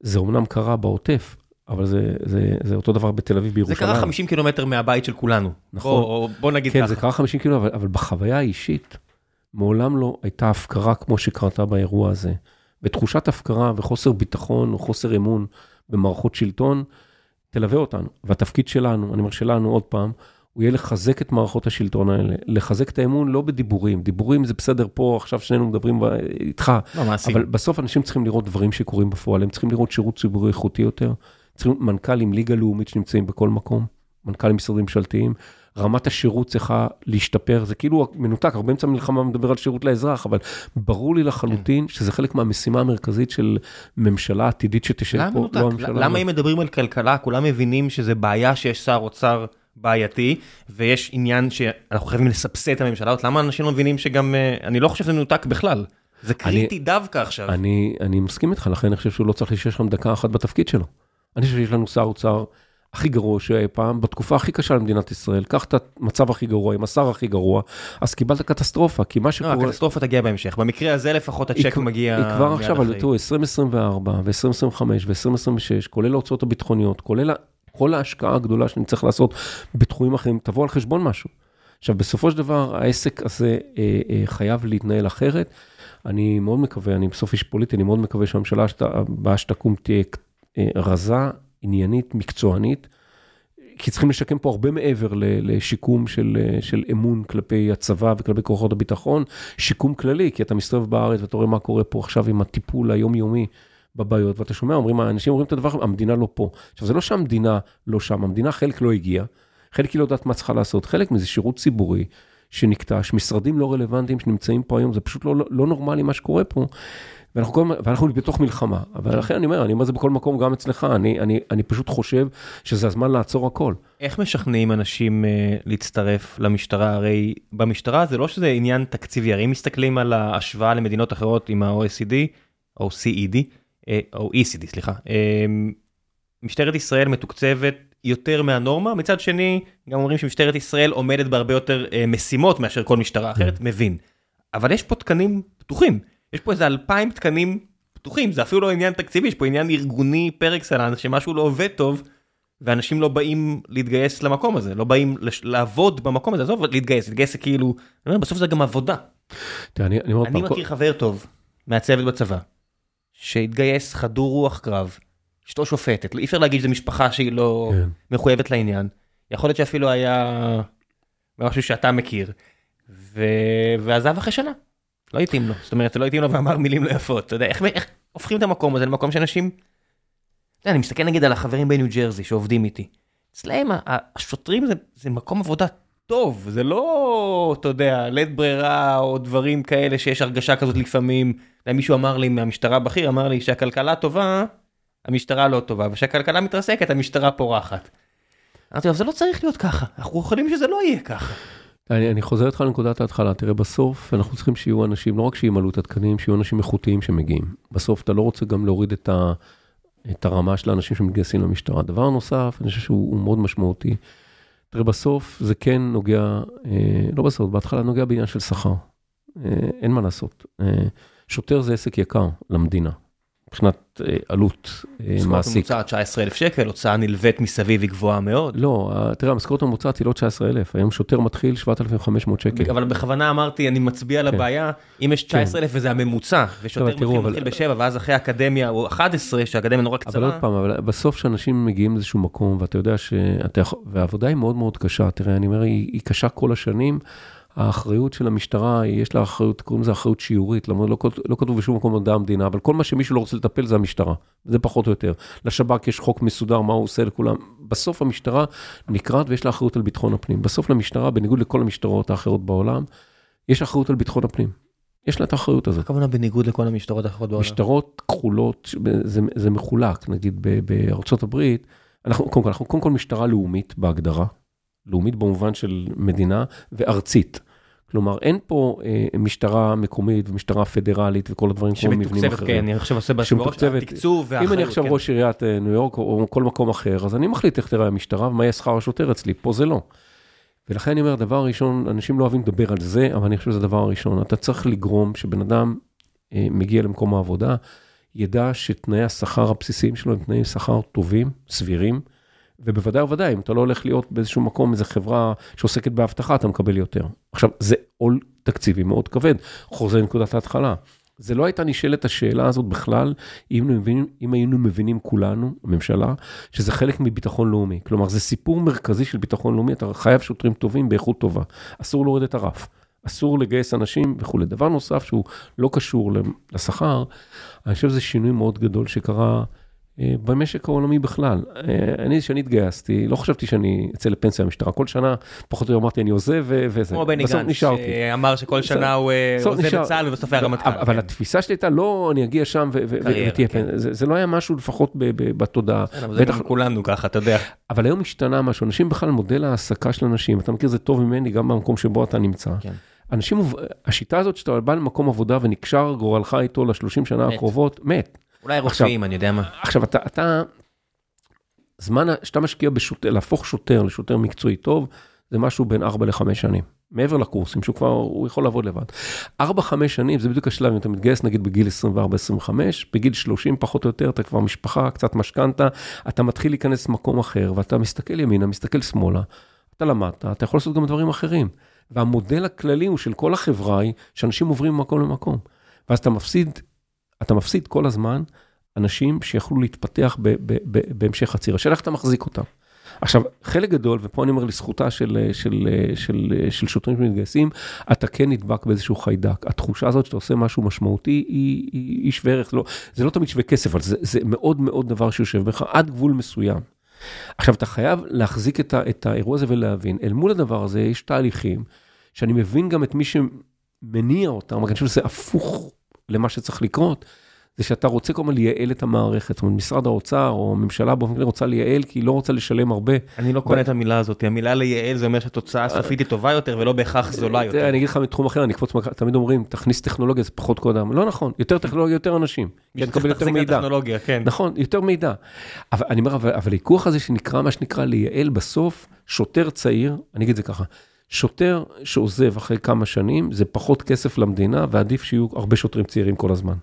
זה אומנם קרה בעוטף, אבל זה, זה, זה אותו דבר בתל אביב, בירושלים. זה קרה 50 קילומטר מהבית של כולנו. נכון. בוא, בוא נגיד כן, ככה. זה קרה 50 קילו, אבל, אבל בחוויה האישית, מעולם לא הייתה הפקרה כמו שקרתה באירוע הזה. ותחושת הפקרה וחוסר ביטחון או חוסר אמון במערכות שלטון, תלווה אותנו. והתפקיד שלנו, אני אומר שלנו עוד פעם, הוא יהיה לחזק את מערכות השלטון האלה, לחזק את האמון לא בדיבורים, דיבורים זה בסדר פה, עכשיו שנינו מדברים ב- איתך, לא, מעשים. אבל בסוף אנשים צריכים לראות דברים שקורים בפועל, הם צריכים לראות שירות ציבורי איכותי יותר, צריכים מנכ"לים, ליגה לאומית שנמצאים בכל מקום, מנכ"לים משרדים ממשלתיים, רמת השירות צריכה להשתפר, זה כאילו מנותק, הרבה אמצע המלחמה מדבר על שירות לאזרח, אבל ברור לי לחלוטין שזה חלק מהמשימה המרכזית של ממשלה עתידית שתשב למה פה, מנותק? לא הממשלה. למה אם מדברים על כלכלה, כולם מבינים שזה בעיה שיש שר אוצר בעייתי, ויש עניין שאנחנו חייבים לסבסד את הממשלה, למה אנשים לא מבינים שגם, אה, אני לא חושב שזה מנותק בכלל. זה קריטי דווקא עכשיו. אני, אני מסכים איתך, לכן אני חושב שהוא לא צריך להישאר שם דקה אחת בתפקיד שלו. אני חושב שיש לנו שר אוצר הכי גרוע שהיה פעם, בתקופה הכי קשה למדינת ישראל, קח את המצב הכי גרוע עם השר הכי גרוע, אז קיבלת קטסטרופה, כי מה לא, שקורה... הקטסטרופה תגיע בהמשך. במקרה הזה לפחות הצ'ק מגיע היא כבר עכשיו, אבל. תראו, 2024 ו-2025 ו-2026, כולל ההוצאות הביטחוניות, כולל כל ההשקעה הגדולה שנצטרך לעשות בתחומים אחרים, תבוא על חשבון משהו. עכשיו, בסופו של דבר, העסק הזה אה, אה, חייב להתנהל אחרת. אני מאוד מקווה, אני בסוף איש פוליטי, אני מאוד מקווה שהממשלה הבאה שתקום תהיה אה, רזה, עניינית, מקצוענית, כי צריכים לשקם פה הרבה מעבר לשיקום של, של אמון כלפי הצבא וכלפי כוחות הביטחון, שיקום כללי, כי אתה מסתובב בארץ ואתה רואה מה קורה פה עכשיו עם הטיפול היומיומי בבעיות, ואתה שומע, אומרים, אנשים אומרים את הדבר, המדינה לא פה. עכשיו, זה לא שהמדינה לא שם, המדינה חלק לא הגיע, חלק היא לא יודעת מה צריכה לעשות, חלק מזה שירות ציבורי שנקטש, משרדים לא רלוונטיים שנמצאים פה היום, זה פשוט לא, לא נורמלי מה שקורה פה. ואנחנו, כל, ואנחנו בתוך מלחמה, אבל לכן אני אומר, אני אומר את זה בכל מקום, גם אצלך, אני, אני, אני פשוט חושב שזה הזמן לעצור הכל. איך משכנעים אנשים אה, להצטרף למשטרה? הרי במשטרה זה לא שזה עניין תקציבי, הרי אם מסתכלים על ההשוואה למדינות אחרות עם ה-OECD, או CED, אה, או ECD, סליחה, אה, משטרת ישראל מתוקצבת יותר מהנורמה, מצד שני, גם אומרים שמשטרת ישראל עומדת בהרבה יותר אה, משימות מאשר כל משטרה אחרת, מבין. אבל יש פה תקנים פתוחים, יש פה איזה אלפיים תקנים פתוחים, זה אפילו לא עניין תקציבי, יש פה עניין ארגוני פר אקסלנס, שמשהו לא עובד טוב. ואנשים לא באים להתגייס למקום הזה, לא באים לש... לעבוד במקום הזה, עזוב להתגייס, להתגייס זה כאילו, אני אומר, בסוף זה גם עבודה. תראה, אני, אני אני פעם, כל- מכיר חבר טוב מהצוות בצבא, שהתגייס חדור רוח קרב, אשתו שופטת, אי אפשר להגיד שזו משפחה שהיא לא כן. מחויבת לעניין, יכול להיות שאפילו היה משהו שאתה מכיר, ו... ועזב אחרי שנה, לא התאים לו, זאת אומרת, לא התאים לו ואמר מילים לא יפות, אתה יודע, איך, איך הופכים את המקום הזה למקום שאנשים, אתה יודע, אני מסתכל נגיד על החברים בניו ג'רזי שעובדים איתי, אצלהם השוטרים זה, זה מקום עבודה טוב, זה לא, אתה יודע, לית ברירה או דברים כאלה שיש הרגשה כזאת לפעמים. מישהו אמר לי מהמשטרה הבכיר, אמר לי שהכלכלה טובה, המשטרה לא טובה, וכשהכלכלה מתרסקת, המשטרה פורחת. אמרתי לו, זה לא צריך להיות ככה, אנחנו יכולים שזה לא יהיה ככה. אני, אני חוזר איתך לנקודת ההתחלה, תראה, בסוף אנחנו צריכים שיהיו אנשים, לא רק שימלאו את התקנים, שיהיו אנשים איכותיים שמגיעים. בסוף אתה לא רוצה גם להוריד את, ה, את הרמה של האנשים שמתגייסים למשטרה. דבר נוסף, אני חושב שהוא הוא מאוד משמעותי. תראה, בסוף זה כן נוגע, אה, לא בסוף, בהתחלה נוגע בעניין של שכר. אה, אין מה לעשות. אה, שוטר זה עסק יקר למדינה, מבחינת אה, עלות אה, משכורת מעסיק. ממוצעת 19,000 שקל, הוצאה נלווית מסביב היא גבוהה מאוד. לא, ה- תראה, המשכורת הממוצעת היא לא 19,000, היום שוטר מתחיל 7,500 שקל. אבל בכוונה אמרתי, אני מצביע על כן. הבעיה, אם יש 19,000 וזה הממוצע, ושוטר אבל תראו, מתחיל אבל- מתחיל בשבע, ואז אחרי האקדמיה, או 11, שהאקדמיה נורא אבל עוד קצרה. פעם, אבל בסוף כשאנשים מגיעים לאיזשהו מקום, ואתה יודע יכול, והעבודה היא מאוד מאוד קשה, תראה, אני אומר, היא, היא קשה כל השנים. האחריות של המשטרה, יש לה אחריות, קוראים לזה אחריות שיורית, למרות לא, לא כתוב בשום מקום מדע המדינה, אבל כל מה שמישהו לא רוצה לטפל זה המשטרה, זה פחות או יותר. לשב"כ יש חוק מסודר, מה הוא עושה לכולם. בסוף המשטרה נקראת ויש לה אחריות על ביטחון הפנים. בסוף למשטרה, בניגוד לכל המשטרות האחרות בעולם, יש אחריות על ביטחון הפנים. יש לה את האחריות הזאת. הכוונה בניגוד לכל המשטרות האחרות בעולם. משטרות כחולות, זה, זה מחולק, נגיד בארצות הברית, אנחנו קודם כל, אנחנו קודם כל משטרה לאומית בהגדרה, לאומית במובן של מדינה, וארצית. כלומר, אין פה אה, משטרה מקומית ומשטרה פדרלית וכל הדברים כמו מבנים שמתוקצבת, אחרים. כן, אני עכשיו עושה בראש, שמתוקצבת- התקצוב והאחריות. אם אני עכשיו כן. ראש עיריית אה, ניו יורק או או כל מקום אחר, אז אני מחליט איך תראה המשטרה ומה יהיה שכר השוטר אצלי, פה זה לא. ולכן אני אומר, הדבר הראשון, אנשים לא אוהבים לדבר על זה, אבל אני חושב שזה הדבר הראשון. אתה צריך לגרום שבן אדם אה, מגיע למקום העבודה, ידע שתנאי השכר הבסיסיים שלו הם תנאי שכר טובים, סבירים, ובוודאי ובוודאי, אם אתה לא הולך להיות באיזשהו מקום, איזו חברה שעוסקת באבטחה, אתה מקבל יותר. עכשיו, זה עול תקציבי מאוד כבד, חוזר לנקודת ההתחלה. זה לא הייתה נשאלת השאלה הזאת בכלל, אם, מבינים, אם היינו מבינים כולנו, הממשלה, שזה חלק מביטחון לאומי. כלומר, זה סיפור מרכזי של ביטחון לאומי, אתה חייב שוטרים טובים באיכות טובה. אסור להוריד את הרף. אסור לגייס אנשים וכולי. דבר נוסף שהוא לא קשור לשכר, אני חושב שזה שינוי מאוד גדול שקרה במשק העולמי בכלל. אה, אני, כשאני התגייסתי, לא חשבתי שאני אצא לפנסיה במשטרה. כל שנה, פחות או יותר אמרתי, אני עוזב וזה. כמו בני גנץ, שאמר שכל שנה הוא אה, עוזב את צה"ל ובסוף היה רמטכ"ל. אבל התפיסה שלי הייתה, לא, אני אגיע שם ותהיה כן. פנסיה. זה לא היה משהו לפחות בתודעה. זה כולנו ככה, אתה יודע. אבל היום השתנה משהו, אנשים בכלל, מודל ההעסקה של אנשים, אתה מכיר זה טוב ממני, גם במקום שבו אתה נמצא. כן. אנשים, השיטה הזאת שאתה בא למקום עבודה ונקשר גורלך איתו לשלושים שנה הקרובות, מת. אולי רופאים, אני יודע מה. עכשיו, אתה, אתה, זמן שאתה משקיע בשוטר, להפוך שוטר לשוטר מקצועי טוב, זה משהו בין 4 ל-5 שנים. מעבר לקורסים, שהוא כבר, הוא יכול לעבוד לבד. 4-5 שנים, זה בדיוק השלב, אם אתה מתגייס נגיד בגיל 24-25, בגיל 30 פחות או יותר, אתה כבר משפחה, קצת משכנתה, אתה מתחיל להיכנס למקום אחר, ואתה מסתכל ימינה, מסתכל שמאלה, אתה למדת, אתה יכול לעשות גם דברים אחרים. והמודל הכללי הוא של כל החברה היא, שאנשים עוברים ממקום למקום. ואז אתה מפסיד אתה מפסיד כל הזמן אנשים שיכולו להתפתח בהמשך הציר. השאלה איך אתה מחזיק אותם. עכשיו, חלק גדול, ופה אני אומר לזכותה של, של, של, של, שוטרים שמתגייסים, אתה כן נדבק באיזשהו חיידק. התחושה הזאת שאתה עושה משהו משמעותי היא, היא, היא שווה ערך, לא, זה לא תמיד שווה כסף, אבל זה, זה מאוד מאוד דבר שיושב בך עד גבול מסוים. עכשיו, אתה חייב להחזיק את, ה, את האירוע הזה ולהבין, אל מול הדבר הזה יש תהליכים, שאני מבין גם את מי שמניע אותם, אני חושב שזה הפוך למה שצריך לקרות, זה שאתה רוצה כל הזמן לייעל את המערכת. זאת אומרת, משרד האוצר או הממשלה באופן כללי רוצה לייעל, כי היא לא רוצה לשלם הרבה. אני לא קונה את המילה הזאת, המילה לייעל זה אומר שהתוצאה הסופית היא טובה יותר ולא בהכרח זולה יותר. אני אגיד לך מתחום אחר, אני אקפוץ, תמיד אומרים, תכניס טכנולוגיה, זה פחות קודם. לא נכון, יותר טכנולוגיה, יותר אנשים. כי תקבל יותר מידע. כן. נכון, יותר מידע. אבל אני אומר, אבל הוויכוח הזה שנקרא, מה שנקרא לייעל בסוף, שוטר צעיר, אני אגיד את זה ככה, שוטר שעוזב אחרי כמה שנים, זה פחות כסף למדינה, ועדיף שיהיו הרבה שוטרים צעירים כל הזמן.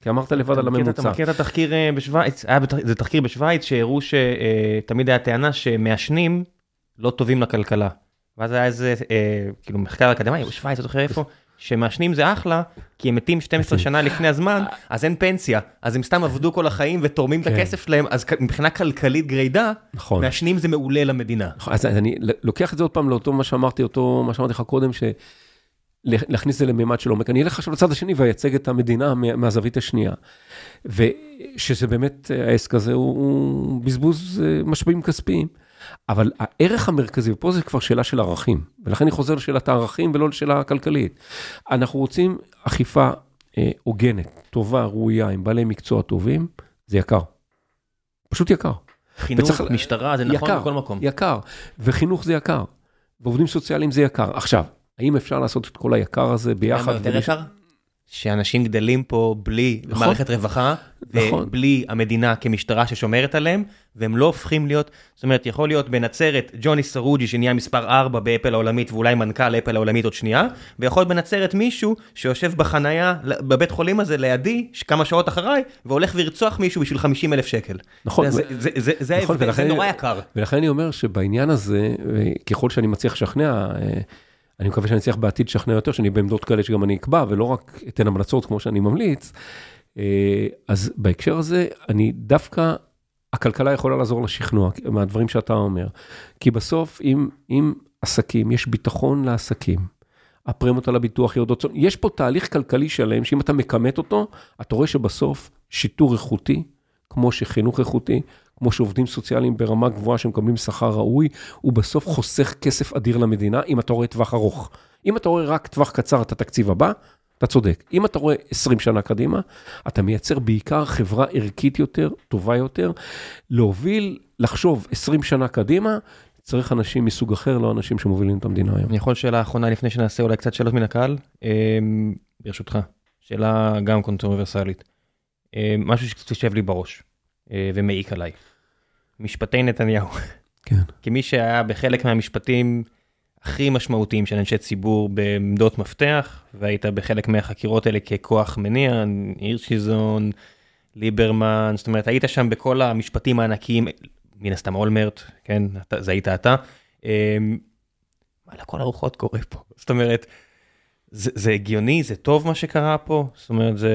כי אמרת לבד על הממוצע. אתה מכיר את התחקיר אה, בשוויץ, זה תחקיר בשוויץ שהראו שתמיד היה טענה שמעשנים לא טובים לכלכלה. ואז היה איזה, אה, כאילו מחקר אקדמי, בשוויץ, אתה זוכר איפה? שמעשנים זה אחלה, כי הם מתים 12 שנה לפני הזמן, אז אין פנסיה. אז הם סתם עבדו כל החיים ותורמים את כן. הכסף שלהם, אז מבחינה כלכלית גרידא, נכון. מעשנים זה מעולה למדינה. נכון, אז אני לוקח את זה עוד פעם לאותו מה שאמרתי, אותו מה שאמרתי לך קודם, ש... להכניס את זה לממד של עומק. אני אלך עכשיו לצד השני ואייצג את המדינה מהזווית השנייה. ושזה באמת, העסק הזה הוא, הוא בזבוז אה, משאבים כספיים. אבל הערך המרכזי, ופה זה כבר שאלה של ערכים, ולכן אני חוזר לשאלת הערכים ולא לשאלה הכלכלית. אנחנו רוצים אכיפה אה, הוגנת, טובה, ראויה, עם בעלי מקצוע טובים, זה יקר. פשוט יקר. חינוך, וצריך, משטרה, זה נכון יקר, בכל מקום. יקר, וחינוך זה יקר, ועובדים סוציאליים זה יקר. עכשיו, האם אפשר לעשות את כל היקר הזה ביחד? למה יותר יקר? שאנשים גדלים פה בלי נכון, מערכת רווחה, נכון. ובלי המדינה כמשטרה ששומרת עליהם, והם לא הופכים להיות, זאת אומרת, יכול להיות בנצרת ג'וני סרוג'י שנהיה מספר 4 באפל העולמית ואולי מנכ"ל אפל העולמית עוד שנייה, ויכול להיות בנצרת מישהו שיושב בחנייה בבית חולים הזה לידי, כמה שעות אחריי, והולך לרצוח מישהו בשביל 50 אלף שקל. נכון. זה, זה, זה, זה, נכון, זה, זה נורא יקר. ולכן אני אומר שבעניין הזה, ככל שאני מצליח לשכנע, אה, אני מקווה שאני אצליח בעתיד לשכנע יותר, שאני בעמדות כאלה שגם אני אקבע, ולא רק אתן המלצות כמו שאני ממליץ. אה, אז בהקשר הזה, אני דווקא, הכלכלה יכולה לעזור לשכנוע, מהדברים שאתה אומר. כי בסוף, אם, אם עסקים, יש ביטחון לעסקים, הפרמיות על הביטוח יורדות, יש פה תהליך כלכלי שלם, שאם אתה מכמת אותו, אתה רואה שבסוף שיטור איכותי, כמו שחינוך איכותי, כמו שעובדים סוציאליים ברמה גבוהה שמקבלים שכר ראוי, הוא בסוף חוסך כסף אדיר למדינה, אם אתה רואה טווח ארוך. אם אתה רואה רק טווח קצר את התקציב הבא, אתה צודק. אם אתה רואה 20 שנה קדימה, אתה מייצר בעיקר חברה ערכית יותר, טובה יותר. להוביל, לחשוב 20 שנה קדימה, צריך אנשים מסוג אחר, לא אנשים שמובילים את המדינה היום. אני יכול שאלה אחרונה לפני שנעשה אולי קצת שאלות מן הקהל, אמ, ברשותך. שאלה גם קונטרוברסלית. אמ, משהו שקצת יושב לי בראש אה, ומעיק עליי. משפטי נתניהו. כן. כמי שהיה בחלק מהמשפטים הכי משמעותיים של אנשי ציבור בעמדות מפתח, והיית בחלק מהחקירות האלה ככוח מניע, הירשיזון, ליברמן, זאת אומרת, היית שם בכל המשפטים הענקיים, מן הסתם אולמרט, כן, זה היית אתה. מה אמ, לכל הרוחות קורה פה? זאת אומרת, זה, זה הגיוני, זה טוב מה שקרה פה? זאת אומרת, זה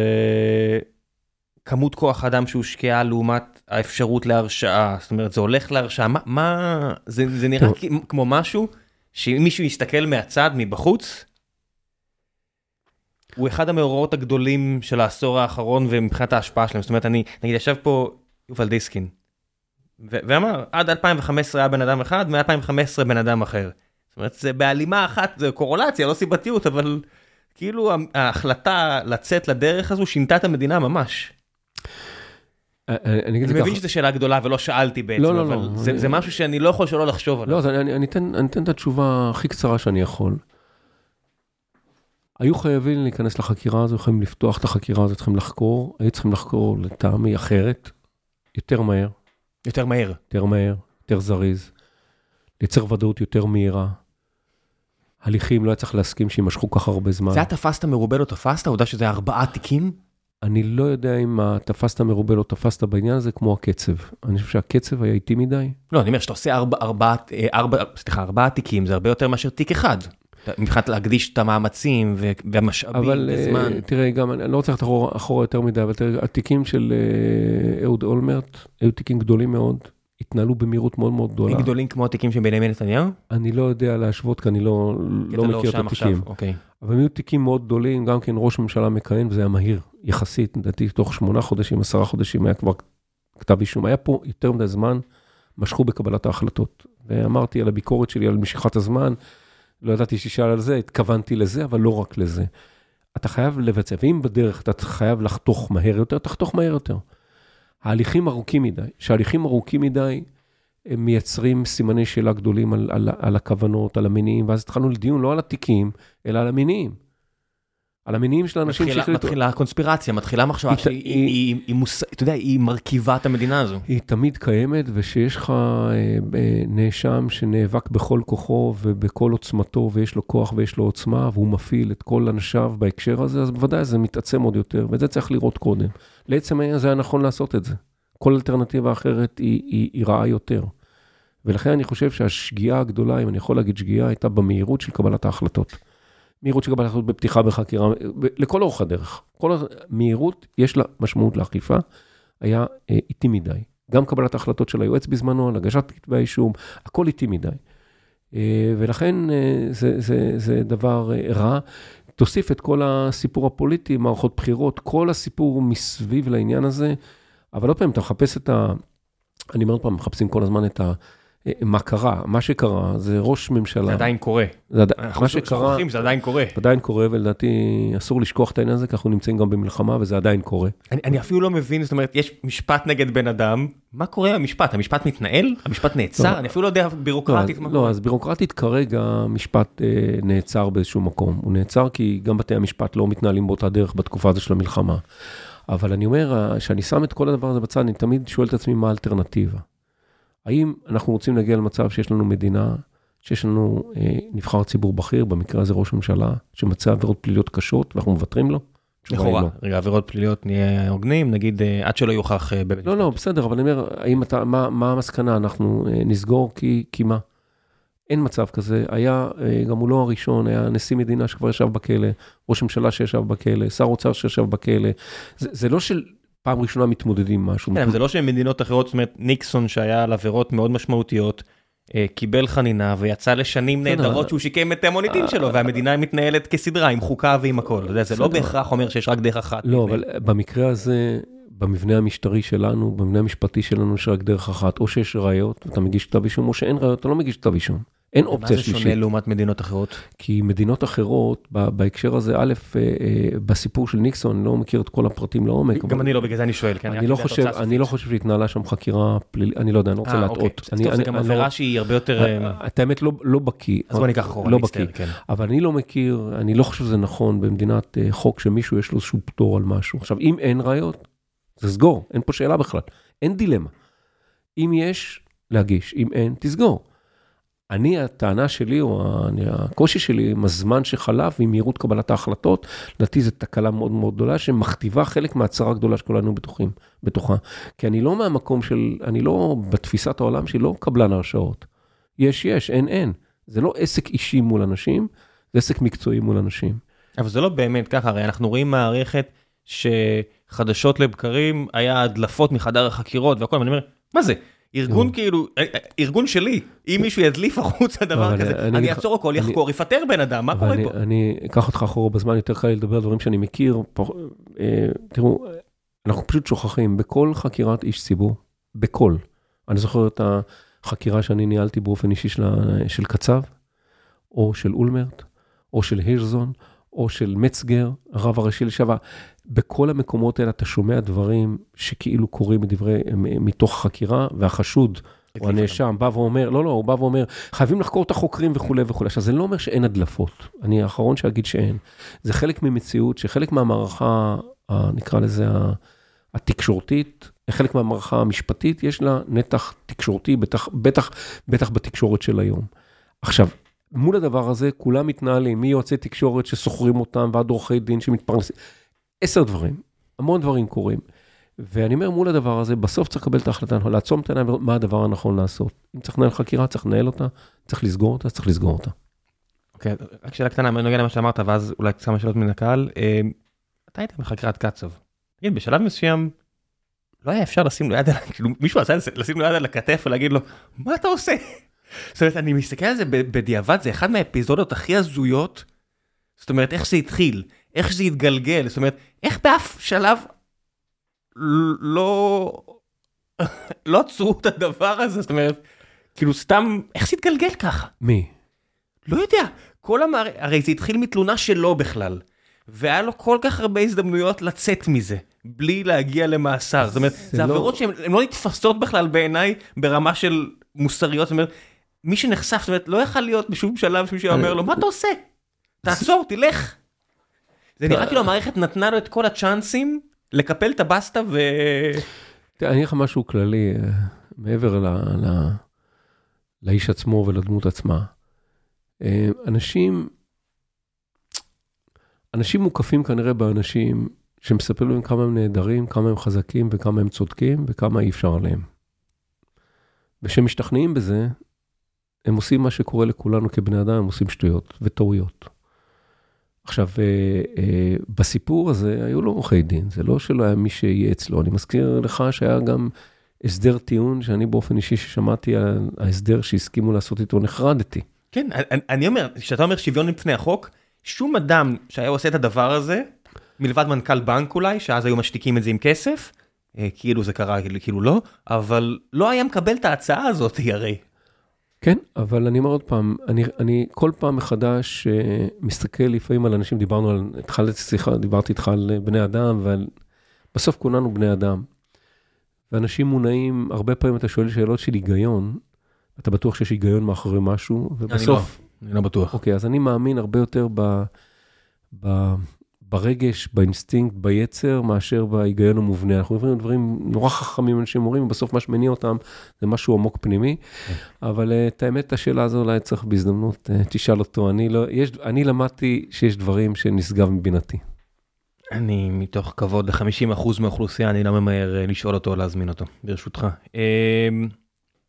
כמות כוח אדם שהושקעה לעומת האפשרות להרשעה, זאת אומרת, זה הולך להרשעה, מה, מה זה, זה נראה כמו משהו שאם מישהו יסתכל מהצד, מבחוץ, הוא אחד המאורעות הגדולים של העשור האחרון ומבחינת ההשפעה שלהם. זאת אומרת, אני, נגיד, ישב פה יובל דיסקין, ואמר, עד 2015 היה בן אדם אחד, מ-2015 בן אדם אחר. זאת אומרת, זה בהלימה אחת, זה קורולציה, לא סיבתיות, אבל כאילו ההחלטה לצאת לדרך הזו שינתה את המדינה ממש. אני מבין שזו שאלה גדולה ולא שאלתי בעצם, לא, לא, אבל לא, זה, אני... זה משהו שאני לא יכול שלא לחשוב עליו. לא, אז אני, אני, אתן, אני אתן את התשובה הכי קצרה שאני יכול. היו חייבים להיכנס לחקירה הזו, יכולים לפתוח את החקירה הזו, צריכים לחקור, היו צריכים לחקור לטעמי אחרת, יותר מהר. יותר מהר. יותר מהר, יותר זריז. לייצר ודאות יותר מהירה. הליכים, לא היה צריך להסכים שיימשכו ככה הרבה זמן. זה היה תפסת מרובה לא תפסת? העובדה שזה ארבעה תיקים? אני לא יודע אם תפסת מרובה לא תפסת בעניין הזה כמו הקצב. אני חושב שהקצב היה איטי מדי. לא, אני אומר שאתה עושה אה, ארבע, סליחה, ארבעה תיקים, זה הרבה יותר מאשר תיק אחד. מבחינת להקדיש את המאמצים והמשאבים אבל, וזמן. אבל אה, תראה, גם, אני לא רוצה ללכת אחורה, אחורה יותר מדי, אבל תראה, התיקים של אה, אהוד אולמרט היו תיקים גדולים מאוד. התנהלו במהירות מאוד מאוד גדולה. גדולים כמו התיקים של בנימין נתניהו? אני לא יודע להשוות, כי אני לא, לא מכיר לא את התיקים. עכשיו, אוקיי. אבל היו תיקים מאוד גדולים, גם כן ראש ממשלה מכהן, וזה היה מהיר, יחסית, לדעתי תוך שמונה חודשים, עשרה חודשים היה כבר כתב אישום. היה פה יותר מדי זמן, משכו בקבלת ההחלטות. ואמרתי על הביקורת שלי על משיכת הזמן, לא ידעתי שתשאל על זה, התכוונתי לזה, אבל לא רק לזה. אתה חייב לבצע, ואם בדרך אתה חייב לחתוך מהר יותר, תחתוך מהר יותר. ההליכים ארוכים מדי, שההליכים ארוכים מדי, הם מייצרים סימני שאלה גדולים על, על, על הכוונות, על המניעים, ואז התחלנו לדיון לא על התיקים, אלא על המניעים. על המניעים של האנשים שהחליטו. מתחילה קונספירציה, מתחילה מחשבה שהיא, היא, היא, היא, מוס... אתה יודע, היא מרכיבה את המדינה הזו. היא תמיד קיימת, ושיש לך אה, אה, נאשם שנאבק בכל כוחו ובכל עוצמתו, ויש לו כוח ויש לו עוצמה, והוא מפעיל את כל אנשיו בהקשר הזה, אז בוודאי זה מתעצם עוד יותר, ואת זה צריך לראות קודם. לעצם העניין זה היה נכון לעשות את זה. כל אלטרנטיבה אחרת היא, היא, היא רעה יותר. ולכן אני חושב שהשגיאה הגדולה, אם אני יכול להגיד שגיאה, הייתה במהירות של קבלת ההחלטות. מהירות של קבלת החלטות בפתיחה בחקירה, לכל אורך הדרך. כל המהירות, יש לה משמעות לאכיפה, היה אה, איטי מדי. גם קבלת ההחלטות של היועץ בזמנו, על הגשת כתבי האישום, הכל איטי מדי. אה, ולכן אה, זה, זה, זה דבר רע. תוסיף את כל הסיפור הפוליטי, מערכות בחירות, כל הסיפור מסביב לעניין הזה, אבל עוד פעם, אתה מחפש את ה... אני אומר עוד פעם, מחפשים כל הזמן את ה... מה קרה, מה שקרה זה ראש ממשלה. זה עדיין קורה. זה עד... מה שקרה, שוכחים, זה עדיין קורה. עדיין קורה, ולדעתי אסור לשכוח את העניין הזה, כי אנחנו נמצאים גם במלחמה וזה עדיין קורה. אני, אני אפילו לא מבין, זאת אומרת, יש משפט נגד בן אדם, מה קורה במשפט? המשפט מתנהל? המשפט נעצר? לא, אני אפילו לא יודע בירוקרטית לא, מה לא, קורה. אז בירוקרטית כרגע משפט אה, נעצר באיזשהו מקום. הוא נעצר כי גם בתי המשפט לא מתנהלים באותה דרך בתקופה הזו של המלחמה. אבל אני אומר, כשאני שם את כל הדבר הזה בצד, אני תמיד שואל את עצמי מה האלטרנטיבה. האם אנחנו רוצים להגיע למצב שיש לנו מדינה, שיש לנו אה, נבחר ציבור בכיר, במקרה הזה ראש ממשלה, שמצא עבירות פליליות קשות ואנחנו מוותרים לו? לכאורה, לא. רגע, עבירות פליליות נהיה הוגנים, נגיד אה, עד שלא יוכח אה, בבית לא, לא, בסדר, אבל אני אומר, האם אתה, מה, מה המסקנה? אנחנו אה, נסגור כי, כי מה? אין מצב כזה. היה, אה, גם הוא לא הראשון, היה נשיא מדינה שכבר ישב בכלא, ראש ממשלה שישב בכלא, שר אוצר שישב בכלא. זה, זה לא של פעם ראשונה מתמודדים עם משהו. כן, זה לא שמדינות אחרות, זאת אומרת, ניקסון שהיה על עבירות מאוד משמעותיות, אה, קיבל חנינה ויצא לשנים נהדרות שהוא שיקם את המוניטין אה, שלו, והמדינה מתנהלת כסדרה עם חוקה ועם הכל. זה לא בהכרח אומר שיש רק דרך אחת. לא, אבל במקרה הזה, במבנה המשטרי שלנו, במבנה המשפטי שלנו יש רק דרך אחת, או שיש ראיות, אתה מגיש כתב אישום, או שאין ראיות, אתה לא מגיש כתב אישום. אין אופציה שלישית. מה זה שונה לעומת מדינות אחרות? כי מדינות אחרות, בהקשר הזה, א', אה, אה, בסיפור של ניקסון, אני לא מכיר את כל הפרטים לעומק. גם אני לא, בגלל זה אני שואל. אני לא חושב, אני לא חושב שהתנהלה שם חקירה פלילית, אני לא יודע, אני לא רוצה אה, להטעות. אוקיי. זה גם עבירה שהיא הרבה יותר... את האמת, לא, לא בקיא. אז בוא ניקח אחורה, לא בקיא. כן. אבל אני לא מכיר, אני לא חושב שזה נכון במדינת חוק שמישהו יש לו איזשהו פטור על משהו. עכשיו, אם אין ראיות, זה סגור, אין פה שאלה בכלל. אין דילמה. אם יש, להגיש, אם אין, תסגור. אני, הטענה שלי, או הקושי שלי עם הזמן שחלף ועם מהירות קבלת ההחלטות, לדעתי זו תקלה מאוד מאוד גדולה, שמכתיבה חלק מהצרה הגדולה שכולנו בטוחים, בתוכה. כי אני לא מהמקום של, אני לא, בתפיסת העולם שלי, לא קבלן הרשאות. יש, יש, אין, אין. זה לא עסק אישי מול אנשים, זה עסק מקצועי מול אנשים. אבל זה לא באמת ככה, הרי אנחנו רואים מערכת שחדשות לבקרים היה הדלפות מחדר החקירות והכל, ואני אומר, מה זה? ארגון כאילו, אה, אה, ארגון שלי, אם מישהו ידליף החוצה דבר כזה, אני אעצור הכל, יחקור, יפטר בן אדם, מה קורה פה? אני אקח אותך אחורה בזמן, יותר קל לדבר על דברים שאני מכיר. אה, תראו, אנחנו פשוט שוכחים, בכל חקירת איש ציבור, בכל, אני זוכר את החקירה שאני ניהלתי באופן אישי של קצב, או של אולמרט, או של הירזון, או של מצגר, הרב הראשי לשעבר, בכל המקומות האלה אתה שומע דברים שכאילו קורים מדברי, מתוך חקירה, והחשוד, או הנאשם, בא ואומר, לא, לא, הוא בא ואומר, חייבים לחקור את החוקרים וכולי וכולי. עכשיו, זה לא אומר שאין הדלפות, אני האחרון שאגיד שאין. זה חלק ממציאות, שחלק מהמערכה, נקרא לזה, התקשורתית, חלק מהמערכה המשפטית, יש לה נתח תקשורתי, בטח, בטח, בטח בתקשורת של היום. עכשיו, מול הדבר הזה כולם מתנהלים, מיועצי תקשורת ששוכרים אותם ועד עורכי דין שמתפרנסים. עשר דברים, המון דברים קורים. ואני אומר, מול הדבר הזה, בסוף צריך לקבל את ההחלטה, לעצום את העיניים, מה הדבר הנכון לעשות. אם צריך לנהל חקירה, צריך לנהל אותה, צריך לסגור אותה, צריך לסגור אותה. אוקיי, רק שאלה קטנה, אני נוגע למה שאמרת, ואז אולי כמה שאלות מן הקהל. אה, אתה היית בחקירת קצב. תגיד, בשלב מסוים, לא היה אפשר לשים לו יד על, כאילו מישהו עשה לשים לו יד על הכתף ולהגיד לו, מה אתה עושה? זאת אומרת, אני מסתכל על זה בדיעבד, זה אחד מהאפיזודות הכי הזויות. זאת אומרת, איך זה התחיל, איך זה התגלגל, זאת אומרת, איך באף שלב לא... לא עצרו את הדבר הזה, זאת אומרת, כאילו סתם, איך זה התגלגל ככה? מי? לא יודע, כל המערכת, הרי זה התחיל מתלונה שלו בכלל, והיה לו כל כך הרבה הזדמנויות לצאת מזה, בלי להגיע למאסר, זאת אומרת, זה, זה לא... עבירות שהן לא נתפסות בכלל בעיניי ברמה של מוסריות, זאת אומרת, מי שנחשף, זאת אומרת, לא יכול להיות בשום שלב שמישהו אומר לו, מה אתה עושה? תעצור, תלך. זה נראה כאילו המערכת נתנה לו את כל הצ'אנסים לקפל את הבסטה ו... תראה, אני אגיד לך משהו כללי, אה, מעבר לאיש עצמו ולדמות עצמה. אה, אנשים, אנשים מוקפים כנראה באנשים שמספרים להם כמה הם נהדרים, כמה הם חזקים וכמה הם צודקים וכמה אי אפשר עליהם. וכשמשתכנעים בזה, הם עושים מה שקורה לכולנו כבני אדם, הם עושים שטויות וטעויות. עכשיו, אה, אה, בסיפור הזה היו לו עורכי דין, זה לא שלא היה מי שייעץ לו. אני מזכיר לך שהיה גם הסדר טיעון, שאני באופן אישי ששמעתי על ההסדר שהסכימו לעשות איתו, נחרדתי. כן, אני, אומר, כשאתה אומר שוויון לפני החוק, שום אדם שהיה עושה את הדבר הזה, מלבד מנכ"ל בנק אולי, שאז היו משתיקים את זה עם כסף, אה, כאילו זה קרה, כאילו לא, אבל לא היה מקבל את ההצעה הזאת הרי. כן, אבל אני אומר עוד פעם, אני, אני כל פעם מחדש uh, מסתכל לפעמים על אנשים, דיברנו על, התחלתי שיחה, דיברתי איתך על בני אדם, ועל, בסוף כולנו בני אדם. ואנשים מונעים, הרבה פעמים אתה שואל שאלות של היגיון, אתה בטוח שיש היגיון מאחורי משהו, ובסוף... אני לא, אני לא בטוח. אוקיי, אז אני מאמין הרבה יותר ב... ב ברגש, באינסטינקט, ביצר, מאשר בהיגיון המובנה. אנחנו מבינים דברים נורא חכמים, אנשים אומרים, ובסוף מה שמניע אותם זה משהו עמוק פנימי. כן. אבל אה, את האמת, את השאלה הזו אולי צריך בהזדמנות, אה, תשאל אותו. אני, לא, יש, אני למדתי שיש דברים שנשגב מבינתי. אני, מתוך כבוד ל-50% מהאוכלוסייה, אני לא ממהר אה, לשאול אותו או להזמין אותו, ברשותך.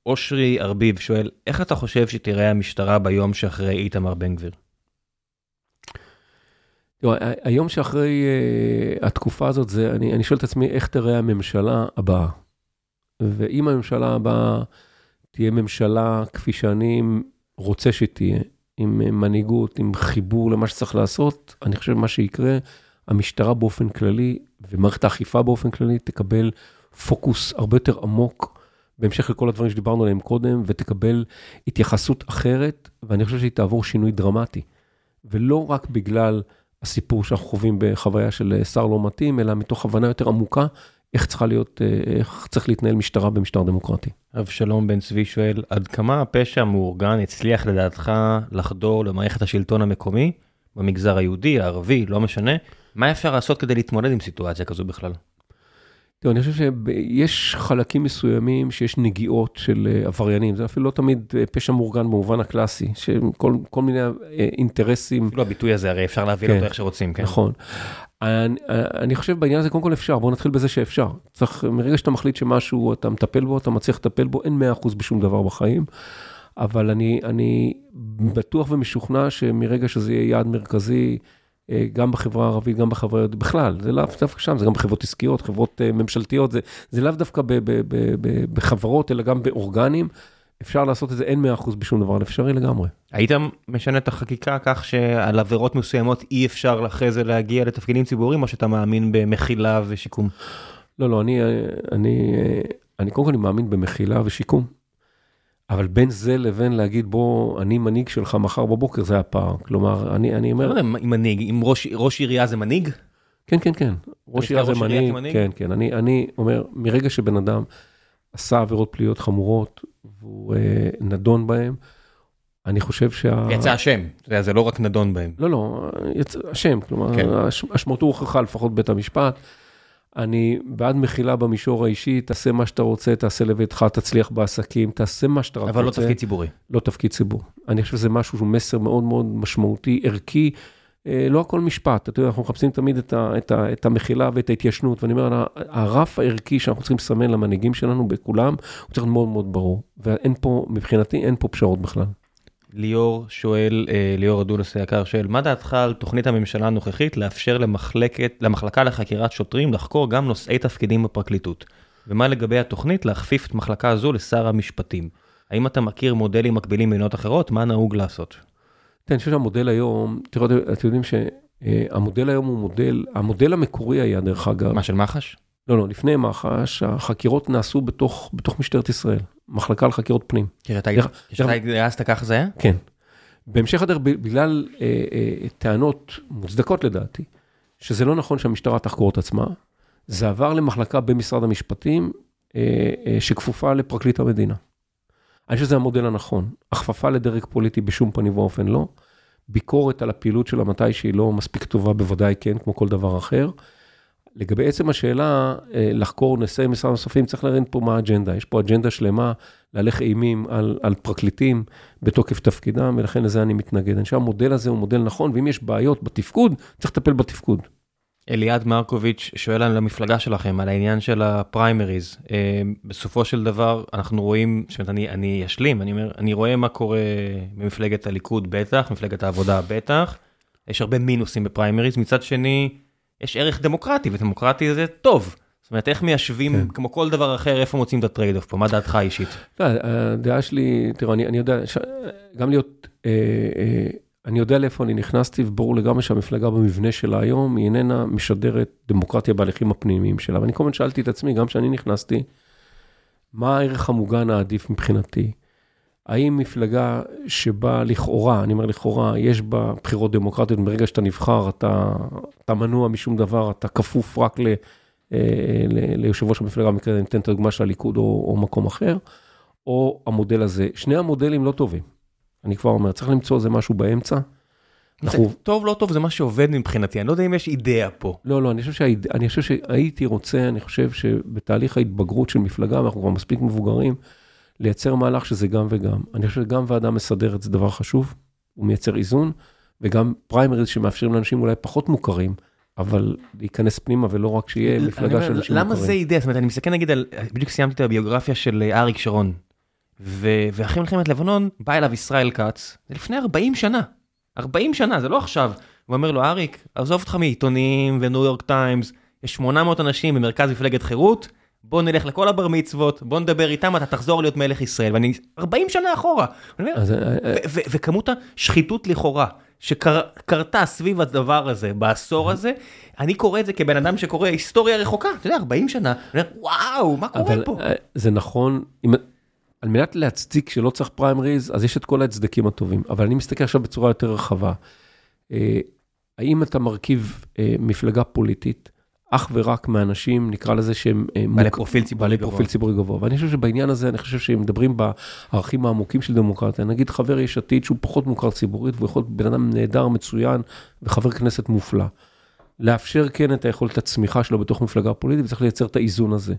אושרי ארביב שואל, איך אתה חושב שתראה המשטרה ביום שאחרי איתמר בן גביר? היום שאחרי uh, התקופה הזאת, זה, אני, אני שואל את עצמי, איך תראה הממשלה הבאה? ואם הממשלה הבאה תהיה ממשלה כפי שאני רוצה שתהיה, עם מנהיגות, עם חיבור למה שצריך לעשות, אני חושב שמה שיקרה, המשטרה באופן כללי ומערכת האכיפה באופן כללי תקבל פוקוס הרבה יותר עמוק, בהמשך לכל הדברים שדיברנו עליהם קודם, ותקבל התייחסות אחרת, ואני חושב שהיא תעבור שינוי דרמטי. ולא רק בגלל הסיפור שאנחנו חווים בחוויה של אה, שר לא מתאים, אלא מתוך הבנה יותר עמוקה, איך צריכה להיות, אה, איך צריך להתנהל משטרה במשטר דמוקרטי. אבשלום בן צבי שואל, עד כמה הפשע המאורגן הצליח לדעתך לחדור למערכת השלטון המקומי, במגזר היהודי, הערבי, לא משנה, מה אפשר לעשות כדי להתמודד עם סיטואציה כזו בכלל? תראו, אני חושב שיש חלקים מסוימים שיש נגיעות של אה, עבריינים, זה אפילו לא תמיד אה, פשע מאורגן במובן הקלאסי, שכל מיני אה, אינטרסים. אפילו הביטוי הזה, הרי אפשר להבין כן, אותו איך שרוצים, כן. נכון. אני, אני חושב בעניין הזה, קודם כל אפשר, בואו נתחיל בזה שאפשר. צריך, מרגע שאתה מחליט שמשהו, אתה מטפל בו, אתה מצליח לטפל בו, אין 100% בשום דבר בחיים. אבל אני, אני בטוח ומשוכנע שמרגע שזה יהיה יעד מרכזי, גם בחברה הערבית, גם בחברה היהודית, בכלל, זה לאו דווקא שם, זה גם בחברות עסקיות, חברות אה, ממשלתיות, זה, זה לאו דווקא ב, ב, ב, ב, בחברות, אלא גם באורגנים. אפשר לעשות את זה, אין 100% בשום דבר, אפשרי לגמרי. היית משנה את החקיקה כך שעל עבירות מסוימות אי אפשר אחרי זה להגיע לתפקידים ציבוריים, או שאתה מאמין במחילה ושיקום? לא, לא, אני, אני, אני קודם כל אני מאמין במחילה ושיקום. אבל בין זה לבין להגיד בוא אני מנהיג שלך מחר בבוקר זה הפער כלומר אני אני אומר לא מנהיג אם ראש ראש עירייה זה מנהיג. כן כן כן ראש עירייה זה מנהיג כן כן אני אני אומר מרגע שבן אדם עשה עבירות פליליות חמורות והוא אה, נדון בהם. אני חושב שה... יצא אשם, זה לא רק נדון בהם. לא, לא, יצא אשם, כלומר, כן. אשמתו הוכחה לפחות בית המשפט. אני בעד מחילה במישור האישי, תעשה מה שאתה רוצה, תעשה לביתך, תצליח בעסקים, תעשה מה שאתה רק רוצה. אבל לא תפקיד ציבורי. לא תפקיד ציבור. אני חושב שזה משהו שהוא מסר מאוד מאוד משמעותי, ערכי. אה, לא הכל משפט, אתה יודע, אנחנו מחפשים תמיד את, ה, את, ה, את המחילה ואת ההתיישנות, ואני אומר, הרף הערכי שאנחנו צריכים לסמן למנהיגים שלנו, בכולם, הוא צריך להיות מאוד מאוד ברור. ואין פה, מבחינתי, אין פה פשרות בכלל. ליאור שואל, אה, ליאור אדולס היקר שואל, מה דעתך על תוכנית הממשלה הנוכחית לאפשר למחלקת, למחלקה לחקירת שוטרים לחקור גם נושאי תפקידים בפרקליטות? ומה לגבי התוכנית להכפיף את מחלקה זו לשר המשפטים? האם אתה מכיר מודלים מקבילים במדינות אחרות? מה נהוג לעשות? תראה, אני חושב שהמודל היום, תראו, אתם יודעים שהמודל היום הוא מודל, המודל המקורי היה דרך אגב. מה, של מח"ש? לא, לא, לפני מח"ש, החקירות נעשו בתוך, בתוך משטרת ישראל, מחלקה לחקירות פנים. כשאתה התגייסת ככה זה היה? כן. בהמשך הדרך, בגלל אה, אה, טענות מוצדקות לדעתי, שזה לא נכון שהמשטרה תחקור את עצמה, זה עבר למחלקה במשרד המשפטים אה, אה, שכפופה לפרקליט המדינה. אני חושב שזה המודל הנכון. הכפפה לדרג פוליטי בשום פנים ואופן לא. ביקורת על הפעילות שלה מתי שהיא לא מספיק טובה, בוודאי כן, כמו כל דבר אחר. לגבי עצם השאלה, אה, לחקור נושאי משרד נוספים, צריך להבין פה מה האג'נדה. יש פה אג'נדה שלמה להלך אימים על, על פרקליטים בתוקף תפקידם, ולכן לזה אני מתנגד. אני חושב שהמודל הזה הוא מודל נכון, ואם יש בעיות בתפקוד, צריך לטפל בתפקוד. אליעד מרקוביץ' שואל על המפלגה שלכם, על העניין של הפריימריז. אה, בסופו של דבר, אנחנו רואים, זאת אומרת, אני, אני אשלים, אני אומר, אני רואה מה קורה במפלגת הליכוד בטח, מפלגת העבודה בטח. יש הרבה מינוסים בפריימריז. מצד שני, יש ערך דמוקרטי, ודמוקרטי זה טוב. זאת אומרת, איך מיישבים, כן. כמו כל דבר אחר, איפה מוצאים את ה trade off פה? מה דעתך האישית? לא, הדעה שלי, תראו, אני, אני יודע, ש... גם להיות, אה, אה, אני יודע לאיפה אני נכנסתי, וברור לגמרי שהמפלגה במבנה שלה היום, היא איננה משדרת דמוקרטיה בהליכים הפנימיים שלה. ואני כל הזמן שאלתי את עצמי, גם כשאני נכנסתי, מה הערך המוגן העדיף מבחינתי? האם מפלגה שבה לכאורה, אני אומר לכאורה, יש בה בחירות דמוקרטיות, ברגע שאתה נבחר, אתה, אתה מנוע משום דבר, אתה כפוף רק ל, אה, ל, ליושב ראש המפלגה, במקרה אני אתן את הדוגמה של הליכוד או, או מקום אחר, או המודל הזה. שני המודלים לא טובים. אני כבר אומר, צריך למצוא איזה משהו באמצע. אנחנו... טוב, לא טוב, זה מה שעובד מבחינתי, אני לא יודע אם יש אידאה פה. לא, לא, אני חושב, שהאיד... אני חושב שהייתי רוצה, אני חושב שבתהליך ההתבגרות של מפלגה, ואנחנו כבר מספיק מבוגרים, לייצר מהלך שזה גם וגם. אני חושב שגם ועדה מסדרת זה דבר חשוב, הוא מייצר איזון, וגם פריימריז שמאפשרים לאנשים אולי פחות מוכרים, אבל להיכנס פנימה ולא רק שיהיה מפלגה של אנשים מוכרים. למה זה אידאה? זאת אומרת, אני מסתכל נגיד על, בדיוק סיימתי את הביוגרפיה של אה, אריק שרון, ואחרי מלחמת לבנון בא אליו ישראל כץ, זה לפני 40 שנה, 40 שנה, זה לא עכשיו. הוא אומר לו, אריק, עזוב אותך מעיתונים וניו יורק טיימס, יש 800 אנשים במרכז מפלגת חירות, בוא נלך לכל הבר מצוות, בוא נדבר איתם, אתה תחזור להיות מלך ישראל, ואני 40 שנה אחורה. אה, אה, וכמות השחיתות לכאורה שקרתה סביב הדבר הזה בעשור הזה, אני קורא את זה כבן אדם שקורא היסטוריה רחוקה, אתה יודע, 40 שנה, וואו, מה קורה פה? אה, זה נכון. על מנת להצדיק שלא צריך פריימריז, אז יש את כל ההצדקים הטובים, אבל אני מסתכל עכשיו בצורה יותר רחבה. האם אתה מרכיב מפלגה פוליטית, אך ורק מאנשים, נקרא לזה שהם... אה, בעלי פרופיל ציבורי גבוה. פרופיל ציבורי גבוה. ואני חושב שבעניין הזה, אני חושב שהם מדברים בערכים העמוקים של דמוקרטיה, נגיד חבר יש עתיד שהוא פחות מוכר ציבורית, והוא יכול להיות בן אדם נהדר, מצוין, וחבר כנסת מופלא. לאפשר כן את היכולת הצמיחה שלו בתוך מפלגה פוליטית, וצריך לייצר את האיזון הזה.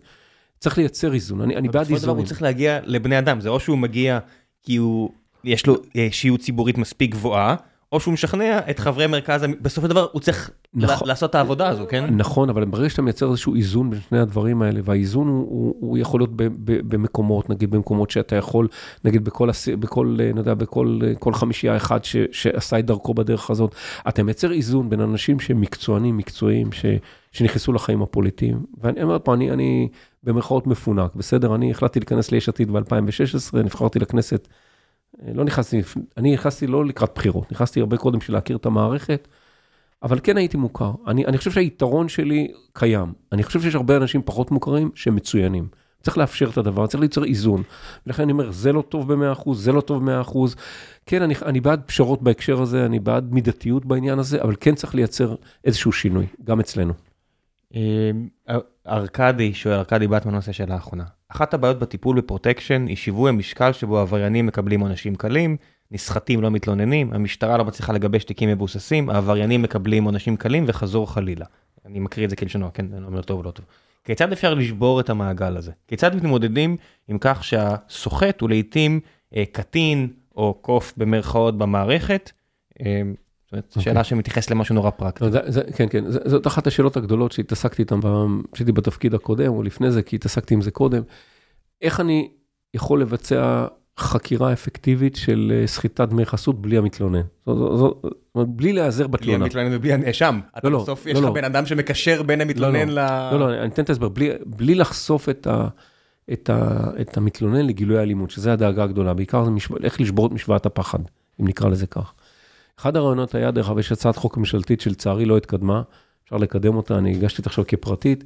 צריך לייצר איזון, אני, אני בעד בסופו של דבר איזונים. הוא צריך להגיע לבני אדם, זה או שהוא מגיע כי הוא, יש לו אה, שיעור ציבורית מספיק גבוהה, או שהוא משכנע את חברי מרכז, בסופו של דבר הוא צריך נכון. לעשות את העבודה הזו, כן? נכון, אבל ברגע שאתה מייצר איזשהו איזון בין שני הדברים האלה, והאיזון הוא, הוא, הוא יכול להיות ב, ב, במקומות, נגיד במקומות שאתה יכול, נגיד בכל, בכל אה, יודע, בכל אה, כל חמישייה אחד ש, שעשה את דרכו בדרך הזאת, אתה מייצר איזון בין אנשים שהם מקצוענים, מקצועיים, ש, שנכנסו לחיים הפוליטיים. ואני אומר פה, אני, אני במרכאות מפונק, בסדר? אני החלטתי להיכנס ליש עתיד ב-2016, נבחרתי לכנסת, לא נכנסתי, אני נכנסתי לא לקראת בחירות, נכנסתי הרבה קודם בשביל להכיר את המערכת. אבל כן הייתי מוכר. אני, אני חושב שהיתרון שלי קיים. אני חושב שיש הרבה אנשים פחות מוכרים שהם מצוינים. צריך לאפשר את הדבר, צריך ליצור איזון. ולכן אני אומר, זה לא טוב ב-100%, זה לא טוב ב-100%. כן, אני, אני בעד פשרות בהקשר הזה, אני בעד מידתיות בעניין הזה, אבל כן צריך לייצר איזשהו שינוי, גם אצלנו. אה, ארכדי שואל, ארכדי בטמן עושה שאלה האחרונה. אחת הבעיות בטיפול בפרוטקשן היא שיווי המשקל שבו עבריינים מקבלים עונשים קלים, נסחטים לא מתלוננים, המשטרה לא מצליחה לגבש תיקים מבוססים, העבריינים מקבלים עונשים קלים וחזור חלילה. אני מקריא את זה כלשונו, כן, אני אומר טוב או לא טוב. כיצד אפשר לשבור את המעגל הזה? כיצד מתמודדים עם כך שהסוחט הוא לעיתים אה, קטין או קוף במרכאות במערכת? אה, זאת אומרת, אוקיי. שאלה שמתייחסת למשהו נורא פרקטי. לא, זה, זה, כן, כן, זה, זאת אחת השאלות הגדולות שהתעסקתי איתן ב- כשהייתי בתפקיד הקודם, או לפני זה, כי התעסקתי עם זה קודם. איך אני יכול לבצע חקירה אפקטיבית של אה, סחיטת דמי חסות בלי המתלונן? זאת, זאת, זאת, זאת אומרת, בלי להיעזר בלי בתלונה. המתלונן ובלי הנאשם. אתה לא, בסוף לא, יש לך לא. בן אדם שמקשר בין המתלונן ל... לא, לא, אני אתן את ההסבר, בלי, בלי לחשוף את, ה, את, ה, את המתלונן לגילוי האלימות, שזה הדאגה הגדולה, בעיקר זה משו, איך לשבור את משוואת הפחד, אם נקרא לזה כך. אחד הרעיונות היה, דרך אגב, יש הצעת חוק ממשלתית שלצערי לא התקדמה, אפשר לקדם אותה, אני הגשתי אותה עכשיו כפרטית,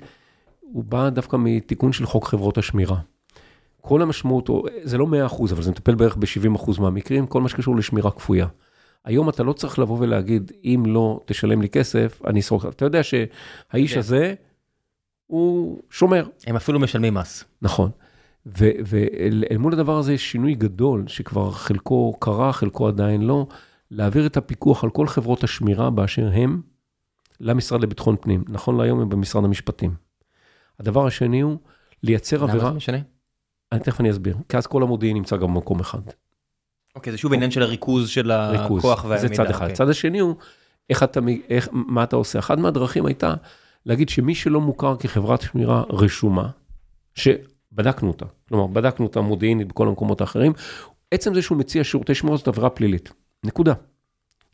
הוא בא דווקא מתיקון של חוק חברות השמירה. כל המשמעות, זה לא 100%, אבל זה מטפל בערך ב-70% מהמקרים, כל מה שקשור לשמירה כפויה. היום אתה לא צריך לבוא ולהגיד, אם לא תשלם לי כסף, אני אסרוק. אתה יודע שהאיש כן. הזה, הוא שומר. הם אפילו משלמים מס. נכון. ואל אל מול הדבר הזה יש שינוי גדול, שכבר חלקו קרה, חלקו עדיין לא, להעביר את הפיקוח על כל חברות השמירה באשר הם למשרד לביטחון פנים. נכון להיום הם במשרד המשפטים. הדבר השני הוא לייצר למה עבירה, זה משנה? אני תכף אני אסביר, כי אז כל המודיעין נמצא גם במקום אחד. אוקיי, זה שוב עניין של הריכוז של. הכוח והמידע. זה צד אחד. אוקיי. הצד השני הוא, איך אתה, איך, מה אתה עושה? אחת מהדרכים הייתה להגיד שמי שלא מוכר כחברת שמירה רשומה, שבדקנו אותה, כלומר, בדקנו אותה מודיעינית בכל המקומות האחרים, עצם זה שהוא מציע שירותי שמירה זאת עבירה פלילית. נקודה.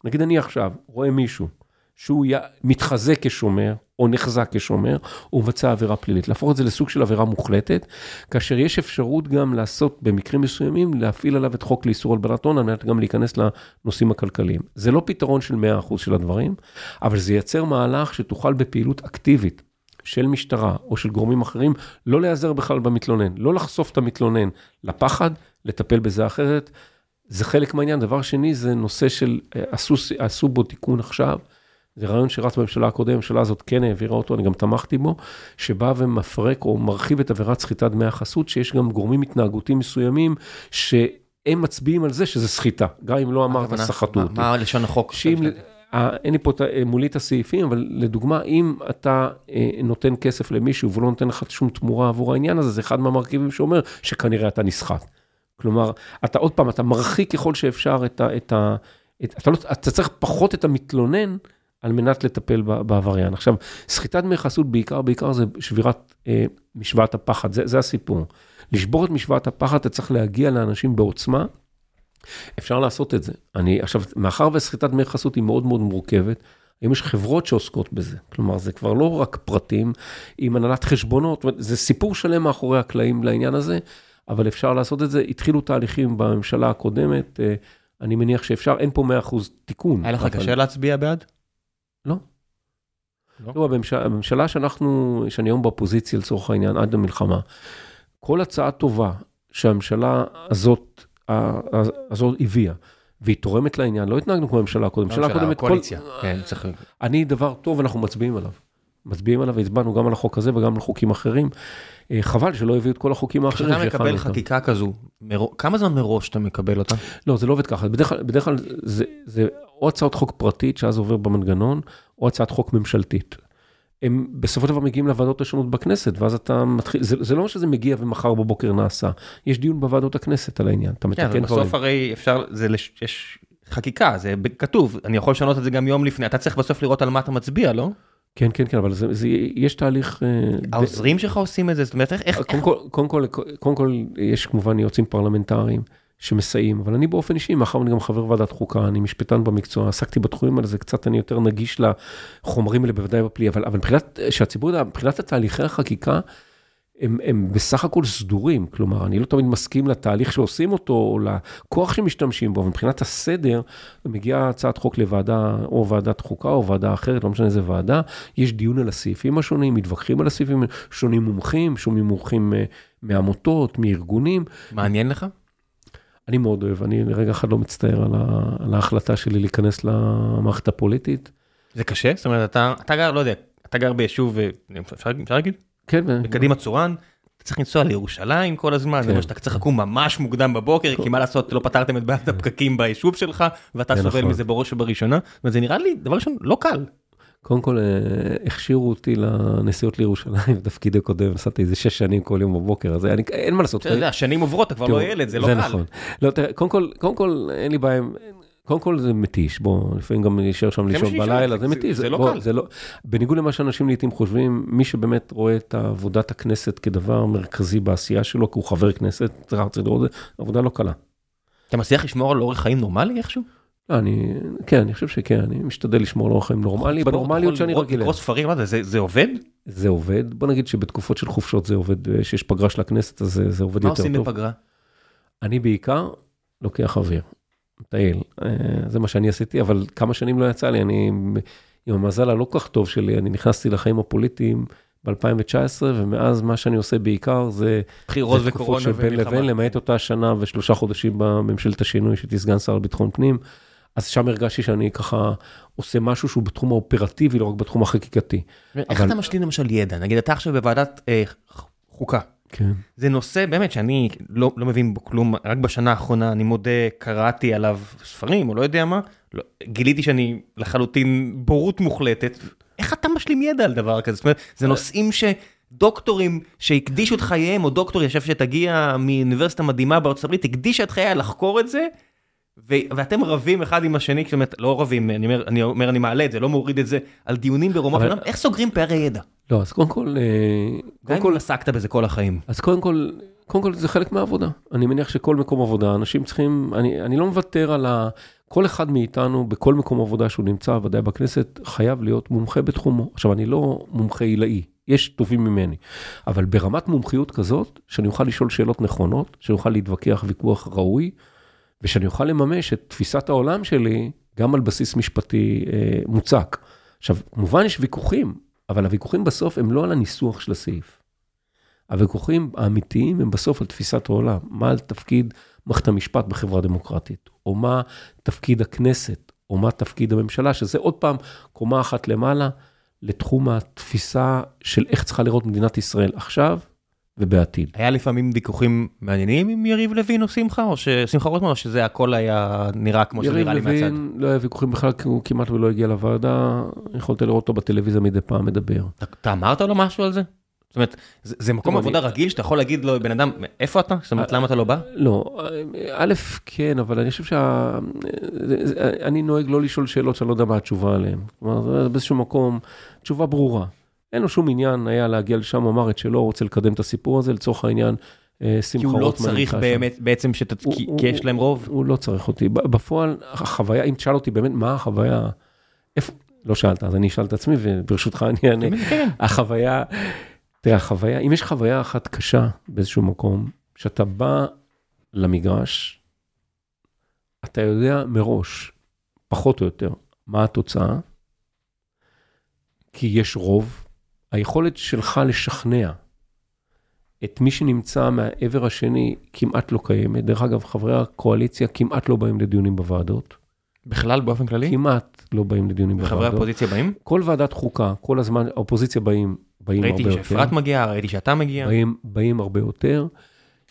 נגיד אני עכשיו רואה מישהו שהוא. מתחזה כשומר, או נחזה כשומר, הוא מבצע עבירה פלילית. להפוך את זה לסוג של עבירה מוחלטת, כאשר יש אפשרות גם לעשות, במקרים מסוימים, להפעיל עליו את חוק לאיסור הלבנת הון, על מנת גם להיכנס לנושאים הכלכליים. זה לא פתרון של 100% של הדברים, אבל זה ייצר מהלך שתוכל בפעילות אקטיבית של משטרה או של גורמים אחרים, לא להיעזר בכלל במתלונן, לא לחשוף את המתלונן לפחד, לטפל בזה אחרת. זה חלק מהעניין. דבר שני, זה נושא של, אה, עשו, עשו בו תיקון עכשיו, זה רעיון שרץ בממשלה הקודמת, הממשלה הזאת כן העבירה אותו, אני גם תמכתי בו, שבא ומפרק או מרחיב את עבירת סחיטת דמי החסות, שיש גם גורמים התנהגותיים מסוימים, שהם מצביעים על זה שזה סחיטה, גם אם לא אמרת? סחטו אותי. מה לשון החוק? שאם, אה, אין לי פה את ה- מולי את הסעיפים, אבל לדוגמה, אם אתה אה, נותן כסף למישהו והוא לא נותן לך שום תמורה עבור העניין הזה, זה אחד מהמרכיבים שאומר שכנראה אתה נסחט. כלומר, אתה עוד פעם, אתה מרחיק ככל שאפשר את ה... את ה את, אתה, לא, אתה צריך פחות את המתלונן על מנת לטפל בעבריין. עכשיו, סחיטת דמי חסות בעיקר, בעיקר זה שבירת אה, משוואת הפחד, זה, זה הסיפור. לשבור את משוואת הפחד, אתה צריך להגיע לאנשים בעוצמה, אפשר לעשות את זה. אני, עכשיו, מאחר וסחיטת דמי חסות היא מאוד מאוד מורכבת, היום יש חברות שעוסקות בזה. כלומר, זה כבר לא רק פרטים עם הנהלת חשבונות, זאת אומרת, זה סיפור שלם מאחורי הקלעים לעניין הזה, אבל אפשר לעשות את זה. התחילו תהליכים בממשלה הקודמת, אה, אני מניח שאפשר, אין פה 100% תיקון. היה לך אבל- קשה להצביע בעד? לא. לא? תראו, הממשלה, הממשלה שאנחנו, שאני היום באופוזיציה לצורך העניין, עד המלחמה, כל הצעה טובה שהממשלה הזאת, הזאת הביאה, והיא תורמת לעניין, לא התנהגנו כמו הממשלה הקודמת. הממשלה הקודמת, כל- קואליציה. כן, צריך... אני, דבר טוב, אנחנו מצביעים עליו. מצביעים עליו, והצבענו גם על החוק הזה וגם על חוקים אחרים. אה, חבל שלא הביאו את כל החוקים האחרים כשאתה מקבל חקיקה כזו, מרו... כמה זמן מראש אתה מקבל אותה? לא, זה לא עובד ככה, בדרך כלל, בדרך כלל זה, זה או הצעת חוק פרטית שאז עובר במנגנון, או הצעת חוק ממשלתית. הם בסופו של דבר מגיעים לוועדות השונות בכנסת, ואז אתה מתחיל, זה, זה לא שזה מגיע ומחר בבוקר נעשה, יש דיון בוועדות הכנסת על העניין, אתה מתקן כן. בסוף הרי אפשר, זה, יש חקיקה, זה כתוב, אני יכול לשנות את זה גם יום לפני, אתה צריך בסוף לראות על מה אתה מצביע, לא? כן, כן, כן, אבל זה, זה, יש תהליך... אה, העוזרים שלך עושים את זה? זאת אומרת, איך... קודם כל, קודם כל, קודם כל, יש כמובן יועצים פרלמנטריים שמסייעים, אבל אני באופן אישי, מאחר ואני גם חבר ועדת חוקה, אני משפטן במקצוע, עסקתי בתחומים האלה, זה קצת, אני יותר נגיש לחומרים האלה, בוודאי בפלי, אבל, אבל מבחינת, שהציבור יודע, מבחינת התהליכי החקיקה, הם, הם בסך הכל סדורים, כלומר, אני לא תמיד מסכים לתהליך שעושים אותו, או לכוח שמשתמשים בו, מבחינת הסדר, מגיעה הצעת חוק לוועדה, או ועדת חוקה, או ועדה אחרת, לא משנה איזה ועדה, יש דיון על הסעיפים השונים, מתווכחים על הסעיפים, שונים מומחים, שונים מומחים אה, מעמותות, מארגונים. מעניין לך? אני מאוד אוהב, אני לרגע אחד לא מצטער על, ה, על ההחלטה שלי להיכנס למערכת הפוליטית. זה קשה? זאת אומרת, אתה, אתה גר, לא יודע, אתה גר ביישוב, אה, אפשר, אפשר להגיד? כן. בקדימה צורן, אתה צריך לנסוע לירושלים כל הזמן, זה אומר שאתה צריך לקום ממש מוקדם בבוקר, כי מה לעשות, לא פתרתם את בעיית הפקקים ביישוב שלך, ואתה סובל נכון. מזה בראש ובראשונה, וזה נראה לי, דבר ראשון, לא קל. קודם כל, אה, הכשירו אותי לנסיעות לירושלים בתפקידי קודם, נסעתי איזה שש שנים כל יום בבוקר, אז אין מה לעשות. אתה יודע, שנים עוברות, אתה כבר לא ילד, זה לא קל. זה נכון. לא, קודם כל, אין לי בעיה, קודם כל זה מתיש, בוא, לפעמים גם נשאר שם לישון בלילה, זה מתיש. זה לא קל. לא- בניגוד למה שאנשים לעיתים חושבים, מי שבאמת רואה את עבודת הכנסת כדבר מרכזי בעשייה שלו, כי הוא חבר כנסת, צריך לראות את זה, עבודה לא קלה. אתה מצליח לשמור על אורח חיים נורמלי איכשהו? לא, אני, כן, אני חושב שכן, אני משתדל לשמור על אורח חיים נורמלי, בנורמליות שאני רגיל. לקרוא ספרים, מה זה, זה עובד? זה עובד, בוא נגיד שבתקופות של חופשות זה עובד, שיש פגרה של הכנסת, אז זה עובד יותר טוב. מה עושים בפגרה? אני בעיקר לוקח אוויר. מטייל, אה, זה מה שאני עשיתי, אבל כמה שנים לא יצא לי, אני עם המזל הלא כל כך טוב שלי, אני נכנסתי לחיים הפוליטיים ב-2019, ומאז מה שאני עושה בעיקר זה... בחירות וקורונה ומלחמה. בין לבין, למעט אותה שנה ושלושה חודשים בממשלת השינוי, שהייתי סגן שר לביטחון פנים, אז שם הרגשתי שאני ככה עושה משהו שהוא בתחום האופרטיבי, לא רק בתחום החקיקתי. איך אבל... אתה משלים למשל ידע? נגיד, אתה עכשיו בוועדת אה, חוקה. כן. זה נושא באמת שאני לא, לא מבין בו כלום, רק בשנה האחרונה אני מודה, קראתי עליו ספרים או לא יודע מה, לא, גיליתי שאני לחלוטין בורות מוחלטת. איך אתה משלים ידע על דבר כזה? זאת אומרת, זה נושאים שדוקטורים שהקדישו את חייהם, או דוקטור ישב שתגיע מאוניברסיטה מדהימה בארצות הברית, הקדישה את חייה לחקור את זה, ואתם רבים אחד עם השני, זאת אומרת, לא רבים, אני אומר, אני אומר, אני מעלה את זה, לא מוריד את זה, על דיונים ברומות, אבל... איך סוגרים פערי ידע? לא, אז קודם כל... אה, גם אם עסקת בזה כל החיים. אז קודם כל, קודם כל זה חלק מהעבודה. אני מניח שכל מקום עבודה, אנשים צריכים, אני, אני לא מוותר על ה... כל אחד מאיתנו, בכל מקום עבודה שהוא נמצא, ודאי בכנסת, חייב להיות מומחה בתחומו. עכשיו, אני לא מומחה עילאי, יש טובים ממני, אבל ברמת מומחיות כזאת, שאני אוכל לשאול שאלות נכונות, שאני אוכל להתווכח ויכוח ראוי, ושאני אוכל לממש את תפיסת העולם שלי גם על בסיס משפטי אה, מוצק. עכשיו, כמובן יש ויכוחים, אבל הוויכוחים בסוף הם לא על הניסוח של הסעיף. הוויכוחים האמיתיים הם בסוף על תפיסת העולם, מה תפקיד מערכת המשפט בחברה דמוקרטית, או מה תפקיד הכנסת, או מה תפקיד הממשלה, שזה עוד פעם קומה אחת למעלה לתחום התפיסה של איך צריכה לראות מדינת ישראל עכשיו ובעתיד. היה לפעמים ויכוחים מעניינים עם יריב לוין או שמחה, או ששמחה רוטמן, או שזה הכל היה נראה כמו שנראה לי מהצד? יריב לוין, לא היה ויכוחים בכלל, כי הוא כמעט ולא הגיע לוועדה, יכולת לראות אותו בטלוויזיה מדי פעם מדבר. אתה אמרת לו משהו על זה? זאת אומרת, זה, זה מקום עבודה אני... רגיל שאתה יכול להגיד לו, בן אדם, איפה אתה? זאת אומרת, למה אתה לא בא? לא, א', כן, אבל אני חושב שה... אני נוהג לא לשאול שאלות שאני לא יודע מה התשובה עליהן. כלומר, באיזשהו מקום, תשובה ברורה. אין לו שום עניין היה להגיע לשם, אמר את שלא, רוצה לקדם את הסיפור הזה, לצורך העניין, אה, שמחה רוטמן. כי הוא לא צריך באמת, שם. בעצם, שת... הוא, כי, הוא, כי יש להם רוב? הוא לא צריך אותי. בפועל, החוויה, אם תשאל אותי באמת מה החוויה, איפה, לא שאלת, אז אני אשאל את עצמי, וברשותך אני אענה. כן. החוויה, תראה, החוויה, אם יש חוויה אחת קשה באיזשהו מקום, שאתה בא למגרש, אתה יודע מראש, פחות או יותר, מה התוצאה, כי יש רוב, היכולת שלך לשכנע את מי שנמצא מהעבר השני כמעט לא קיימת. דרך אגב, חברי הקואליציה כמעט לא באים לדיונים בוועדות. בכלל, באופן כללי? כמעט לא באים לדיונים וחברי בוועדות. האופוזיציה באים? כל ועדת חוקה, כל הזמן, האופוזיציה באים, באים הרבה ראיתי יותר. שאפרת מגיעה, ראיתי שאתה מגיע. באים, באים הרבה יותר.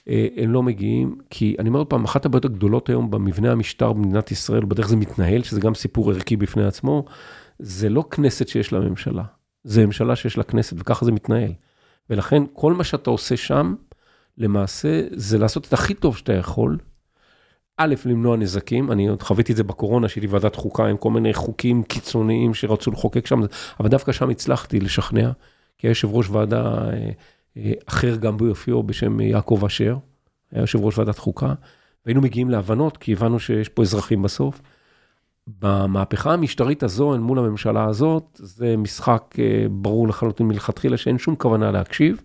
אה, הם לא מגיעים, כי אני אומר עוד פעם, אחת הבעיות הגדולות היום במבנה המשטר במדינת ישראל, בדרך זה מתנהל, שזה גם סיפור ערכי בפני עצמו, זה לא כנסת שיש לה ממשלה, זה ממשלה שיש לה כנסת, וככה זה מתנהל. ולכן, כל מה שאתה עושה שם, למעשה, זה לעשות את הכי טוב שאתה יכול. א', למנוע נזקים, אני עוד חוויתי את זה בקורונה, שהייתי ועדת חוקה עם כל מיני חוקים קיצוניים שרצו לחוקק שם, אבל דווקא שם הצלחתי לשכנע, כי היה יושב ראש ועדה אה, אה, אחר גם ביופיו בשם יעקב אשר, היה יושב ראש ועדת חוקה, והיינו מגיעים להבנות, כי הבנו שיש פה אזרחים בסוף. במהפכה המשטרית הזו, אל מול הממשלה הזאת, זה משחק אה, ברור לחלוטין מלכתחילה, שאין שום כוונה להקשיב.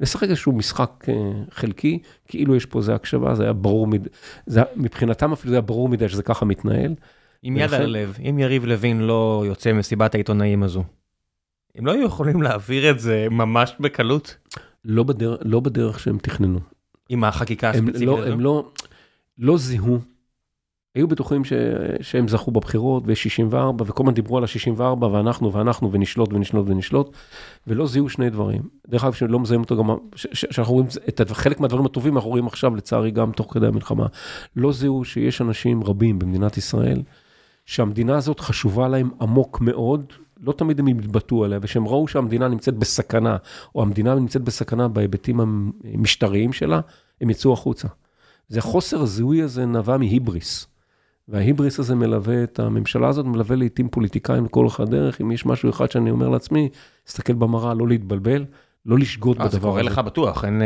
לשחק איזשהו משחק אה, חלקי, כאילו יש פה איזה הקשבה, זה היה ברור, מד... זה, מבחינתם אפילו זה היה ברור מדי שזה ככה מתנהל. עם יד ולכן- על הלב, אם יריב לוין לא יוצא ממסיבת העיתונאים הזו, הם לא היו יכולים להעביר את זה ממש בקלות לא, בדר... לא בדרך שהם תכננו. עם החקיקה הספציפית לא, הזו? הם לא, לא זיהו, היו בטוחים ש, שהם זכו בבחירות ויש 64 וכל הזמן דיברו על ה-64 ואנחנו ואנחנו ונשלוט ונשלוט ונשלוט ולא זיהו שני דברים. דרך אגב שלא מזהים אותו גם, שאנחנו רואים את חלק מהדברים הטובים אנחנו רואים עכשיו לצערי גם תוך כדי המלחמה. לא זיהו שיש אנשים רבים במדינת ישראל שהמדינה הזאת חשובה להם עמוק מאוד. לא תמיד הם התבטאו עליה, ושהם ראו שהמדינה נמצאת בסכנה, או המדינה נמצאת בסכנה בהיבטים המשטריים שלה, הם יצאו החוצה. זה החוסר הזיהוי הזה נבע מהיבריס. וההיבריס הזה מלווה את הממשלה הזאת, מלווה לעיתים פוליטיקאים לכל אורך הדרך. אם יש משהו אחד שאני אומר לעצמי, להסתכל במראה, לא להתבלבל, לא לשגות אה, זה בדבר קורה הזה. לך בטוח, אין...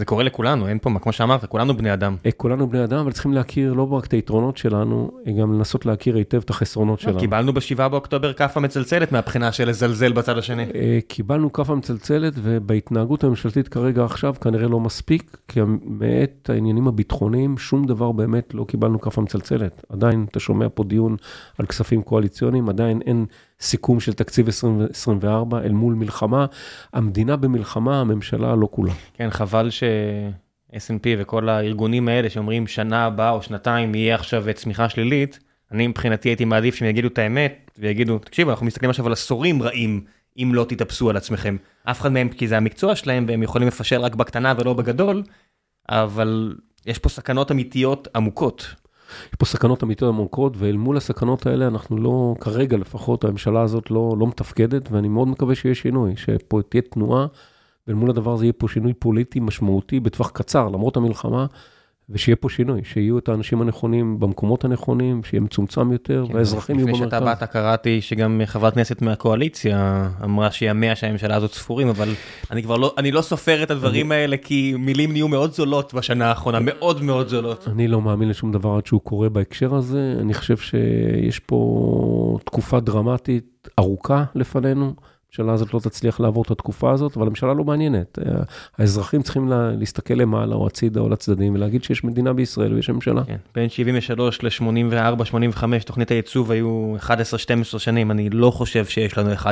אה, זה קורה לכולנו, אין פה, כמו שאמרת, כולנו בני אדם. אה, כולנו בני אדם, אבל צריכים להכיר לא רק את היתרונות שלנו, אה, גם לנסות להכיר היטב את החסרונות שלנו. קיבלנו בשבעה באוקטובר כאפה מצלצלת מהבחינה של לזלזל בצד השני. אה, קיבלנו כאפה מצלצלת, ובהתנהגות הממשלתית כרגע עכשיו כנראה לא מספיק, כי מעת העניינים הביטחוניים, שום דבר באמת לא קיבלנו כאפה מצלצלת. עדיין אתה שומע פה דיון על כספים קואליציוניים, עדיין אין סיכום של תקציב 2024 אל מול מלחמה. המדינה במלחמה, הממשלה לא כולה. כן, חבל ש... S&P וכל הארגונים האלה שאומרים שנה הבאה או שנתיים יהיה עכשיו צמיחה שלילית, אני מבחינתי הייתי מעדיף שהם יגידו את האמת ויגידו, תקשיבו, אנחנו מסתכלים עכשיו על עשורים רעים אם לא תתאפסו על עצמכם. אף אחד מהם, כי זה המקצוע שלהם והם יכולים לפשל רק בקטנה ולא בגדול, אבל יש פה סכנות אמיתיות עמוקות. יש פה סכנות אמיתיות עמוקות, ואל מול הסכנות האלה אנחנו לא, כרגע לפחות, הממשלה הזאת לא, לא מתפקדת, ואני מאוד מקווה שיהיה שינוי, שפה תהיה תנועה, ואל מול הדבר הזה יהיה פה שינוי פוליטי משמעותי בטווח קצר, למרות המלחמה, ושיהיה פה שינוי, שיהיו את האנשים הנכונים במקומות הנכונים, שיהיה מצומצם יותר, כן, והאזרחים יהיו לפני במרכז. שאתה באת קראתי שגם חברת כנסת מהקואליציה אמרה שימיה של הממשלה הזאת ספורים, אבל אני כבר לא, אני לא סופר את הדברים האלה כי מילים נהיו מאוד זולות בשנה האחרונה, מאוד מאוד זולות. אני לא מאמין לשום דבר עד שהוא קורה בהקשר הזה. אני חושב שיש פה תקופה דרמטית ארוכה לפנינו. הממשלה הזאת לא תצליח לעבור את התקופה הזאת, אבל הממשלה לא מעניינת. האזרחים צריכים לה, להסתכל למעלה או הצידה או לצדדים ולהגיד שיש מדינה בישראל ויש ממשלה. כן, בין 73 ל-84, 85, תוכנית הייצוב היו 11-12 שנים, אני לא חושב שיש לנו 11-12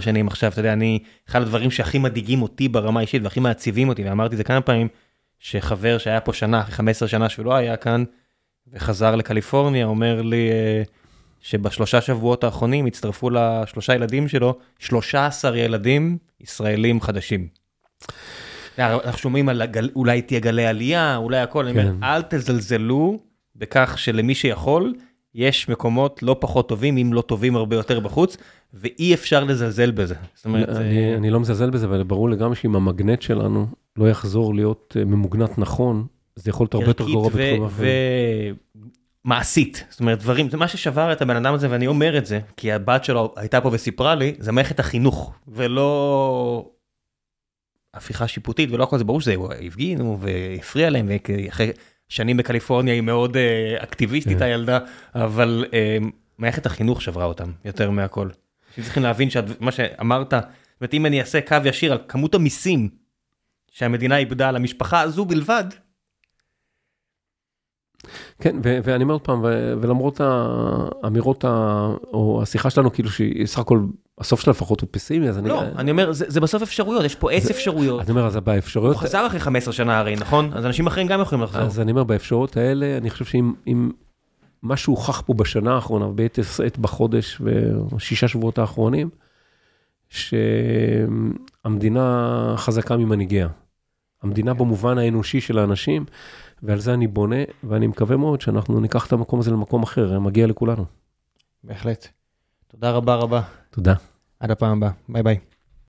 שנים עכשיו, אתה יודע, אני, אחד הדברים שהכי מדאיגים אותי ברמה האישית והכי מעציבים אותי, ואמרתי את זה כמה פעמים, שחבר שהיה פה שנה, אחרי 15 שנה שהוא לא היה כאן, וחזר לקליפורניה, אומר לי אה, שבשלושה שבועות האחרונים הצטרפו לשלושה ילדים שלו, 13 ילדים ישראלים חדשים. אנחנו שומעים על הגל, אולי תהיה גלי עלייה, אולי הכל, אני אומר, כן. אל תזלזלו בכך שלמי שיכול, יש מקומות לא פחות טובים, אם לא טובים הרבה יותר בחוץ, ואי אפשר לזלזל בזה. זאת אומרת, אני, אה, אני לא מזלזל בזה, אבל ברור לגמרי שאם המגנט שלנו לא יחזור להיות אה, ממוגנט נכון, זה יכול להיות הרבה יותר גרוע בתחום אחר. ומעשית, זאת אומרת דברים, זה מה ששבר את הבן אדם הזה ואני אומר את זה, כי הבת שלו הייתה פה וסיפרה לי, זה מערכת החינוך, ולא הפיכה שיפוטית ולא הכל זה ברור שזה הפגינו והפריע להם, ואחרי שנים בקליפורניה היא מאוד אה, אקטיביסטית כן. הילדה, אבל אה, מערכת החינוך שברה אותם יותר מהכל. צריכים להבין שמה שאמרת, זאת אומרת אם אני אעשה קו ישיר על כמות המיסים שהמדינה איבדה על המשפחה הזו בלבד, כן, ו- ואני אומר עוד פעם, ו- ולמרות האמירות, ה- או השיחה שלנו, כאילו שהיא סך הכל, הסוף שלה לפחות הוא פסימי, אז אני... לא, אני אומר, זה, זה בסוף אפשרויות, יש פה עץ אפשרויות. אני אומר, אז באפשרויות, הוא חזר אחרי 15 שנה הרי, נכון? אז אנשים אחרים גם יכולים לחזור. אז אני אומר, באפשרויות האלה, אני חושב שאם אם מה שהוכח פה בשנה האחרונה, ביתר שאת בחודש ושישה שבועות האחרונים, שהמדינה חזקה ממנהיגיה. המדינה במובן האנושי של האנשים, ועל זה אני בונה, ואני מקווה מאוד שאנחנו ניקח את המקום הזה למקום אחר, מגיע לכולנו. בהחלט. תודה רבה רבה. תודה. עד הפעם הבאה. ביי ביי.